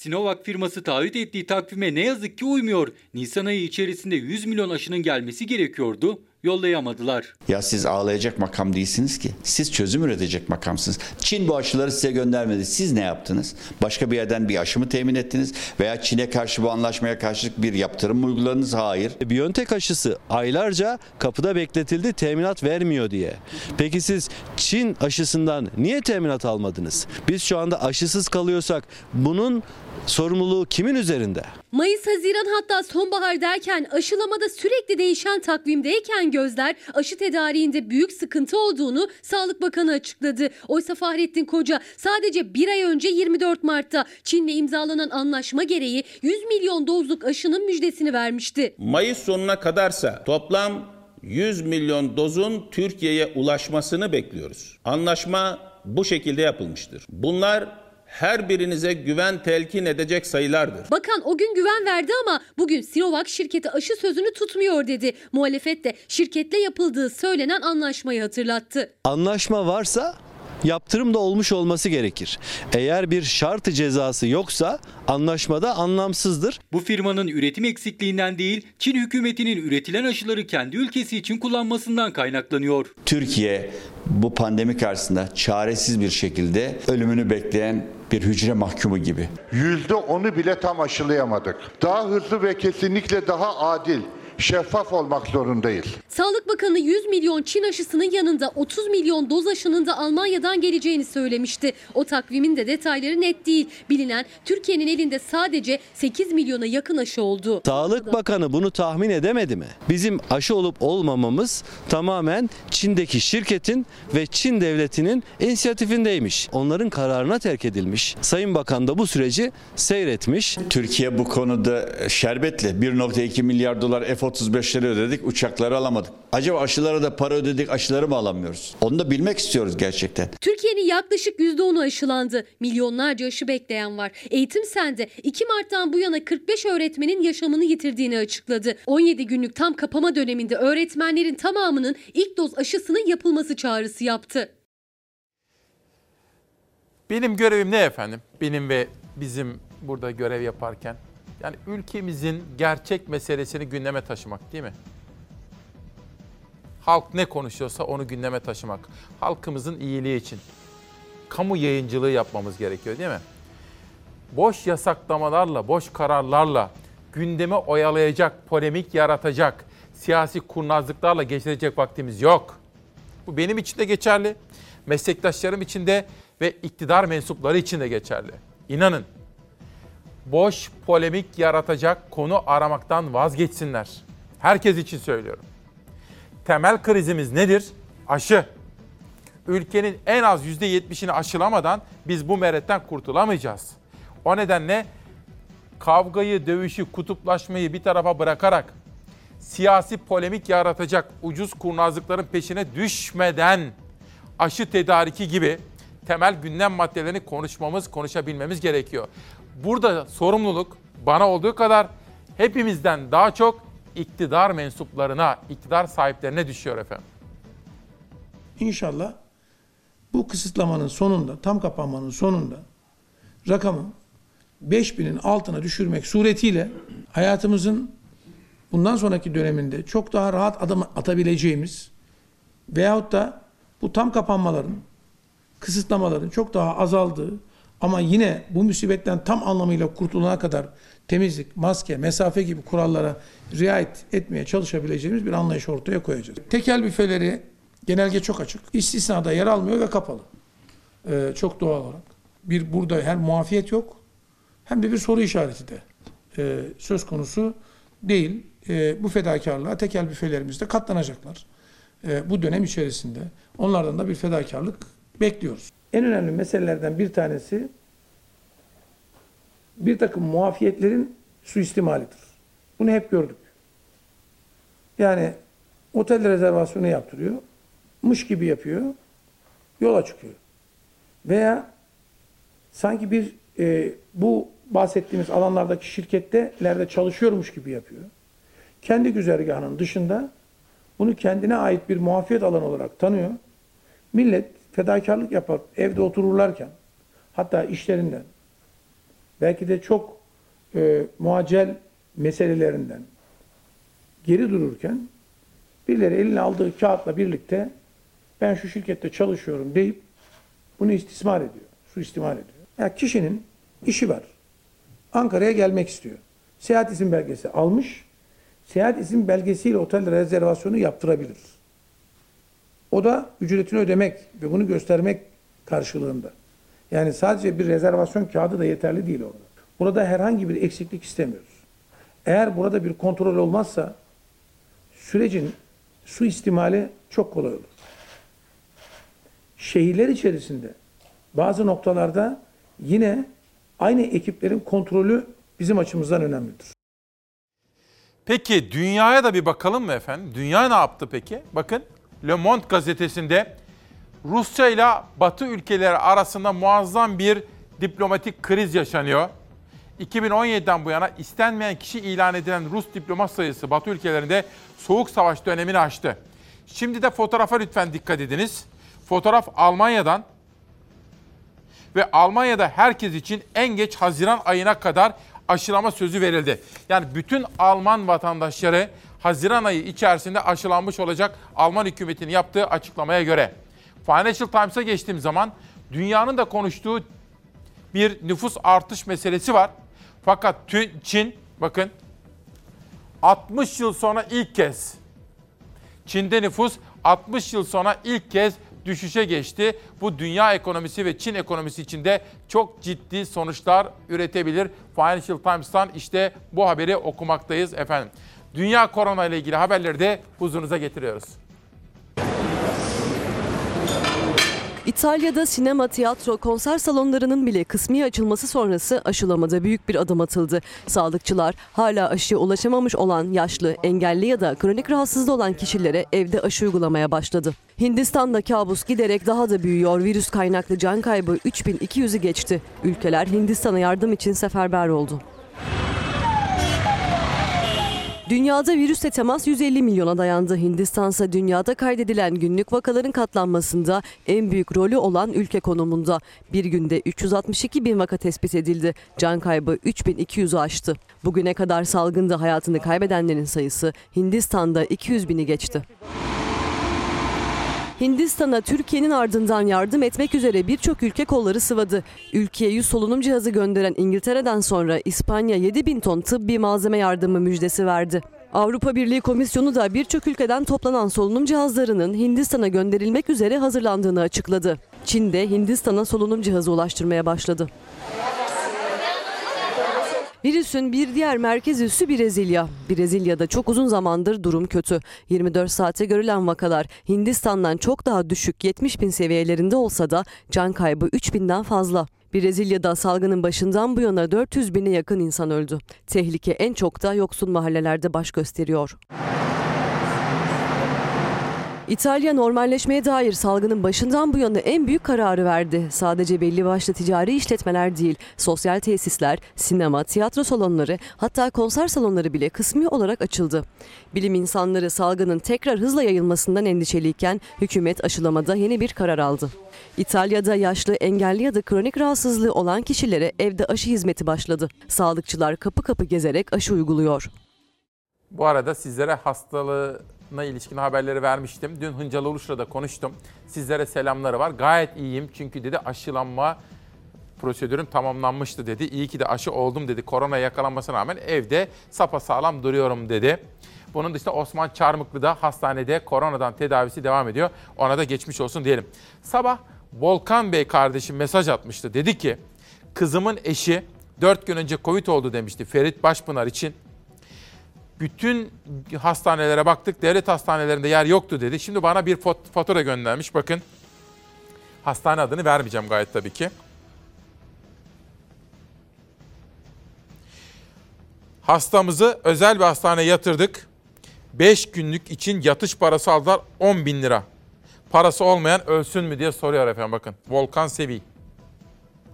Sinovac firması taahhüt ettiği takvime ne yazık ki uymuyor. Nisan ayı içerisinde 100 milyon aşının gelmesi gerekiyordu. Yollayamadılar. Ya siz ağlayacak makam değilsiniz ki. Siz çözüm üretecek makamsınız. Çin bu aşıları size göndermedi. Siz ne yaptınız? Başka bir yerden bir aşı mı temin ettiniz? Veya Çin'e karşı bu anlaşmaya karşılık bir yaptırım mı uyguladınız? Hayır. Biontech aşısı aylarca kapıda bekletildi teminat vermiyor diye. Peki siz Çin aşısından niye teminat almadınız? Biz şu anda aşısız kalıyorsak bunun sorumluluğu kimin üzerinde? Mayıs, Haziran hatta sonbahar derken aşılamada sürekli değişen takvimdeyken gözler aşı tedariğinde büyük sıkıntı olduğunu Sağlık Bakanı açıkladı. Oysa Fahrettin Koca sadece bir ay önce 24 Mart'ta Çin'le imzalanan anlaşma gereği 100 milyon dozluk aşının müjdesini vermişti. Mayıs sonuna kadarsa toplam 100 milyon dozun Türkiye'ye ulaşmasını bekliyoruz. Anlaşma bu şekilde yapılmıştır. Bunlar her birinize güven telkin edecek sayılardır. Bakan o gün güven verdi ama bugün Sinovac şirketi aşı sözünü tutmuyor dedi. Muhalefet de şirketle yapıldığı söylenen anlaşmayı hatırlattı. Anlaşma varsa yaptırım da olmuş olması gerekir. Eğer bir şartı cezası yoksa anlaşmada anlamsızdır. Bu firmanın üretim eksikliğinden değil, Çin hükümetinin üretilen aşıları kendi ülkesi için kullanmasından kaynaklanıyor. Türkiye bu pandemi karşısında çaresiz bir şekilde ölümünü bekleyen bir hücre mahkumu gibi. Yüzde onu bile tam aşılayamadık. Daha hızlı ve kesinlikle daha adil, şeffaf olmak zorundayız. Sağlık Bakanı 100 milyon Çin aşısının yanında 30 milyon doz aşının da Almanya'dan geleceğini söylemişti. O takvimin de detayları net değil. Bilinen Türkiye'nin elinde sadece 8 milyona yakın aşı oldu. Sağlık Bakanı bunu tahmin edemedi mi? Bizim aşı olup olmamamız tamamen Çin'deki şirketin ve Çin devletinin inisiyatifindeymiş. Onların kararına terk edilmiş. Sayın Bakan da bu süreci seyretmiş. Türkiye bu konuda şerbetli 1.2 milyar dolar F-35'leri ödedik, uçakları alamadık. Acaba aşılara da para ödedik, aşıları mı alamıyoruz? Onu da bilmek istiyoruz gerçekten. Türkiye'nin yaklaşık %10'u aşılandı. Milyonlarca aşı bekleyen var. Eğitim Sen'de 2 Mart'tan bu yana 45 öğretmenin yaşamını yitirdiğini açıkladı. 17 günlük tam kapama döneminde öğretmenlerin tamamının ilk doz aşısının yapılması çağrısı yaptı. Benim görevim ne efendim? Benim ve bizim burada görev yaparken. Yani ülkemizin gerçek meselesini gündeme taşımak değil mi? Halk ne konuşuyorsa onu gündeme taşımak. Halkımızın iyiliği için. Kamu yayıncılığı yapmamız gerekiyor değil mi? Boş yasaklamalarla, boş kararlarla gündeme oyalayacak, polemik yaratacak, siyasi kurnazlıklarla geçirecek vaktimiz yok. Bu benim için de geçerli, meslektaşlarım için de ve iktidar mensupları için de geçerli. İnanın boş polemik yaratacak konu aramaktan vazgeçsinler. Herkes için söylüyorum. Temel krizimiz nedir? Aşı. Ülkenin en az %70'ini aşılamadan biz bu meretten kurtulamayacağız. O nedenle kavgayı, dövüşü, kutuplaşmayı bir tarafa bırakarak siyasi polemik yaratacak ucuz kurnazlıkların peşine düşmeden aşı tedariki gibi temel gündem maddelerini konuşmamız, konuşabilmemiz gerekiyor. Burada sorumluluk bana olduğu kadar hepimizden daha çok iktidar mensuplarına, iktidar sahiplerine düşüyor efendim. İnşallah bu kısıtlamanın sonunda, tam kapanmanın sonunda rakamı 5000'in altına düşürmek suretiyle hayatımızın bundan sonraki döneminde çok daha rahat adım atabileceğimiz veyahut da bu tam kapanmaların, kısıtlamaların çok daha azaldığı ama yine bu musibetten tam anlamıyla kurtulana kadar temizlik, maske, mesafe gibi kurallara riayet etmeye çalışabileceğimiz bir anlayış ortaya koyacağız. Tekel büfeleri genelge çok açık. İstisnada yer almıyor ve kapalı. Ee, çok doğal olarak. Bir burada hem muafiyet yok hem de bir soru işareti de e, söz konusu değil. E, bu fedakarlığa tekel büfelerimiz de katlanacaklar. E, bu dönem içerisinde onlardan da bir fedakarlık bekliyoruz. En önemli meselelerden bir tanesi bir takım muafiyetlerin suistimalidir. Bunu hep gördük. Yani otel rezervasyonu yaptırıyor, mış gibi yapıyor, yola çıkıyor. Veya sanki bir e, bu bahsettiğimiz alanlardaki şirketlerde çalışıyormuş gibi yapıyor. Kendi güzergahının dışında bunu kendine ait bir muafiyet alanı olarak tanıyor. Millet fedakarlık yapar evde otururlarken hatta işlerinden belki de çok e, muacel meselelerinden geri dururken birileri eline aldığı kağıtla birlikte ben şu şirkette çalışıyorum deyip bunu istismar ediyor, suistimal ediyor. Yani kişinin işi var. Ankara'ya gelmek istiyor. Seyahat izin belgesi almış. Seyahat izin belgesiyle otel rezervasyonu yaptırabilir. O da ücretini ödemek ve bunu göstermek karşılığında. Yani sadece bir rezervasyon kağıdı da yeterli değil orada. Burada herhangi bir eksiklik istemiyoruz. Eğer burada bir kontrol olmazsa sürecin suistimali çok kolay olur. Şehirler içerisinde bazı noktalarda yine aynı ekiplerin kontrolü bizim açımızdan önemlidir. Peki dünyaya da bir bakalım mı efendim? Dünya ne yaptı peki? Bakın Le Monde gazetesinde Rusya ile Batı ülkeleri arasında muazzam bir diplomatik kriz yaşanıyor. 2017'den bu yana istenmeyen kişi ilan edilen Rus diplomat sayısı Batı ülkelerinde Soğuk Savaş dönemini aştı. Şimdi de fotoğrafa lütfen dikkat ediniz. Fotoğraf Almanya'dan ve Almanya'da herkes için en geç Haziran ayına kadar aşılama sözü verildi. Yani bütün Alman vatandaşları Haziran ayı içerisinde aşılanmış olacak Alman hükümetinin yaptığı açıklamaya göre. Financial Times'a geçtiğim zaman dünyanın da konuştuğu bir nüfus artış meselesi var. Fakat Çin bakın 60 yıl sonra ilk kez Çin'de nüfus 60 yıl sonra ilk kez düşüşe geçti. Bu dünya ekonomisi ve Çin ekonomisi için de çok ciddi sonuçlar üretebilir. Financial Times'tan işte bu haberi okumaktayız efendim. Dünya korona ile ilgili haberleri de huzurunuza getiriyoruz. İtalya'da sinema, tiyatro, konser salonlarının bile kısmi açılması sonrası aşılamada büyük bir adım atıldı. Sağlıkçılar hala aşıya ulaşamamış olan yaşlı, engelli ya da kronik rahatsızlığı olan kişilere evde aşı uygulamaya başladı. Hindistan'da kabus giderek daha da büyüyor. Virüs kaynaklı can kaybı 3200'ü geçti. Ülkeler Hindistan'a yardım için seferber oldu. Dünyada virüsle temas 150 milyona dayandı. Hindistan dünyada kaydedilen günlük vakaların katlanmasında en büyük rolü olan ülke konumunda. Bir günde 362 bin vaka tespit edildi. Can kaybı 3200'ü aştı. Bugüne kadar salgında hayatını kaybedenlerin sayısı Hindistan'da 200 bini geçti. Hindistan'a Türkiye'nin ardından yardım etmek üzere birçok ülke kolları sıvadı. Ülkeye 100 solunum cihazı gönderen İngiltere'den sonra İspanya 7 bin ton tıbbi malzeme yardımı müjdesi verdi. Avrupa Birliği Komisyonu da birçok ülkeden toplanan solunum cihazlarının Hindistan'a gönderilmek üzere hazırlandığını açıkladı. Çin de Hindistan'a solunum cihazı ulaştırmaya başladı. Virüsün bir diğer merkez üssü Brezilya. Brezilya'da çok uzun zamandır durum kötü. 24 saate görülen vakalar Hindistan'dan çok daha düşük 70 bin seviyelerinde olsa da can kaybı 3 binden fazla. Brezilya'da salgının başından bu yana 400 bine yakın insan öldü. Tehlike en çok da yoksul mahallelerde baş gösteriyor. İtalya normalleşmeye dair salgının başından bu yana en büyük kararı verdi. Sadece belli başlı ticari işletmeler değil, sosyal tesisler, sinema, tiyatro salonları hatta konser salonları bile kısmi olarak açıldı. Bilim insanları salgının tekrar hızla yayılmasından endişeliyken hükümet aşılamada yeni bir karar aldı. İtalya'da yaşlı, engelli ya da kronik rahatsızlığı olan kişilere evde aşı hizmeti başladı. Sağlıkçılar kapı kapı gezerek aşı uyguluyor. Bu arada sizlere hastalığına ilişkin haberleri vermiştim. Dün Hıncalı Uluş'la da konuştum. Sizlere selamları var. Gayet iyiyim çünkü dedi aşılanma prosedürüm tamamlanmıştı dedi. İyi ki de aşı oldum dedi. Korona yakalanmasına rağmen evde sapasağlam duruyorum dedi. Bunun dışında Osman Çarmıklı da hastanede koronadan tedavisi devam ediyor. Ona da geçmiş olsun diyelim. Sabah Volkan Bey kardeşim mesaj atmıştı. Dedi ki kızımın eşi 4 gün önce Covid oldu demişti Ferit Başpınar için. Bütün hastanelere baktık. Devlet hastanelerinde yer yoktu dedi. Şimdi bana bir fatura göndermiş. Bakın hastane adını vermeyeceğim gayet tabii ki. Hastamızı özel bir hastaneye yatırdık. 5 günlük için yatış parası aldılar 10 bin lira. Parası olmayan ölsün mü diye soruyor efendim bakın. Volkan Sevi.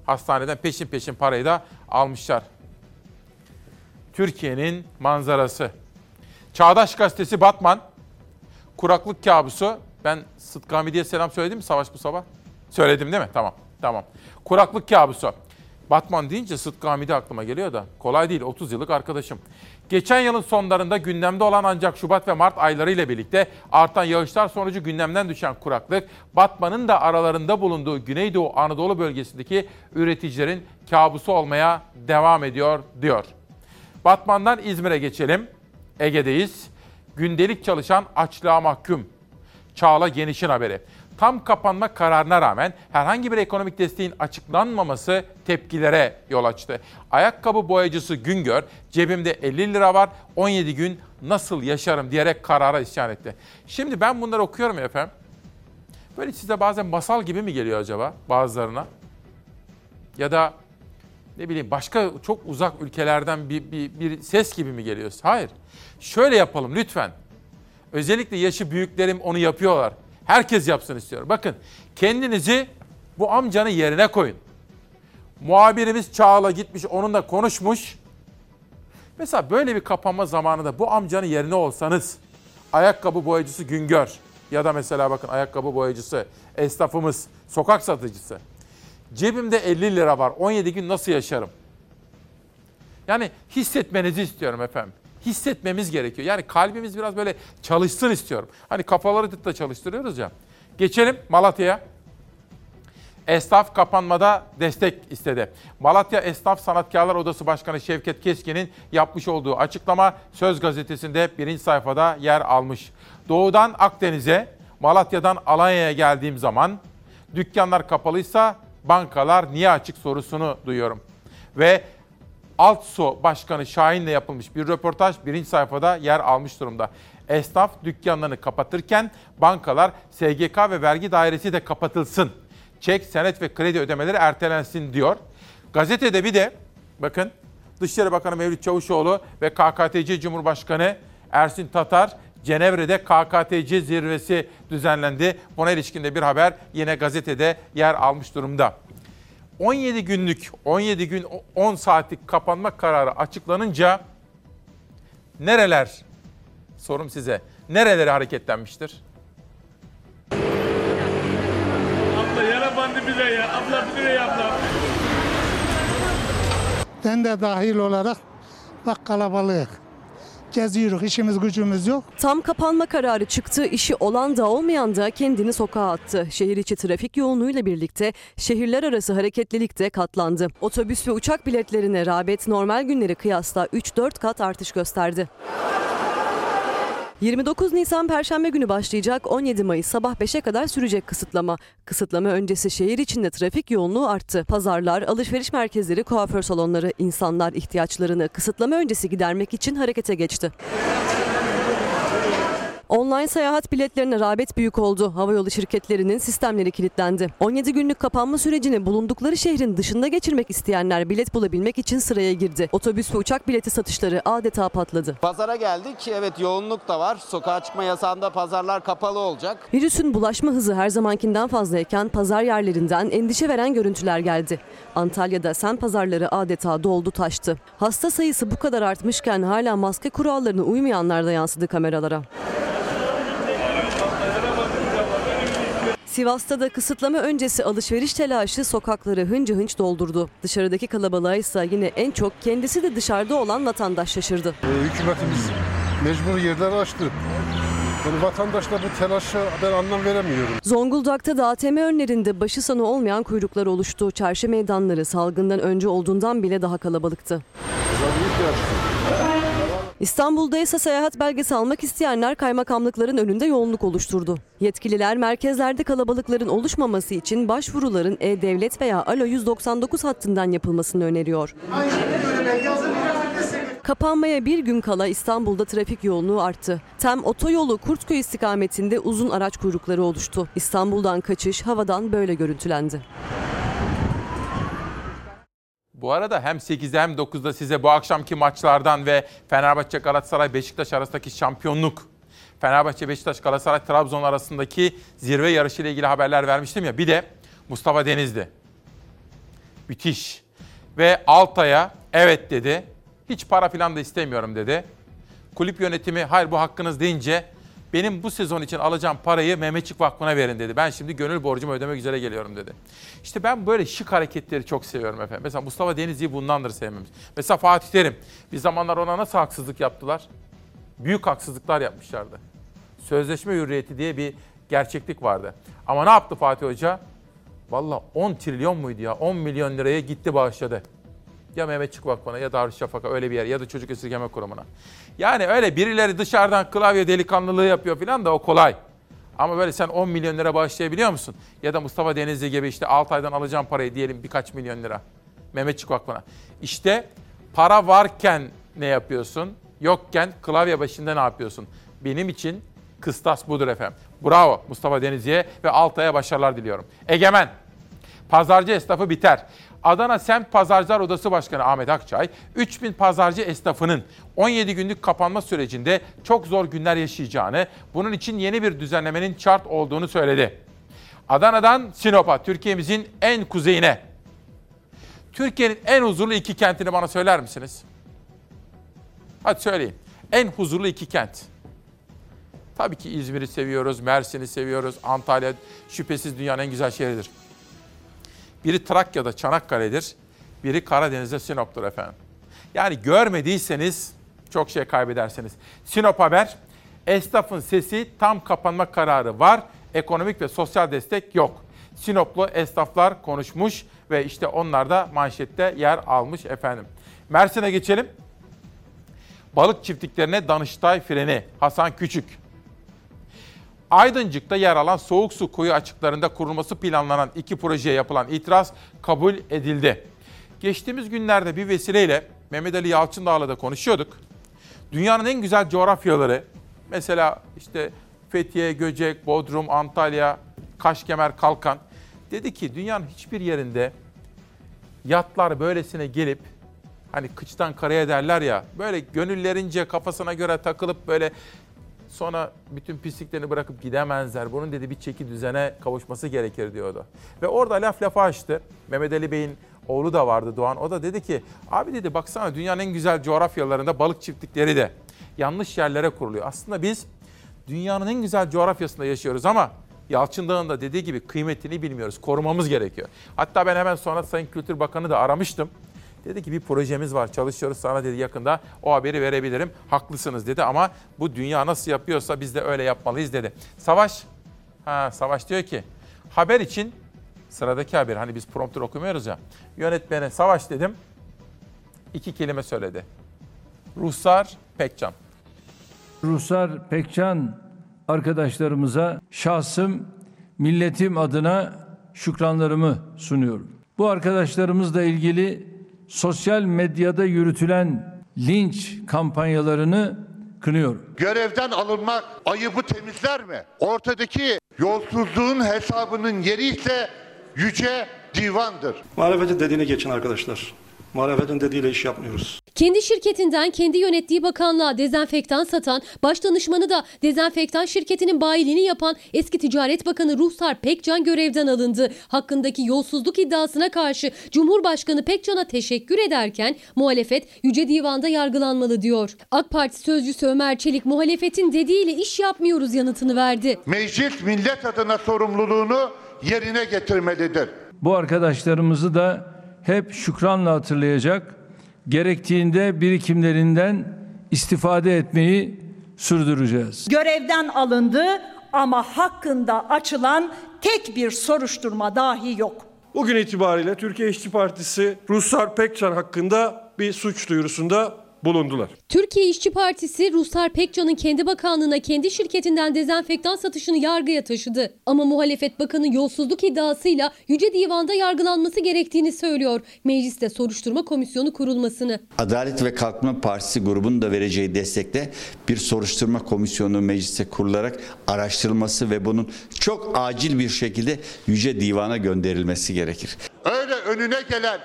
Hastaneden peşin peşin parayı da almışlar. Türkiye'nin manzarası. Çağdaş Gazetesi Batman. Kuraklık kabusu. Ben Sıtkı Hamidi'ye selam söyledim mi Savaş bu sabah? Söyledim değil mi? Tamam. Tamam. Kuraklık kabusu. Batman deyince Sıtkı Hamidi aklıma geliyor da kolay değil 30 yıllık arkadaşım. Geçen yılın sonlarında gündemde olan ancak Şubat ve Mart ayları ile birlikte artan yağışlar sonucu gündemden düşen kuraklık Batman'ın da aralarında bulunduğu Güneydoğu Anadolu bölgesindeki üreticilerin kabusu olmaya devam ediyor diyor. Batman'dan İzmir'e geçelim. Ege'deyiz. Gündelik çalışan açlığa mahkum. Çağla Geniş'in haberi. Tam kapanma kararına rağmen herhangi bir ekonomik desteğin açıklanmaması tepkilere yol açtı. Ayakkabı boyacısı Güngör, cebimde 50 lira var, 17 gün nasıl yaşarım diyerek karara isyan etti. Şimdi ben bunları okuyorum efendim. Böyle size bazen masal gibi mi geliyor acaba bazılarına? Ya da ne bileyim başka çok uzak ülkelerden bir, bir, bir ses gibi mi geliyor? Hayır. Şöyle yapalım lütfen. Özellikle yaşı büyüklerim onu yapıyorlar. Herkes yapsın istiyorum. Bakın kendinizi bu amcanın yerine koyun. Muhabirimiz Çağla gitmiş onunla konuşmuş. Mesela böyle bir kapanma zamanında bu amcanın yerine olsanız ayakkabı boyacısı Güngör ya da mesela bakın ayakkabı boyacısı, esnafımız, sokak satıcısı. Cebimde 50 lira var. 17 gün nasıl yaşarım? Yani hissetmenizi istiyorum efendim. Hissetmemiz gerekiyor. Yani kalbimiz biraz böyle çalışsın istiyorum. Hani kafaları da çalıştırıyoruz ya. Geçelim Malatya'ya. Esnaf kapanmada destek istedi. Malatya Esnaf Sanatkarlar Odası Başkanı Şevket Keskin'in yapmış olduğu açıklama Söz Gazetesi'nde birinci sayfada yer almış. Doğudan Akdeniz'e, Malatya'dan Alanya'ya geldiğim zaman dükkanlar kapalıysa bankalar niye açık sorusunu duyuyorum. Ve Altso Başkanı Şahin'le yapılmış bir röportaj birinci sayfada yer almış durumda. Esnaf dükkanlarını kapatırken bankalar SGK ve vergi dairesi de kapatılsın. Çek, senet ve kredi ödemeleri ertelensin diyor. Gazetede bir de bakın Dışişleri Bakanı Mevlüt Çavuşoğlu ve KKTC Cumhurbaşkanı Ersin Tatar Cenevre'de KKTC zirvesi düzenlendi. Buna ilişkin de bir haber yine gazetede yer almış durumda. 17 günlük, 17 gün 10 saatlik kapanma kararı açıklanınca nereler, sorum size, nerelere hareketlenmiştir? Abla yara bandı bize ya. Abla bir lira ya abla. Ben de dahil olarak bak kalabalık. Geziyoruz, işimiz gücümüz yok. Tam kapanma kararı çıktı, işi olan da olmayan da kendini sokağa attı. Şehir içi trafik yoğunluğuyla birlikte şehirler arası hareketlilik de katlandı. Otobüs ve uçak biletlerine rağbet normal günleri kıyasla 3-4 kat artış gösterdi. 29 Nisan Perşembe günü başlayacak 17 Mayıs sabah 5'e kadar sürecek kısıtlama. Kısıtlama öncesi şehir içinde trafik yoğunluğu arttı. Pazarlar, alışveriş merkezleri, kuaför salonları insanlar ihtiyaçlarını kısıtlama öncesi gidermek için harekete geçti. Online seyahat biletlerine rağbet büyük oldu. Havayolu şirketlerinin sistemleri kilitlendi. 17 günlük kapanma sürecini bulundukları şehrin dışında geçirmek isteyenler bilet bulabilmek için sıraya girdi. Otobüs ve uçak bileti satışları adeta patladı. Pazara geldik. Evet yoğunluk da var. Sokağa çıkma yasağında pazarlar kapalı olacak. Virüsün bulaşma hızı her zamankinden fazlayken pazar yerlerinden endişe veren görüntüler geldi. Antalya'da sen pazarları adeta doldu taştı. Hasta sayısı bu kadar artmışken hala maske kurallarına uymayanlar da yansıdı kameralara. Sivas'ta da kısıtlama öncesi alışveriş telaşı sokakları hınca hınç doldurdu. Dışarıdaki kalabalığa ise yine en çok kendisi de dışarıda olan vatandaş şaşırdı. Hükümetimiz Mecbur yerler açtı. Yani vatandaşla bu telaşa ben anlam veremiyorum. Zonguldak'ta da ATM önlerinde başı sonu olmayan kuyruklar oluştu. Çarşı meydanları salgından önce olduğundan bile daha kalabalıktı. İstanbul'da ise seyahat belgesi almak isteyenler kaymakamlıkların önünde yoğunluk oluşturdu. Yetkililer merkezlerde kalabalıkların oluşmaması için başvuruların E-Devlet veya Alo 199 hattından yapılmasını öneriyor. Kapanmaya bir gün kala İstanbul'da trafik yoğunluğu arttı. Tem otoyolu Kurtköy istikametinde uzun araç kuyrukları oluştu. İstanbul'dan kaçış havadan böyle görüntülendi. Bu arada hem 8'de hem 9'da size bu akşamki maçlardan ve Fenerbahçe Galatasaray Beşiktaş arasındaki şampiyonluk, Fenerbahçe Beşiktaş Galatasaray Trabzon arasındaki zirve yarışı ile ilgili haberler vermiştim ya. Bir de Mustafa Denizli. Müthiş. Ve Altay'a evet dedi. Hiç para falan da istemiyorum dedi. Kulüp yönetimi hayır bu hakkınız deyince benim bu sezon için alacağım parayı Mehmetçik Vakfı'na verin dedi. Ben şimdi gönül borcumu ödemek üzere geliyorum dedi. İşte ben böyle şık hareketleri çok seviyorum efendim. Mesela Mustafa Denizli'yi bundandır sevmemiz. Mesela Fatih Terim. Bir zamanlar ona nasıl haksızlık yaptılar? Büyük haksızlıklar yapmışlardı. Sözleşme hürriyeti diye bir gerçeklik vardı. Ama ne yaptı Fatih Hoca? Valla 10 trilyon muydu ya? 10 milyon liraya gitti bağışladı. Ya Mehmetçik Vakfı'na ya Darüşşafaka öyle bir yer ya da Çocuk Esirgeme Kurumu'na. Yani öyle birileri dışarıdan klavye delikanlılığı yapıyor falan da o kolay. Ama böyle sen 10 milyon lira bağışlayabiliyor musun? Ya da Mustafa Denizli gibi işte 6 aydan alacağım parayı diyelim birkaç milyon lira. Mehmetçik Vakfı'na. İşte para varken ne yapıyorsun? Yokken klavye başında ne yapıyorsun? Benim için kıstas budur efendim. Bravo Mustafa Denizli'ye ve Altay'a başarılar diliyorum. Egemen. Pazarcı esnafı biter. Adana Semt Pazarcılar Odası Başkanı Ahmet Akçay, 3000 pazarcı esnafının 17 günlük kapanma sürecinde çok zor günler yaşayacağını, bunun için yeni bir düzenlemenin şart olduğunu söyledi. Adana'dan Sinop'a, Türkiye'mizin en kuzeyine. Türkiye'nin en huzurlu iki kentini bana söyler misiniz? Hadi söyleyin. En huzurlu iki kent. Tabii ki İzmir'i seviyoruz, Mersin'i seviyoruz, Antalya şüphesiz dünyanın en güzel şehridir. Biri Trakya'da Çanakkale'dir, biri Karadeniz'de Sinop'tur efendim. Yani görmediyseniz çok şey kaybedersiniz. Sinop Haber, esnafın sesi tam kapanma kararı var, ekonomik ve sosyal destek yok. Sinoplu esnaflar konuşmuş ve işte onlar da manşette yer almış efendim. Mersin'e geçelim. Balık çiftliklerine Danıştay freni Hasan Küçük. Aydıncık'ta yer alan soğuk su kuyu açıklarında kurulması planlanan iki projeye yapılan itiraz kabul edildi. Geçtiğimiz günlerde bir vesileyle Mehmet Ali Yalçındağ'la da konuşuyorduk. Dünyanın en güzel coğrafyaları, mesela işte Fethiye, Göcek, Bodrum, Antalya, Kaşkemer, Kalkan. Dedi ki dünyanın hiçbir yerinde yatlar böylesine gelip hani kıçtan karaya derler ya böyle gönüllerince kafasına göre takılıp böyle sonra bütün pisliklerini bırakıp gidemezler. Bunun dedi bir çeki düzene kavuşması gerekir diyordu. Ve orada laf lafa açtı. Mehmet Ali Bey'in oğlu da vardı Doğan. O da dedi ki abi dedi baksana dünyanın en güzel coğrafyalarında balık çiftlikleri de yanlış yerlere kuruluyor. Aslında biz dünyanın en güzel coğrafyasında yaşıyoruz ama Yalçın Dağı'nın da dediği gibi kıymetini bilmiyoruz. Korumamız gerekiyor. Hatta ben hemen sonra Sayın Kültür Bakanı da aramıştım. Dedi ki bir projemiz var çalışıyoruz sana dedi yakında o haberi verebilirim. Haklısınız dedi ama bu dünya nasıl yapıyorsa biz de öyle yapmalıyız dedi. Savaş, ha Savaş diyor ki haber için sıradaki haber hani biz prompter okumuyoruz ya. Yönetmene Savaş dedim iki kelime söyledi. Ruhsar Pekcan. Ruhsar Pekcan arkadaşlarımıza şahsım, milletim adına şükranlarımı sunuyorum. Bu arkadaşlarımızla ilgili sosyal medyada yürütülen linç kampanyalarını kınıyorum. Görevden alınmak ayıbı temizler mi? Ortadaki yolsuzluğun hesabının yeri ise yüce divandır. Muhalefetin dediğine geçin arkadaşlar. Muhalefetin dediğiyle iş yapmıyoruz. Kendi şirketinden kendi yönettiği bakanlığa dezenfektan satan, baş danışmanı da dezenfektan şirketinin bayiliğini yapan eski Ticaret Bakanı Ruhsar Pekcan görevden alındı. Hakkındaki yolsuzluk iddiasına karşı Cumhurbaşkanı Pekcan'a teşekkür ederken muhalefet Yüce Divan'da yargılanmalı diyor. AK Parti sözcüsü Ömer Çelik muhalefetin dediğiyle iş yapmıyoruz yanıtını verdi. Meclis millet adına sorumluluğunu yerine getirmelidir. Bu arkadaşlarımızı da hep şükranla hatırlayacak, gerektiğinde birikimlerinden istifade etmeyi sürdüreceğiz. Görevden alındı ama hakkında açılan tek bir soruşturma dahi yok. Bugün itibariyle Türkiye İşçi Partisi Ruslar Pekcan hakkında bir suç duyurusunda bulundular. Türkiye İşçi Partisi Ruslar Pekcan'ın kendi bakanlığına kendi şirketinden dezenfektan satışını yargıya taşıdı. Ama muhalefet bakanı yolsuzluk iddiasıyla Yüce Divan'da yargılanması gerektiğini söylüyor. Mecliste soruşturma komisyonu kurulmasını. Adalet ve Kalkınma Partisi grubunun da vereceği destekle bir soruşturma komisyonu mecliste kurularak araştırılması ve bunun çok acil bir şekilde Yüce Divan'a gönderilmesi gerekir. Öyle önüne gelen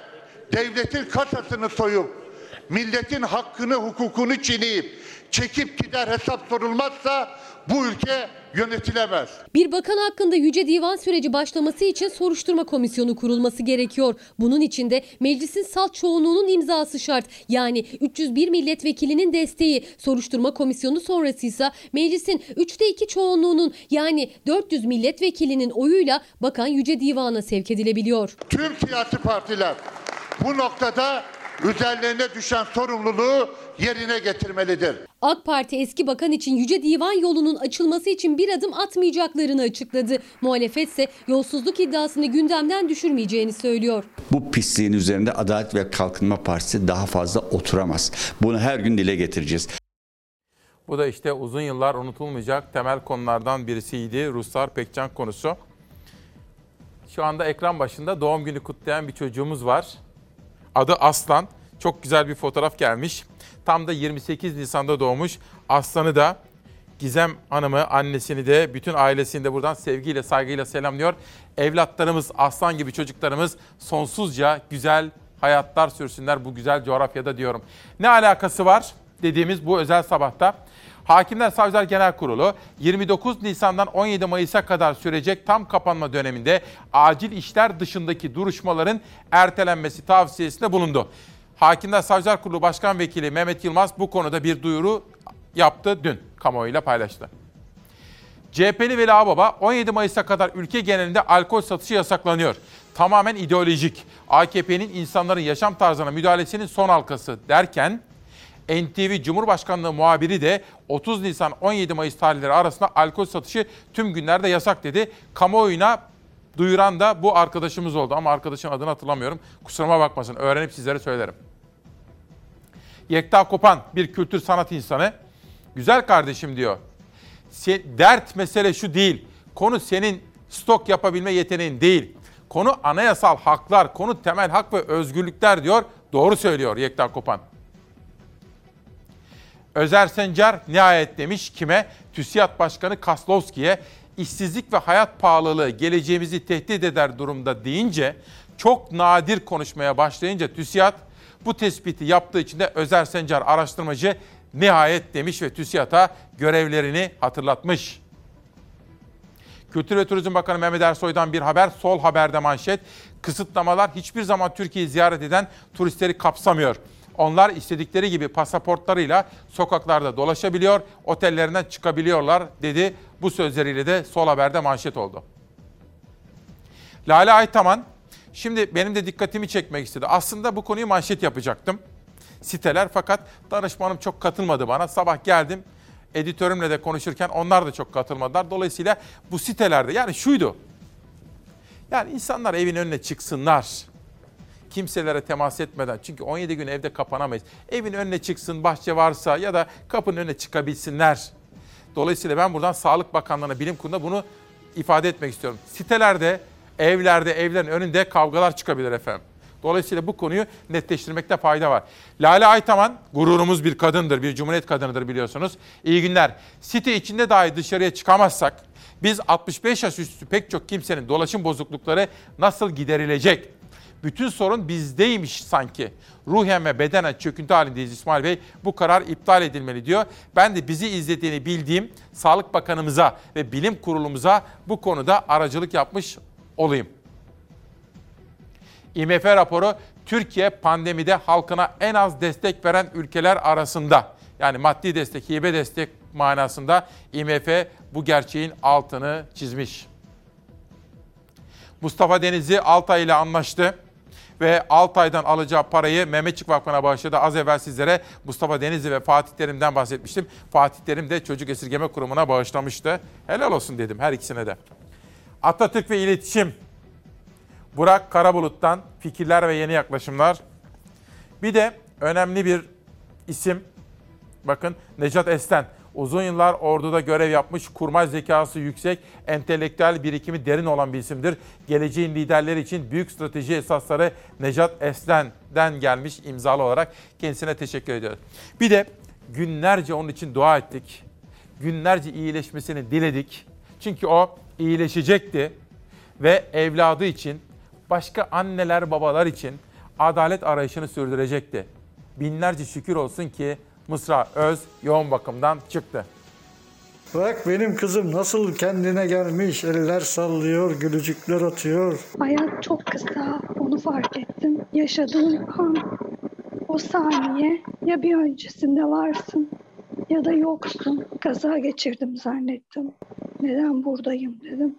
devletin kasasını soyup milletin hakkını hukukunu çiğneyip çekip gider hesap sorulmazsa bu ülke yönetilemez. Bir bakan hakkında Yüce Divan süreci başlaması için soruşturma komisyonu kurulması gerekiyor. Bunun için de meclisin salt çoğunluğunun imzası şart. Yani 301 milletvekilinin desteği. Soruşturma komisyonu sonrası ise meclisin 3'te 2 çoğunluğunun yani 400 milletvekilinin oyuyla bakan Yüce Divan'a sevk edilebiliyor. Tüm siyasi partiler bu noktada üzerlerine düşen sorumluluğu yerine getirmelidir. AK Parti eski bakan için Yüce Divan yolunun açılması için bir adım atmayacaklarını açıkladı. Muhalefet ise yolsuzluk iddiasını gündemden düşürmeyeceğini söylüyor. Bu pisliğin üzerinde Adalet ve Kalkınma Partisi daha fazla oturamaz. Bunu her gün dile getireceğiz. Bu da işte uzun yıllar unutulmayacak temel konulardan birisiydi. Ruslar Pekcan konusu. Şu anda ekran başında doğum günü kutlayan bir çocuğumuz var. Adı Aslan. Çok güzel bir fotoğraf gelmiş. Tam da 28 Nisan'da doğmuş. Aslan'ı da Gizem Hanım'ı, annesini de, bütün ailesini de buradan sevgiyle, saygıyla selamlıyor. Evlatlarımız, aslan gibi çocuklarımız sonsuzca güzel hayatlar sürsünler bu güzel coğrafyada diyorum. Ne alakası var dediğimiz bu özel sabahta? Hakimler Savcılar Genel Kurulu 29 Nisan'dan 17 Mayıs'a kadar sürecek tam kapanma döneminde acil işler dışındaki duruşmaların ertelenmesi tavsiyesinde bulundu. Hakimler Savcılar Kurulu Başkan Vekili Mehmet Yılmaz bu konuda bir duyuru yaptı dün kamuoyuyla paylaştı. CHP'li Veli Ağbaba 17 Mayıs'a kadar ülke genelinde alkol satışı yasaklanıyor. Tamamen ideolojik. AKP'nin insanların yaşam tarzına müdahalesinin son halkası derken NTV Cumhurbaşkanlığı muhabiri de 30 Nisan 17 Mayıs tarihleri arasında alkol satışı tüm günlerde yasak dedi. Kamuoyuna duyuran da bu arkadaşımız oldu ama arkadaşın adını hatırlamıyorum. Kusuruma bakmasın öğrenip sizlere söylerim. Yekta Kopan bir kültür sanat insanı. Güzel kardeşim diyor. Dert mesele şu değil. Konu senin stok yapabilme yeteneğin değil. Konu anayasal haklar, konu temel hak ve özgürlükler diyor. Doğru söylüyor Yekta Kopan. Özer Sencar nihayet demiş kime? TÜSİAD Başkanı Kaslovski'ye işsizlik ve hayat pahalılığı geleceğimizi tehdit eder durumda deyince çok nadir konuşmaya başlayınca TÜSİAD bu tespiti yaptığı için de Özer Sencar araştırmacı nihayet demiş ve TÜSİAD'a görevlerini hatırlatmış. Kültür ve Turizm Bakanı Mehmet Ersoy'dan bir haber, sol haberde manşet. Kısıtlamalar hiçbir zaman Türkiye'yi ziyaret eden turistleri kapsamıyor. Onlar istedikleri gibi pasaportlarıyla sokaklarda dolaşabiliyor, otellerinden çıkabiliyorlar dedi. Bu sözleriyle de Sol Haber'de manşet oldu. Lale Aytaman, şimdi benim de dikkatimi çekmek istedi. Aslında bu konuyu manşet yapacaktım. Siteler fakat danışmanım çok katılmadı bana. Sabah geldim, editörümle de konuşurken onlar da çok katılmadılar. Dolayısıyla bu sitelerde yani şuydu. Yani insanlar evin önüne çıksınlar kimselere temas etmeden çünkü 17 gün evde kapanamayız. Evin önüne çıksın bahçe varsa ya da kapının önüne çıkabilsinler. Dolayısıyla ben buradan Sağlık Bakanlığı'na bilim kuruluna bunu ifade etmek istiyorum. Sitelerde, evlerde, evlerin önünde kavgalar çıkabilir efendim. Dolayısıyla bu konuyu netleştirmekte fayda var. Lale Aytaman gururumuz bir kadındır, bir cumhuriyet kadınıdır biliyorsunuz. İyi günler. Site içinde dahi dışarıya çıkamazsak biz 65 yaş üstü pek çok kimsenin dolaşım bozuklukları nasıl giderilecek? Bütün sorun bizdeymiş sanki. Ruhen ve bedenen çöküntü halindeyiz İsmail Bey. Bu karar iptal edilmeli diyor. Ben de bizi izlediğini bildiğim Sağlık Bakanımıza ve Bilim Kurulumuza bu konuda aracılık yapmış olayım. IMF raporu Türkiye pandemide halkına en az destek veren ülkeler arasında. Yani maddi destek, hibe destek manasında IMF bu gerçeğin altını çizmiş. Mustafa Denizli Altay ile anlaştı ve Altay'dan alacağı parayı Mehmetçik Vakfı'na bağışladı. Az evvel sizlere Mustafa Denizli ve Fatih Terim'den bahsetmiştim. Fatih Terim de Çocuk Esirgeme Kurumu'na bağışlamıştı. Helal olsun dedim her ikisine de. Atatürk ve İletişim. Burak Karabulut'tan fikirler ve yeni yaklaşımlar. Bir de önemli bir isim. Bakın Necat Esten. Uzun yıllar orduda görev yapmış, kurmay zekası yüksek, entelektüel birikimi derin olan bir isimdir. Geleceğin liderleri için büyük strateji esasları Necat Esten'den gelmiş imzalı olarak kendisine teşekkür ediyoruz. Bir de günlerce onun için dua ettik. Günlerce iyileşmesini diledik. Çünkü o iyileşecekti ve evladı için, başka anneler babalar için adalet arayışını sürdürecekti. Binlerce şükür olsun ki Mısra Öz yoğun bakımdan çıktı. Bak benim kızım nasıl kendine gelmiş, eller sallıyor, gülücükler atıyor. Hayat çok kısa, onu fark ettim. Yaşadığın an, o saniye ya bir öncesinde varsın ya da yoksun. Kaza geçirdim zannettim. Neden buradayım dedim.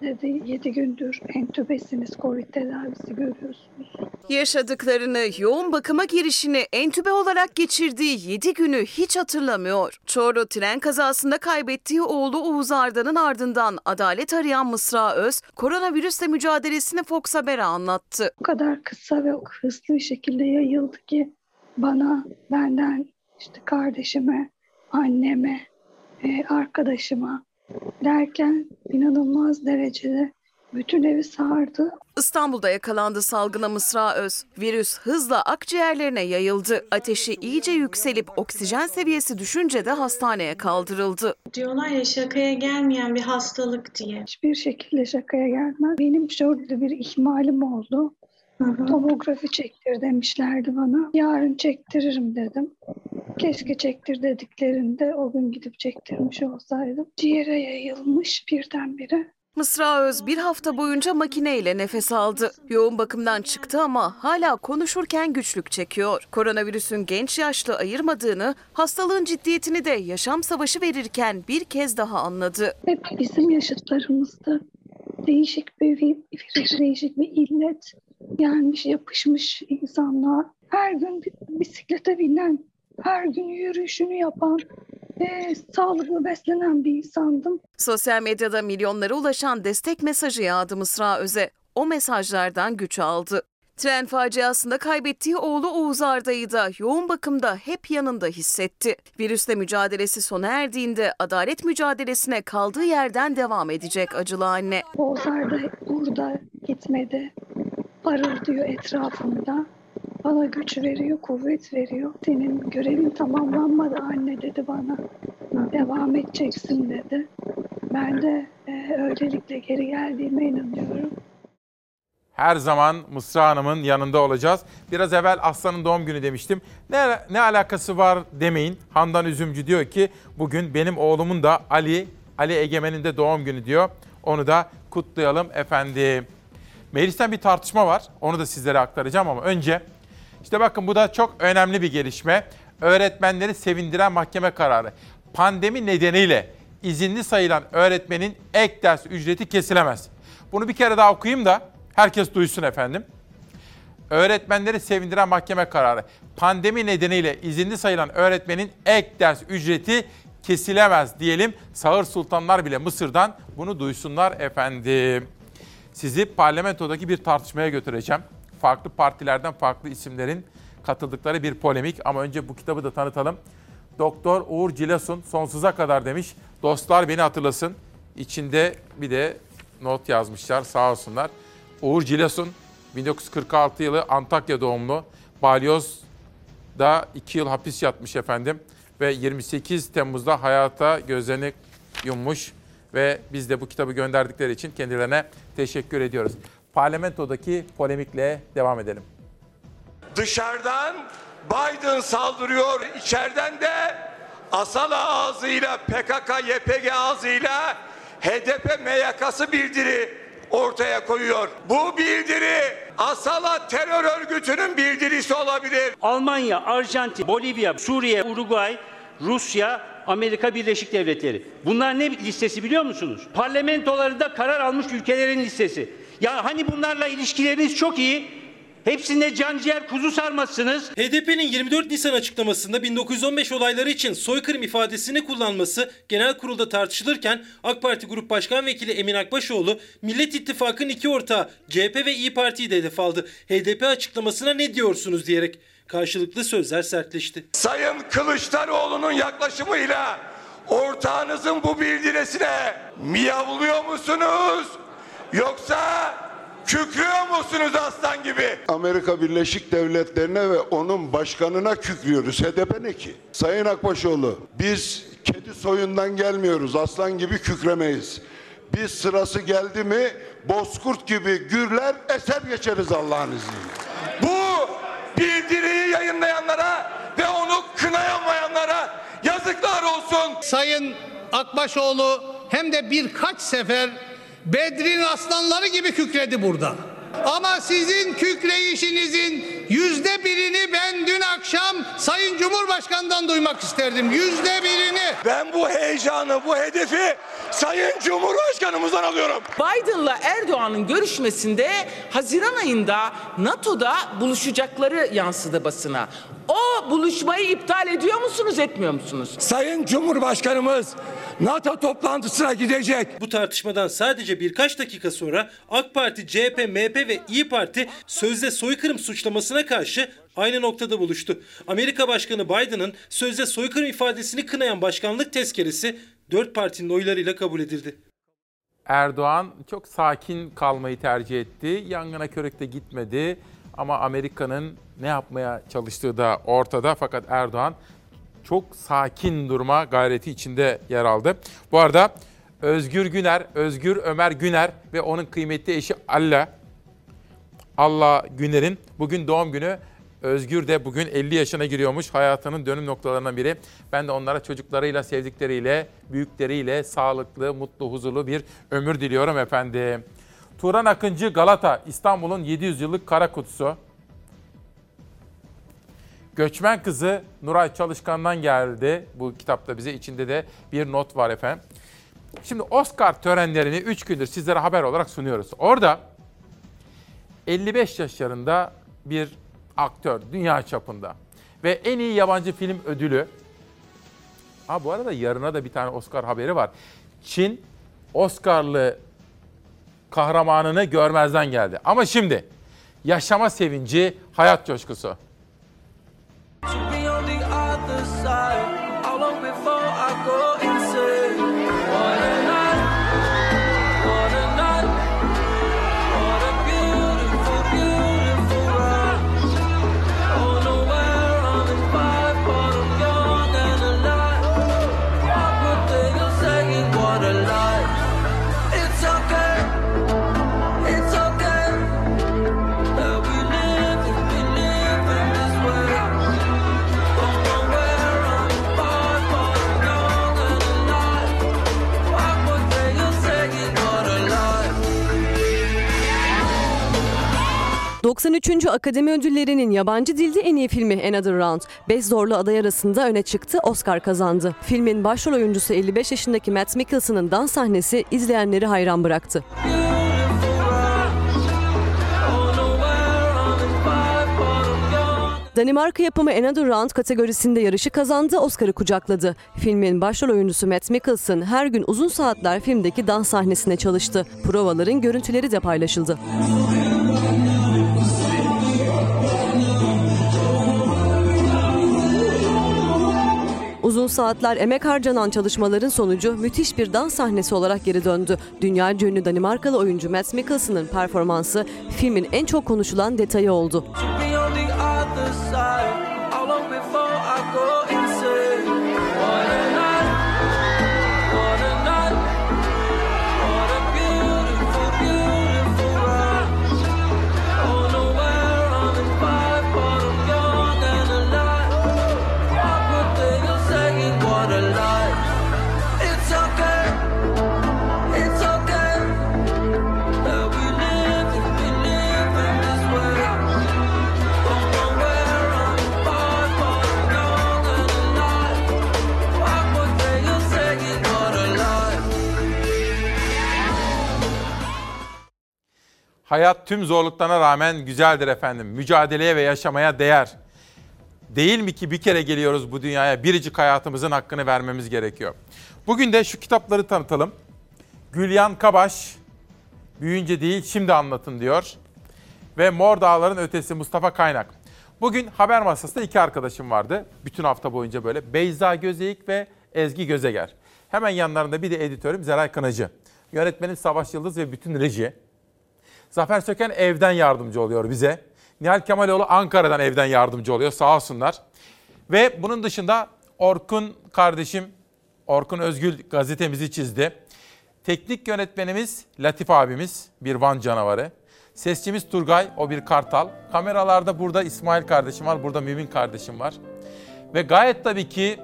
Dedi 7 gündür entübesiniz, Covid tedavisi görüyorsunuz. Yaşadıklarını, yoğun bakıma girişini, entübe olarak geçirdiği 7 günü hiç hatırlamıyor. Çorlu tren kazasında kaybettiği oğlu Oğuz Arda'nın ardından adalet arayan Mısra Öz, koronavirüsle mücadelesini Fox Haber'e anlattı. O kadar kısa ve hızlı bir şekilde yayıldı ki bana, benden, işte kardeşime, anneme, e, arkadaşıma derken inanılmaz derecede bütün evi sardı. İstanbul'da yakalandı salgına Mısra Öz. Virüs hızla akciğerlerine yayıldı. Ateşi iyice yükselip oksijen seviyesi düşünce de hastaneye kaldırıldı. Diyorlar ya şakaya gelmeyen bir hastalık diye. Hiçbir şekilde şakaya gelmez. Benim şöyle bir ihmalim oldu. Tomografi çektir demişlerdi bana. Yarın çektiririm dedim. Keşke çektir dediklerinde o gün gidip çektirmiş olsaydım. Ciğere yayılmış birdenbire. Mısra Öz bir hafta boyunca makineyle nefes aldı. Yoğun bakımdan çıktı ama hala konuşurken güçlük çekiyor. Koronavirüsün genç yaşlı ayırmadığını, hastalığın ciddiyetini de yaşam savaşı verirken bir kez daha anladı. Hep bizim yaşıtlarımızda değişik bir virüs, değişik bir illet gelmiş, yapışmış insanlar. Her gün bisiklete binen, her gün yürüyüşünü yapan, e, sağlıklı beslenen bir insandım. Sosyal medyada milyonlara ulaşan destek mesajı yağdı Mısra Öz'e. O mesajlardan güç aldı. Tren faciasında kaybettiği oğlu Oğuz Arda'yı da yoğun bakımda hep yanında hissetti. Virüsle mücadelesi sona erdiğinde adalet mücadelesine kaldığı yerden devam edecek acılı anne. Oğuz Arda burada gitmedi. Parıldıyor etrafımda. Bana güç veriyor, kuvvet veriyor. Senin görevin tamamlanmadı anne dedi bana. Devam edeceksin dedi. Ben de e, öylelikle geri geldiğime inanıyorum. Her zaman Mısra Hanım'ın yanında olacağız. Biraz evvel Aslan'ın doğum günü demiştim. Ne, ne alakası var demeyin. Handan Üzümcü diyor ki bugün benim oğlumun da Ali, Ali Egemen'in de doğum günü diyor. Onu da kutlayalım efendim. Meclisten bir tartışma var. Onu da sizlere aktaracağım ama önce işte bakın bu da çok önemli bir gelişme. Öğretmenleri sevindiren mahkeme kararı. Pandemi nedeniyle izinli sayılan öğretmenin ek ders ücreti kesilemez. Bunu bir kere daha okuyayım da herkes duysun efendim. Öğretmenleri sevindiren mahkeme kararı. Pandemi nedeniyle izinli sayılan öğretmenin ek ders ücreti kesilemez diyelim. Sağır sultanlar bile Mısır'dan bunu duysunlar efendim. Sizi parlamentodaki bir tartışmaya götüreceğim farklı partilerden farklı isimlerin katıldıkları bir polemik. Ama önce bu kitabı da tanıtalım. Doktor Uğur Cilasun sonsuza kadar demiş. Dostlar beni hatırlasın. İçinde bir de not yazmışlar sağ olsunlar. Uğur Cilasun 1946 yılı Antakya doğumlu. Balyoz'da 2 yıl hapis yatmış efendim. Ve 28 Temmuz'da hayata gözlerini yummuş. Ve biz de bu kitabı gönderdikleri için kendilerine teşekkür ediyoruz parlamentodaki polemikle devam edelim. Dışarıdan Biden saldırıyor, içeriden de Asala ağzıyla, PKK, YPG ağzıyla HDP MYK'sı bildiri ortaya koyuyor. Bu bildiri Asala terör örgütünün bildirisi olabilir. Almanya, Arjantin, Bolivya, Suriye, Uruguay, Rusya, Amerika Birleşik Devletleri. Bunlar ne listesi biliyor musunuz? Parlamentolarında karar almış ülkelerin listesi. Ya hani bunlarla ilişkileriniz çok iyi. Hepsinde can ciğer kuzu sarmasınız. HDP'nin 24 Nisan açıklamasında 1915 olayları için soykırım ifadesini kullanması genel kurulda tartışılırken AK Parti Grup Başkan Vekili Emin Akbaşoğlu Millet İttifakı'nın iki ortağı CHP ve İyi Parti'yi de hedef aldı. HDP açıklamasına ne diyorsunuz diyerek karşılıklı sözler sertleşti. Sayın Kılıçdaroğlu'nun yaklaşımıyla ortağınızın bu bildiresine miyavlıyor musunuz? Yoksa kükrüyor musunuz aslan gibi? Amerika Birleşik Devletleri'ne ve onun başkanına kükrüyoruz. HDP ne ki? Sayın Akbaşoğlu biz kedi soyundan gelmiyoruz. Aslan gibi kükremeyiz. Biz sırası geldi mi bozkurt gibi gürler eser geçeriz Allah'ın izniyle. Bu bildiriyi yayınlayanlara ve onu kınayamayanlara yazıklar olsun. Sayın Akbaşoğlu hem de birkaç sefer Bedrin aslanları gibi kükredi burada. Ama sizin kükreyişinizin yüzde birini ben dün akşam Sayın Cumhurbaşkanı'ndan duymak isterdim. Yüzde birini. Ben bu heyecanı, bu hedefi Sayın Cumhurbaşkanımızdan alıyorum. Biden'la Erdoğan'ın görüşmesinde Haziran ayında NATO'da buluşacakları yansıdı basına. O buluşmayı iptal ediyor musunuz, etmiyor musunuz? Sayın Cumhurbaşkanımız NATO toplantısına gidecek. Bu tartışmadan sadece birkaç dakika sonra AK Parti, CHP, MHP ve İyi Parti sözde soykırım suçlamasına karşı aynı noktada buluştu. Amerika Başkanı Biden'ın sözde soykırım ifadesini kınayan başkanlık tezkeresi dört partinin oylarıyla kabul edildi. Erdoğan çok sakin kalmayı tercih etti. Yangına körükte gitmedi. Ama Amerika'nın ne yapmaya çalıştığı da ortada. Fakat Erdoğan çok sakin durma gayreti içinde yer aldı. Bu arada Özgür Güner, Özgür Ömer Güner ve onun kıymetli eşi Allah, Allah Güner'in bugün doğum günü. Özgür de bugün 50 yaşına giriyormuş. Hayatının dönüm noktalarından biri. Ben de onlara çocuklarıyla, sevdikleriyle, büyükleriyle sağlıklı, mutlu, huzurlu bir ömür diliyorum efendim. Turan Akıncı Galata, İstanbul'un 700 yıllık kara kutusu. Göçmen Kızı Nuray Çalışkan'dan geldi. Bu kitapta bize içinde de bir not var efendim. Şimdi Oscar törenlerini 3 gündür sizlere haber olarak sunuyoruz. Orada 55 yaşlarında bir aktör dünya çapında ve en iyi yabancı film ödülü. Ha bu arada yarına da bir tane Oscar haberi var. Çin Oscar'lı kahramanını görmezden geldi. Ama şimdi yaşama sevinci, hayat coşkusu. The side ...93. Akademi Ödülleri'nin yabancı dilde en iyi filmi Another Round... ...5 zorlu aday arasında öne çıktı, Oscar kazandı. Filmin başrol oyuncusu 55 yaşındaki Matt Mikkelsen'ın dans sahnesi izleyenleri hayran bıraktı. Danimarka yapımı Another Round kategorisinde yarışı kazandı, Oscar'ı kucakladı. Filmin başrol oyuncusu Matt Mikkelsen her gün uzun saatler filmdeki dans sahnesine çalıştı. Provaların görüntüleri de paylaşıldı. Uzun saatler emek harcanan çalışmaların sonucu müthiş bir dans sahnesi olarak geri döndü. Dünya ünlü Danimarkalı oyuncu Mads Mikkelsen'ın performansı filmin en çok konuşulan detayı oldu. Hayat tüm zorluklarına rağmen güzeldir efendim. Mücadeleye ve yaşamaya değer. Değil mi ki bir kere geliyoruz bu dünyaya biricik hayatımızın hakkını vermemiz gerekiyor. Bugün de şu kitapları tanıtalım. Gülyan Kabaş, Büyüyünce değil şimdi anlatın diyor. Ve Mor Dağların Ötesi Mustafa Kaynak. Bugün haber masasında iki arkadaşım vardı. Bütün hafta boyunca böyle. Beyza Gözeyik ve Ezgi Gözeger. Hemen yanlarında bir de editörüm Zeray Kınacı. Yönetmenim Savaş Yıldız ve bütün reji. Zafer Söken evden yardımcı oluyor bize. Nihal Kemaloğlu Ankara'dan evden yardımcı oluyor sağ olsunlar. Ve bunun dışında Orkun kardeşim, Orkun Özgül gazetemizi çizdi. Teknik yönetmenimiz Latif abimiz, bir Van canavarı. Sesçimiz Turgay, o bir kartal. Kameralarda burada İsmail kardeşim var, burada Mümin kardeşim var. Ve gayet tabii ki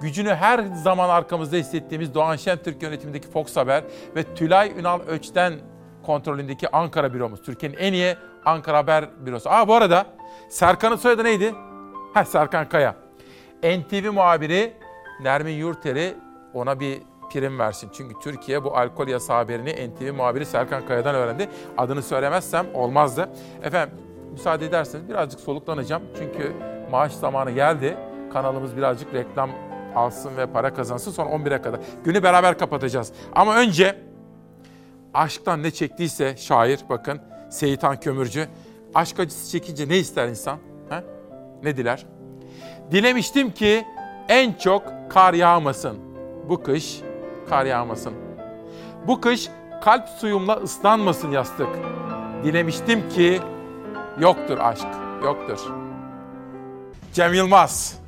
gücünü her zaman arkamızda hissettiğimiz Doğan Şentürk yönetimindeki Fox Haber ve Tülay Ünal Öç'ten kontrolündeki Ankara büromuz. Türkiye'nin en iyi Ankara Haber bürosu. Aa bu arada Serkan'ın soyadı neydi? Heh Serkan Kaya. NTV muhabiri Nermin Yurteri ona bir prim versin. Çünkü Türkiye bu alkol yasağı haberini NTV muhabiri Serkan Kaya'dan öğrendi. Adını söylemezsem olmazdı. Efendim müsaade ederseniz birazcık soluklanacağım. Çünkü maaş zamanı geldi. Kanalımız birazcık reklam alsın ve para kazansın. Sonra 11'e kadar. Günü beraber kapatacağız. Ama önce aşktan ne çektiyse şair bakın Seyitan Kömürcü. Aşk acısı çekince ne ister insan? He? Ne diler? Dilemiştim ki en çok kar yağmasın. Bu kış kar yağmasın. Bu kış kalp suyumla ıslanmasın yastık. Dilemiştim ki yoktur aşk, yoktur. Cem Yılmaz.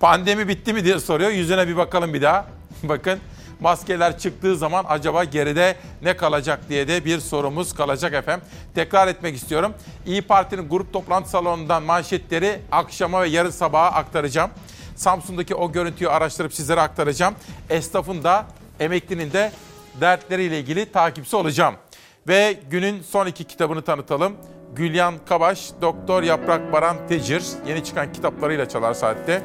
Pandemi bitti mi diye soruyor. Yüzüne bir bakalım bir daha. (laughs) Bakın maskeler çıktığı zaman acaba geride ne kalacak diye de bir sorumuz kalacak efendim. Tekrar etmek istiyorum. İyi Parti'nin grup toplantı salonundan manşetleri akşama ve yarın sabaha aktaracağım. Samsun'daki o görüntüyü araştırıp sizlere aktaracağım. Esnafın da emeklinin de dertleriyle ilgili takipçisi olacağım. Ve günün son iki kitabını tanıtalım. Gülyan Kabaş, Doktor Yaprak Baran Tecir yeni çıkan kitaplarıyla Çalar Saat'te.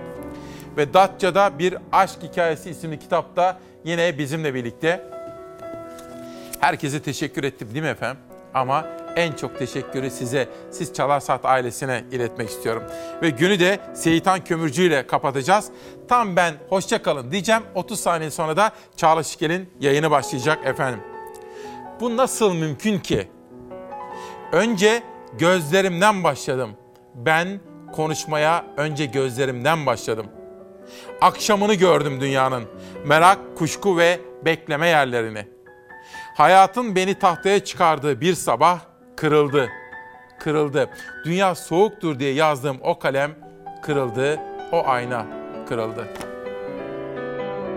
Ve Datça'da bir aşk hikayesi isimli kitapta yine bizimle birlikte. Herkese teşekkür ettim değil mi efendim? Ama en çok teşekkürü size, siz Çalar Saat ailesine iletmek istiyorum. Ve günü de Seyitan Kömürcü ile kapatacağız. Tam ben hoşça kalın diyeceğim. 30 saniye sonra da Çağla Şikel'in yayını başlayacak efendim. Bu nasıl mümkün ki? Önce gözlerimden başladım. Ben konuşmaya önce gözlerimden başladım. Akşamını gördüm dünyanın. Merak, kuşku ve bekleme yerlerini. Hayatın beni tahtaya çıkardığı bir sabah kırıldı. Kırıldı. Dünya soğuktur diye yazdığım o kalem kırıldı. O ayna kırıldı.